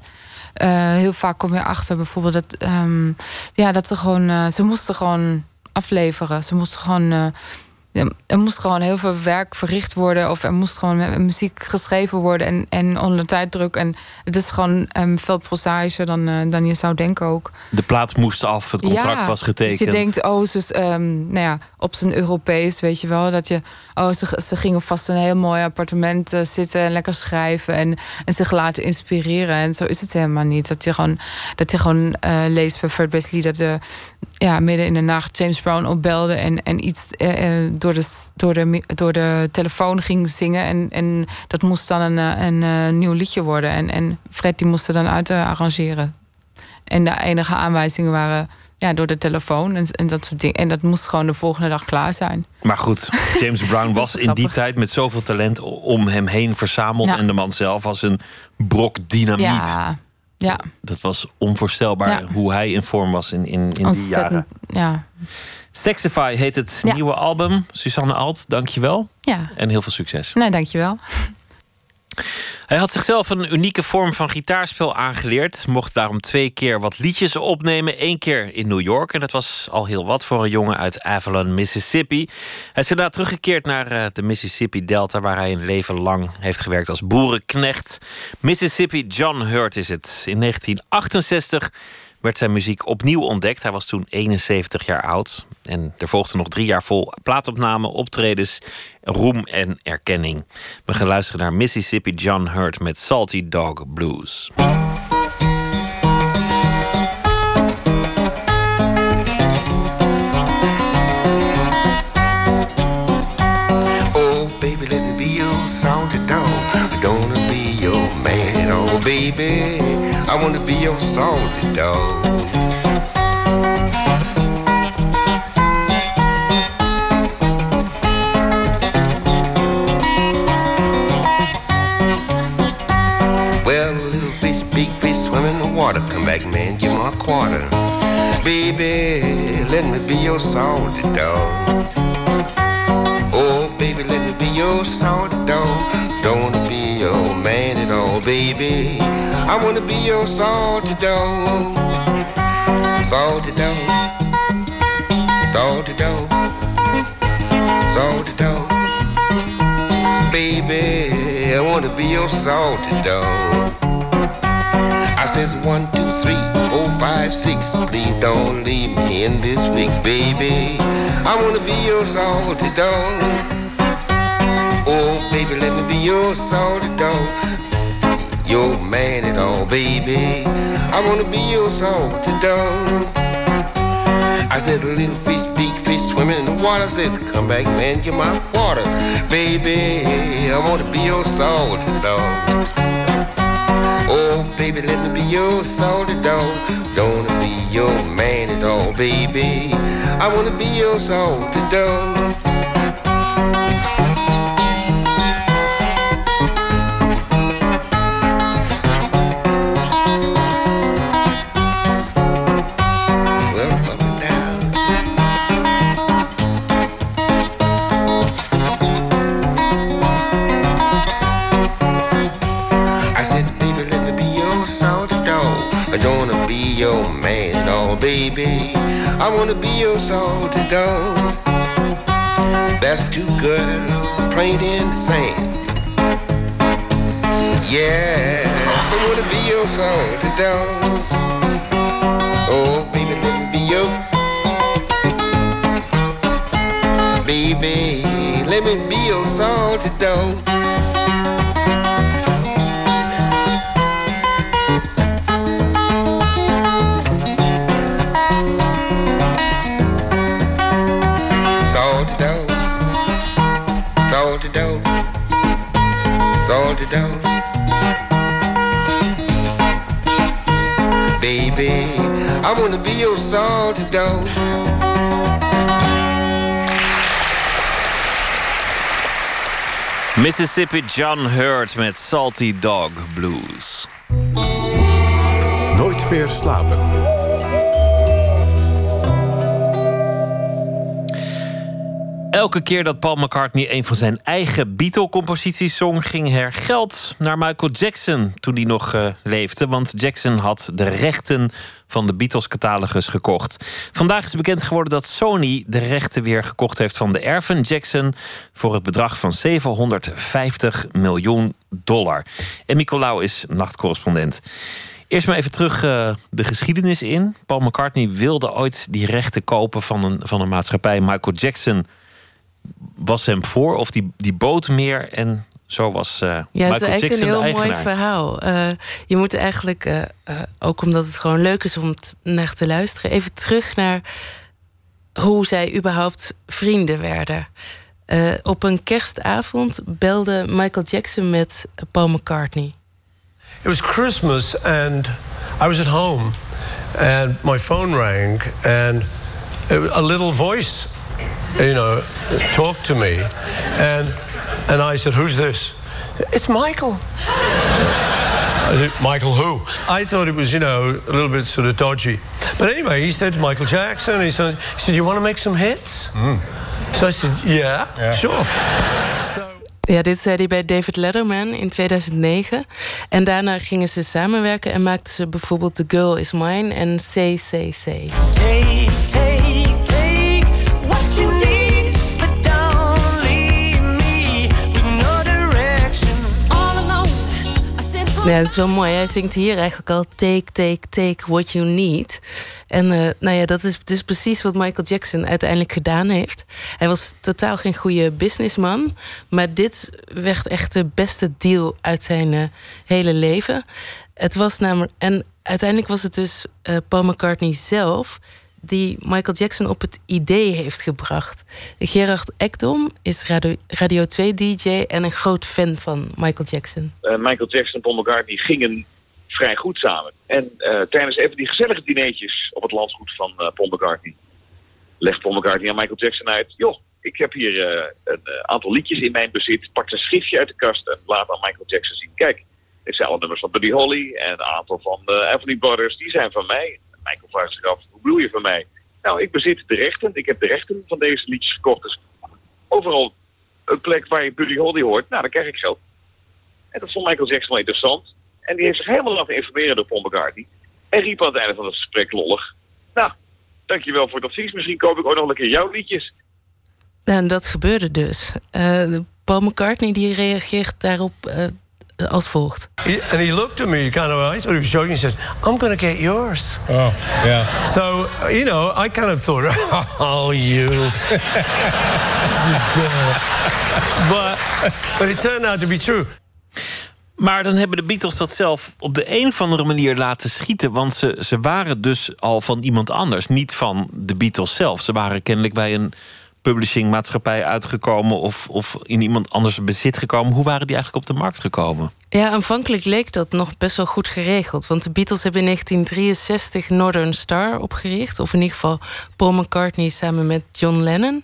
eh, heel vaak kom je achter bijvoorbeeld dat, ehm, ja, dat ze gewoon. eh, ze moesten gewoon afleveren. Ze moesten gewoon. Er moest gewoon heel veel werk verricht worden. Of er moest gewoon muziek geschreven worden. En, en onder tijddruk. En het is gewoon ehm, veel prozaïscher dan, eh, dan je zou denken ook. De plaat moest af, het contract was getekend. Dus je denkt, oh, ze, is, ehm, nou ja, op zijn Europees, weet je wel. Dat je, oh, ze, ze gingen vast in een heel mooi appartement eh, zitten en lekker schrijven. En, en zich laten inspireren. En zo is het helemaal niet. Dat je gewoon, dat je gewoon eh, leest bij Fred Wesley dat de, ja, midden in de nacht James Brown opbelde. En, en iets eh, eh, door, de, door, de, door de telefoon ging zingen. En, en dat moest dan een, eh, een, nieuw liedje worden. En, en Fred die moest er dan uit arrangeren. En de enige aanwijzingen waren ja, door de telefoon en, en dat soort dingen. En dat moest gewoon de volgende dag klaar zijn. Maar goed, James Brown was in die tijd met zoveel talent om hem heen verzameld. Ja. En de man zelf als een brok dynamiet. Ja, ja. Dat was onvoorstelbaar Ja. hoe hij in vorm was in, in, in die jaren. Ja. Sexify heet het Ja. nieuwe album. Susanne Alt, dankjewel. ja. En heel veel succes. Nee, dankjewel. Hij had zichzelf een unieke vorm van gitaarspel aangeleerd. Mocht daarom twee keer wat liedjes opnemen. Eén keer in New York. En dat was al heel wat voor een jongen uit Avalon, Mississippi. Hij is daarna teruggekeerd naar eh, de Mississippi Delta... waar hij een leven lang heeft gewerkt als boerenknecht. Mississippi John Hurt is het. In 1968 werd zijn muziek opnieuw ontdekt. Hij was toen 71 jaar oud. En er volgden nog drie jaar vol plaatopname, optredens, roem en erkenning. We gaan luisteren naar Mississippi John Hurt met Salty Dog Blues. Baby, let me be your salty dog. I don't wanna be your man. Oh, baby, I wanna be your salty dog. Well, little fish, big fish, swim in the water. Come back, man, give me a quarter. Baby, let me be your salty dog. Oh, baby, let me be your salty dog. Don't wanna be your man at all, baby. I wanna be your salty dog. Salty dog. Salty dog. Salty dog. Baby, I wanna be your salty dog. I says one, two, three, four, five, six. Please don't leave me in this fix, baby. I wanna be your salty dog. Oh, baby, let me be your salty dog. Your man at all, baby. I wanna be your salty dog. I said, little fish, big fish swimming in the water. Says, come back, man, get my quarter. Baby, I wanna be your salty dog. Oh, baby, let me be your salty dog. Don't wanna be your man at all, baby. I wanna be your salty dog. Baby. I wanna be your salty dog. That's two girls playing in the sand. Yeah, I wanna be your salty dog. Oh, baby, let me be your. Baby, let me be your salty dog. Salty dog. Baby, I wanna be your salty dog. Mississippi John Hurt met Salty Dog Blues. Nooit meer slapen. Elke keer dat Paul McCartney een van zijn eigen Beatle-composities zong, ging er geld naar Michael Jackson toen hij nog eh, leefde. Want Jackson had de rechten van de Beatles-catalogus gekocht. Vandaag is bekend geworden dat Sony de rechten weer gekocht heeft van de erven Jackson voor het bedrag van 750 miljoen dollar. En Nicolaou is nachtcorrespondent. Eerst maar even terug eh, de geschiedenis in. Paul McCartney wilde ooit die rechten kopen van een, van een maatschappij. Michael Jackson was hem voor, of die, die bood meer. En zo was eh Ja, Michael het is eigenlijk een heel mooi verhaal. Eh, je moet eigenlijk, eh, ook omdat het gewoon leuk is om naar te luisteren, even terug naar hoe zij überhaupt vrienden werden. Eh, op een kerstavond belde Michael Jackson met Paul McCartney. It was Christmas and I was at home and my phone rang and it was a little voice, you know, talked to me and and I said, "Who's this?" It's Michael. I said, Michael who? I thought it was, you know, a little bit sort of dodgy. But anyway, he said Michael Jackson. He said, he said, "You want to make some hits?" Hmm. So I said, "Yeah, sure." Ja, dit zei hij bij David Letterman in 2009. En daarna gingen ze samenwerken en maakten ze bijvoorbeeld The Girl Is Mine en Say, Say, Say. Take, Ja, dat is wel mooi. Hij zingt hier eigenlijk al take, take, take what you need. En eh, nou ja, dat is dus precies wat Michael Jackson uiteindelijk gedaan heeft. Hij was totaal geen goede businessman. Maar dit werd echt de beste deal uit zijn eh, hele leven. Het was namelijk... En uiteindelijk was het dus eh, Paul McCartney zelf die Michael Jackson op het idee heeft gebracht. Gerard Ekdom is Radio, Radio 2-dj en een groot fan van Michael Jackson. Eh, Michael Jackson en Paul McCartney gingen vrij goed samen. En eh, tijdens even die gezellige dineetjes op het landgoed van eh, Paul McCartney... legt Paul McCartney aan Michael Jackson uit... joh, ik heb hier een aantal liedjes in mijn bezit. Pak een schriftje uit de kast en laat aan Michael Jackson zien. Kijk, dit zijn alle nummers van Buddy Holly en een aantal van de Everly Brothers. Die zijn van mij. Michael vraagt zich af, van mij? Nou, ik bezit de rechten. Ik heb de rechten van deze liedjes gekocht. Dus overal een plek waar je Buddy Holly hoort, nou, dan krijg ik geld. En dat vond Michael Jackson wel interessant. En die heeft zich helemaal laten informeren door Paul McCartney. En riep aan het einde van het gesprek lollig... Nou, dankjewel voor het advies. Misschien koop ik ook nog een keer jouw liedjes. En dat gebeurde dus. Eh, Paul McCartney die reageert daarop eh, als volgt. He- and he looked at me kind of, I thought he was joking. He said, I'm going to get yours. Oh, yeah. So, you know, I kind of thought, oh, you. but, but it turned out to be true. Maar dan hebben de Beatles dat zelf op de een of andere manier laten schieten. Want ze, ze waren dus al van iemand anders, niet van de Beatles zelf. Ze waren kennelijk bij een publishingmaatschappij uitgekomen of, of in iemand anders bezit gekomen. Hoe waren die eigenlijk op de markt gekomen? Ja, aanvankelijk leek dat nog best wel goed geregeld. Want de Beatles hebben in 1963 Northern Star opgericht. Of in ieder geval Paul McCartney samen met John Lennon.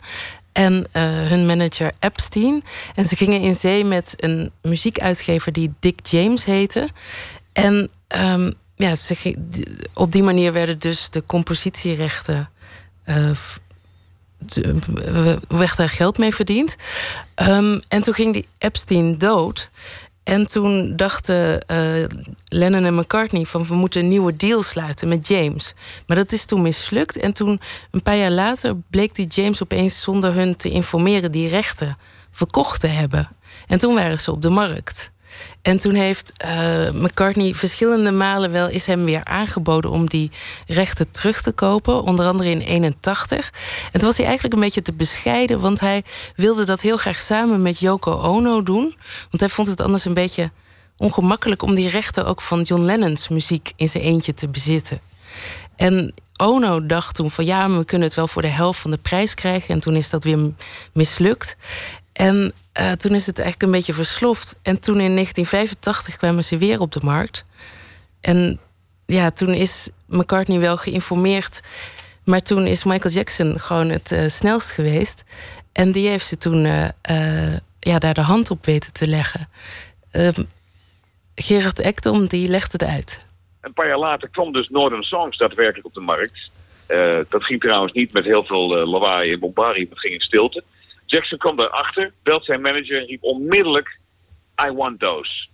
En eh, hun manager Epstein. En ze gingen in zee met een muziekuitgever die Dick James heette. En ehm, ja, op die manier werden dus de compositierechten. w- werd daar geld mee verdiend. Ehm, en toen ging die Epstein dood. En toen dachten eh, Lennon en McCartney van we moeten een nieuwe deal sluiten met James. Maar dat is toen mislukt. En toen, een paar jaar later, bleek die James opeens zonder hun te informeren die rechten verkocht te hebben. En toen waren ze op de markt. En toen heeft eh, McCartney verschillende malen wel is hem weer aangeboden om die rechten terug te kopen. Onder andere in 81. En toen was hij eigenlijk een beetje te bescheiden, want hij wilde dat heel graag samen met Yoko Ono doen. Want hij vond het anders een beetje ongemakkelijk om die rechten ook van John Lennon's muziek in zijn eentje te bezitten. En Ono dacht toen van ja, we kunnen het wel voor de helft van de prijs krijgen. En toen is dat weer mislukt. En eh, toen is het eigenlijk een beetje versloft. En toen in 1985 kwamen ze weer op de markt. En ja, toen is McCartney wel geïnformeerd. Maar toen is Michael Jackson gewoon het eh, snelst geweest. En die heeft ze toen eh, ja, daar de hand op weten te leggen. Ehm, Gerard Ekdom, die legde het uit. Een paar jaar later kwam dus Northern Songs daadwerkelijk op de markt. Dat ging trouwens niet met heel veel lawaai en bombardie, dat ging in stilte. Jackson kwam daarachter, belt zijn manager en riep onmiddellijk... I want those.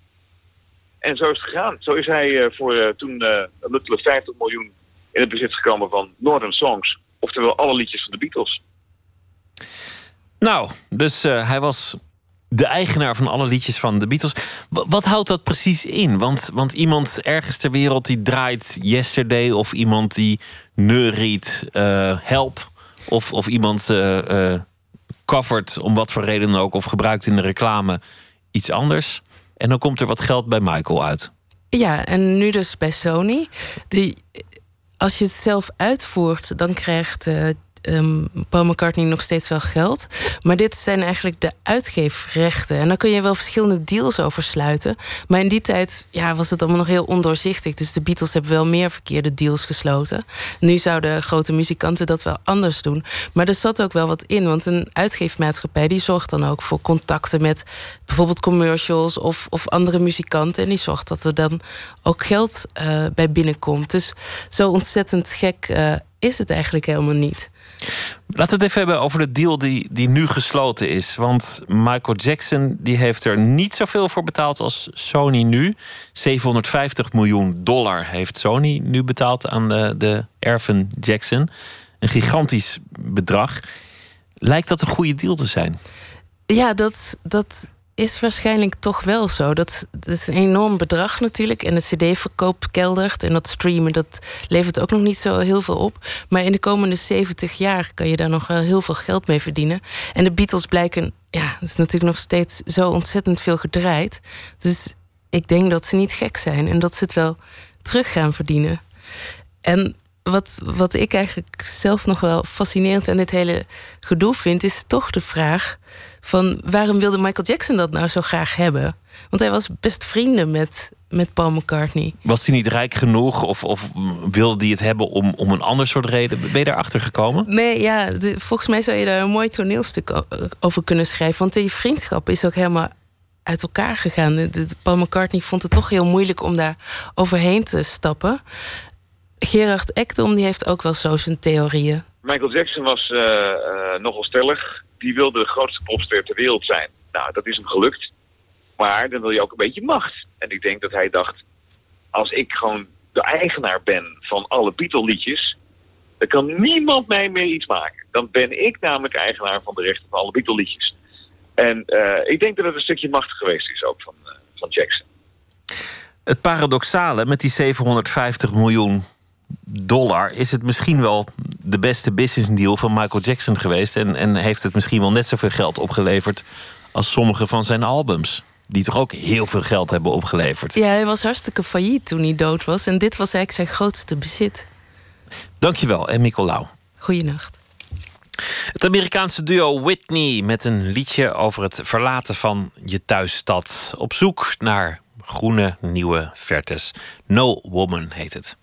En zo is het gegaan. Zo is hij eh, voor eh, toen eh, een luttele 50 miljoen in het bezit gekomen van Northern Songs. Oftewel alle liedjes van de Beatles. Nou, dus hij was de eigenaar van alle liedjes van de Beatles. Wa- wat houdt dat precies in? Want, want iemand ergens ter wereld die draait Yesterday... of iemand die neuriet Help... of, of iemand covert om wat voor reden ook... of gebruikt in de reclame iets anders. En dan komt er wat geld bij Michael uit. Ja, en nu dus bij Sony. Die, als je het zelf uitvoert, dan krijgt eh, ehm, Paul McCartney nog steeds wel geld. Maar dit zijn eigenlijk de uitgeefrechten. En daar kun je wel verschillende deals over sluiten. Maar in die tijd ja, was het allemaal nog heel ondoorzichtig. Dus de Beatles hebben wel meer verkeerde deals gesloten. Nu zouden grote muzikanten dat wel anders doen. Maar er zat ook wel wat in. Want een uitgeefmaatschappij die zorgt dan ook voor contacten met bijvoorbeeld commercials of, of andere muzikanten. En die zorgt dat er dan ook geld eh, bij binnenkomt. Dus zo ontzettend gek eh, is het eigenlijk helemaal niet. Laten we het even hebben over de deal die, die nu gesloten is. Want Michael Jackson die heeft er niet zoveel voor betaald als Sony nu. 750 miljoen dollar heeft Sony nu betaald aan de, de erven Jackson. Een gigantisch bedrag. Lijkt dat een goede deal te zijn? Ja, dat, dat is waarschijnlijk toch wel zo. Dat, dat is een enorm bedrag natuurlijk. En de CD-verkoop keldert. En dat streamen, dat levert ook nog niet zo heel veel op. Maar in de komende 70 jaar kan je daar nog wel heel veel geld mee verdienen. En de Beatles blijken, ja, dat is natuurlijk nog steeds zo ontzettend veel gedraaid. Dus ik denk dat ze niet gek zijn en dat ze het wel terug gaan verdienen. En wat, wat ik eigenlijk zelf nog wel fascinerend aan dit hele gedoe vind, is toch de vraag van waarom wilde Michael Jackson dat nou zo graag hebben? Want hij was best vrienden met, met Paul McCartney. Was hij niet rijk genoeg of, of wilde hij het hebben om, om een ander soort reden? Ben je daarachter gekomen? Nee, ja, de- volgens mij zou je daar een mooi toneelstuk over kunnen schrijven. Want die vriendschap is ook helemaal uit elkaar gegaan. De- de- Paul McCartney vond het toch heel moeilijk om daar overheen te stappen. Gerard Ekdom die heeft ook wel zo zijn theorieën. Michael Jackson was eh, eh, nogal stellig. Die wilde de grootste popster ter wereld zijn. Nou, dat is hem gelukt. Maar dan wil je ook een beetje macht. En ik denk dat hij dacht... als ik gewoon de eigenaar ben van alle Beatle-liedjes... dan kan niemand mij meer iets maken. Dan ben ik namelijk eigenaar van de rechten van alle Beatle-liedjes. En eh, ik denk dat het een stukje macht geweest is ook van, eh, van Jackson. Het paradoxale met die 750 miljoen dollar is het misschien wel de beste business deal van Michael Jackson geweest. En, en heeft het misschien wel net zoveel geld opgeleverd als sommige van zijn albums. Die toch ook heel veel geld hebben opgeleverd. Ja, hij was hartstikke failliet toen hij dood was. En dit was eigenlijk zijn grootste bezit. Dankjewel, en Nicolaou. Goeienacht. Het Amerikaanse duo Whitney met een liedje over het verlaten van je thuisstad. Op zoek naar groene nieuwe vertes. No Woman heet het.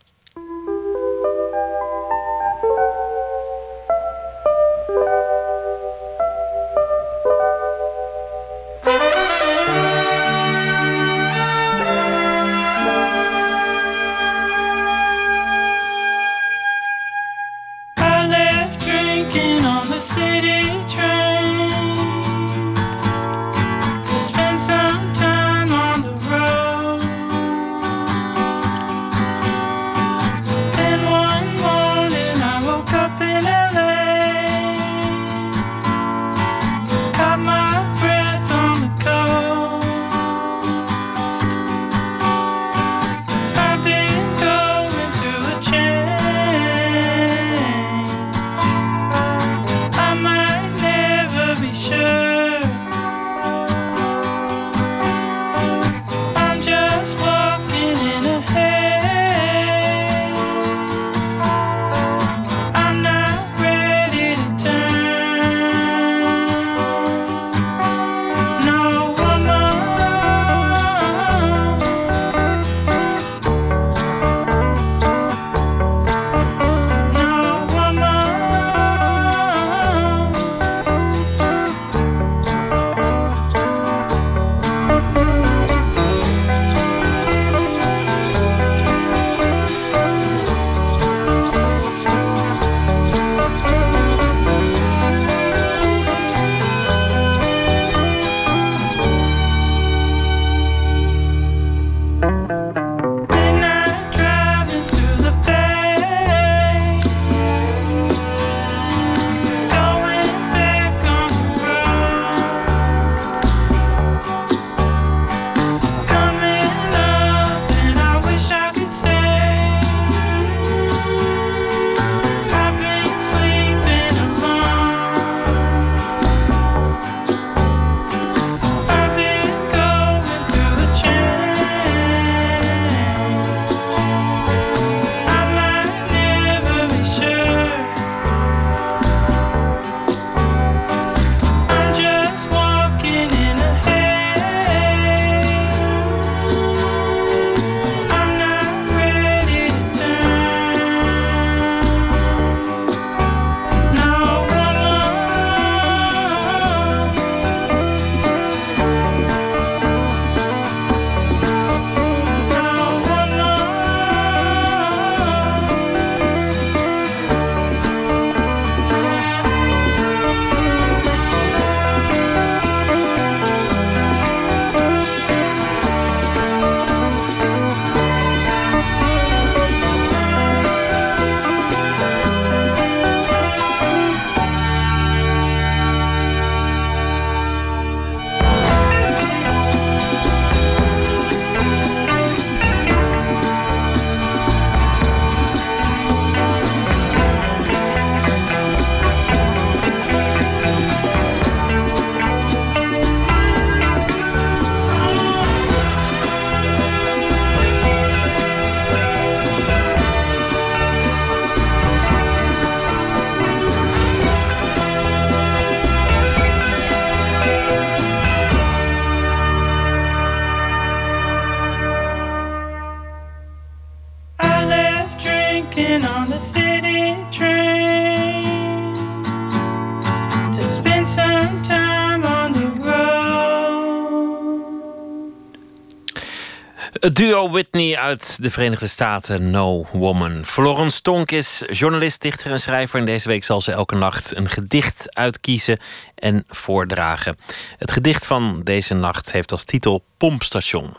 Het duo Whitney uit de Verenigde Staten, No Woman. Florence Tonk is journalist, dichter en schrijver. En deze week zal ze elke nacht een gedicht uitkiezen en voordragen. Het gedicht van deze nacht heeft als titel Pompstation.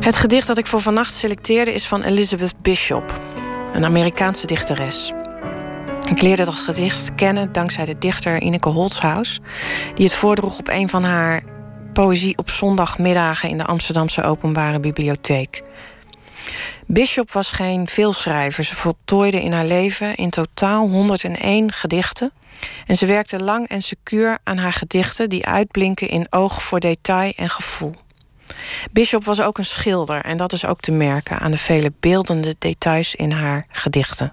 Het gedicht dat ik voor vannacht selecteerde is van Elizabeth Bishop, een Amerikaanse dichteres. Ik leerde dat gedicht kennen dankzij de dichter Ineke Holtshaus, die het voordroeg op een van haar poëzie op zondagmiddagen in de Amsterdamse Openbare Bibliotheek. Bishop was geen veelschrijver. Ze voltooide in haar leven in totaal 101 gedichten. En ze werkte lang en secuur aan haar gedichten die uitblinken in oog voor detail en gevoel. Bishop was ook een schilder en dat is ook te merken aan de vele beeldende details in haar gedichten.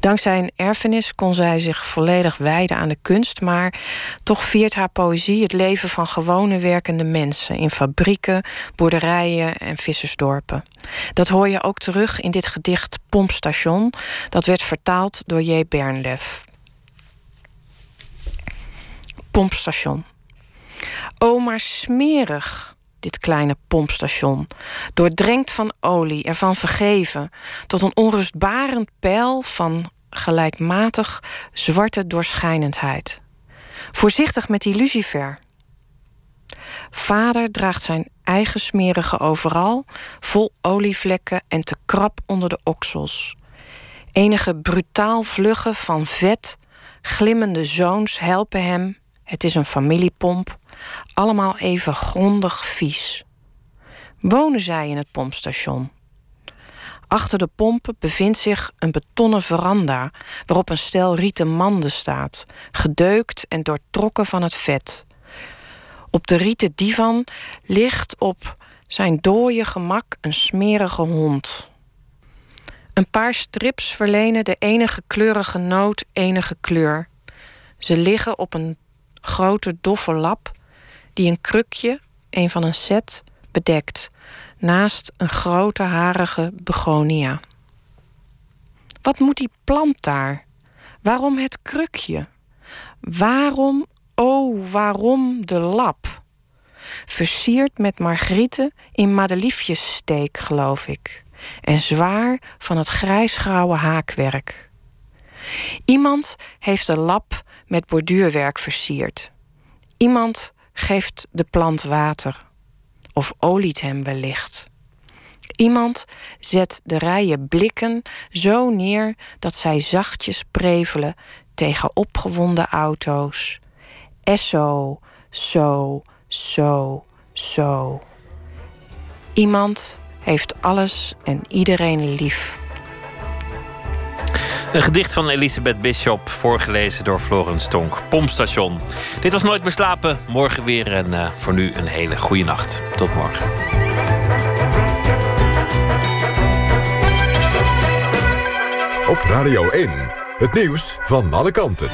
Dankzij een erfenis kon zij zich volledig wijden aan de kunst, maar toch viert haar poëzie het leven van gewone werkende mensen in fabrieken, boerderijen en vissersdorpen. Dat hoor je ook terug in dit gedicht Pompstation, dat werd vertaald door J. Bernlef. Pompstation. O, maar smerig, dit kleine pompstation. Doordrenkt van olie, ervan vergeven. Tot een onrustbarend pijl van gelijkmatig zwarte doorschijnendheid. Voorzichtig met die lucifer. Vader draagt zijn eigen smerige overal, vol olievlekken en te krap onder de oksels. Enige brutaal vluggen van vet, glimmende zoons helpen hem. Het is een familiepomp allemaal even grondig vies. Wonen zij in het pompstation? Achter de pompen bevindt zich een betonnen veranda waarop een stel rieten manden staat, gedeukt en doortrokken van het vet. Op de rieten divan ligt op zijn dooie gemak een smerige hond. Een paar strips verlenen de enige kleurige noot enige kleur. Ze liggen op een grote doffe lap die een krukje, een van een set, bedekt, naast een grote harige begonia. Wat moet die plant daar? Waarom het krukje? Waarom, oh, waarom de lap? Versierd met margrieten in madeliefjessteek, geloof ik. En zwaar van het grijsgrauwe haakwerk. Iemand heeft de lap met borduurwerk versierd. Iemand geeft de plant water of oliet hem wellicht. Iemand zet de rijen blikken zo neer dat zij zachtjes prevelen tegen opgewonden auto's. Esso, zo, zo, zo. Iemand heeft alles en iedereen lief. Een gedicht van Elisabeth Bishop, voorgelezen door Florence Tonk. Pompstation. Dit was Nooit meer slapen. Morgen weer en eh, voor nu een hele goede nacht. Tot morgen. Op Radio 1, het nieuws van alle kanten.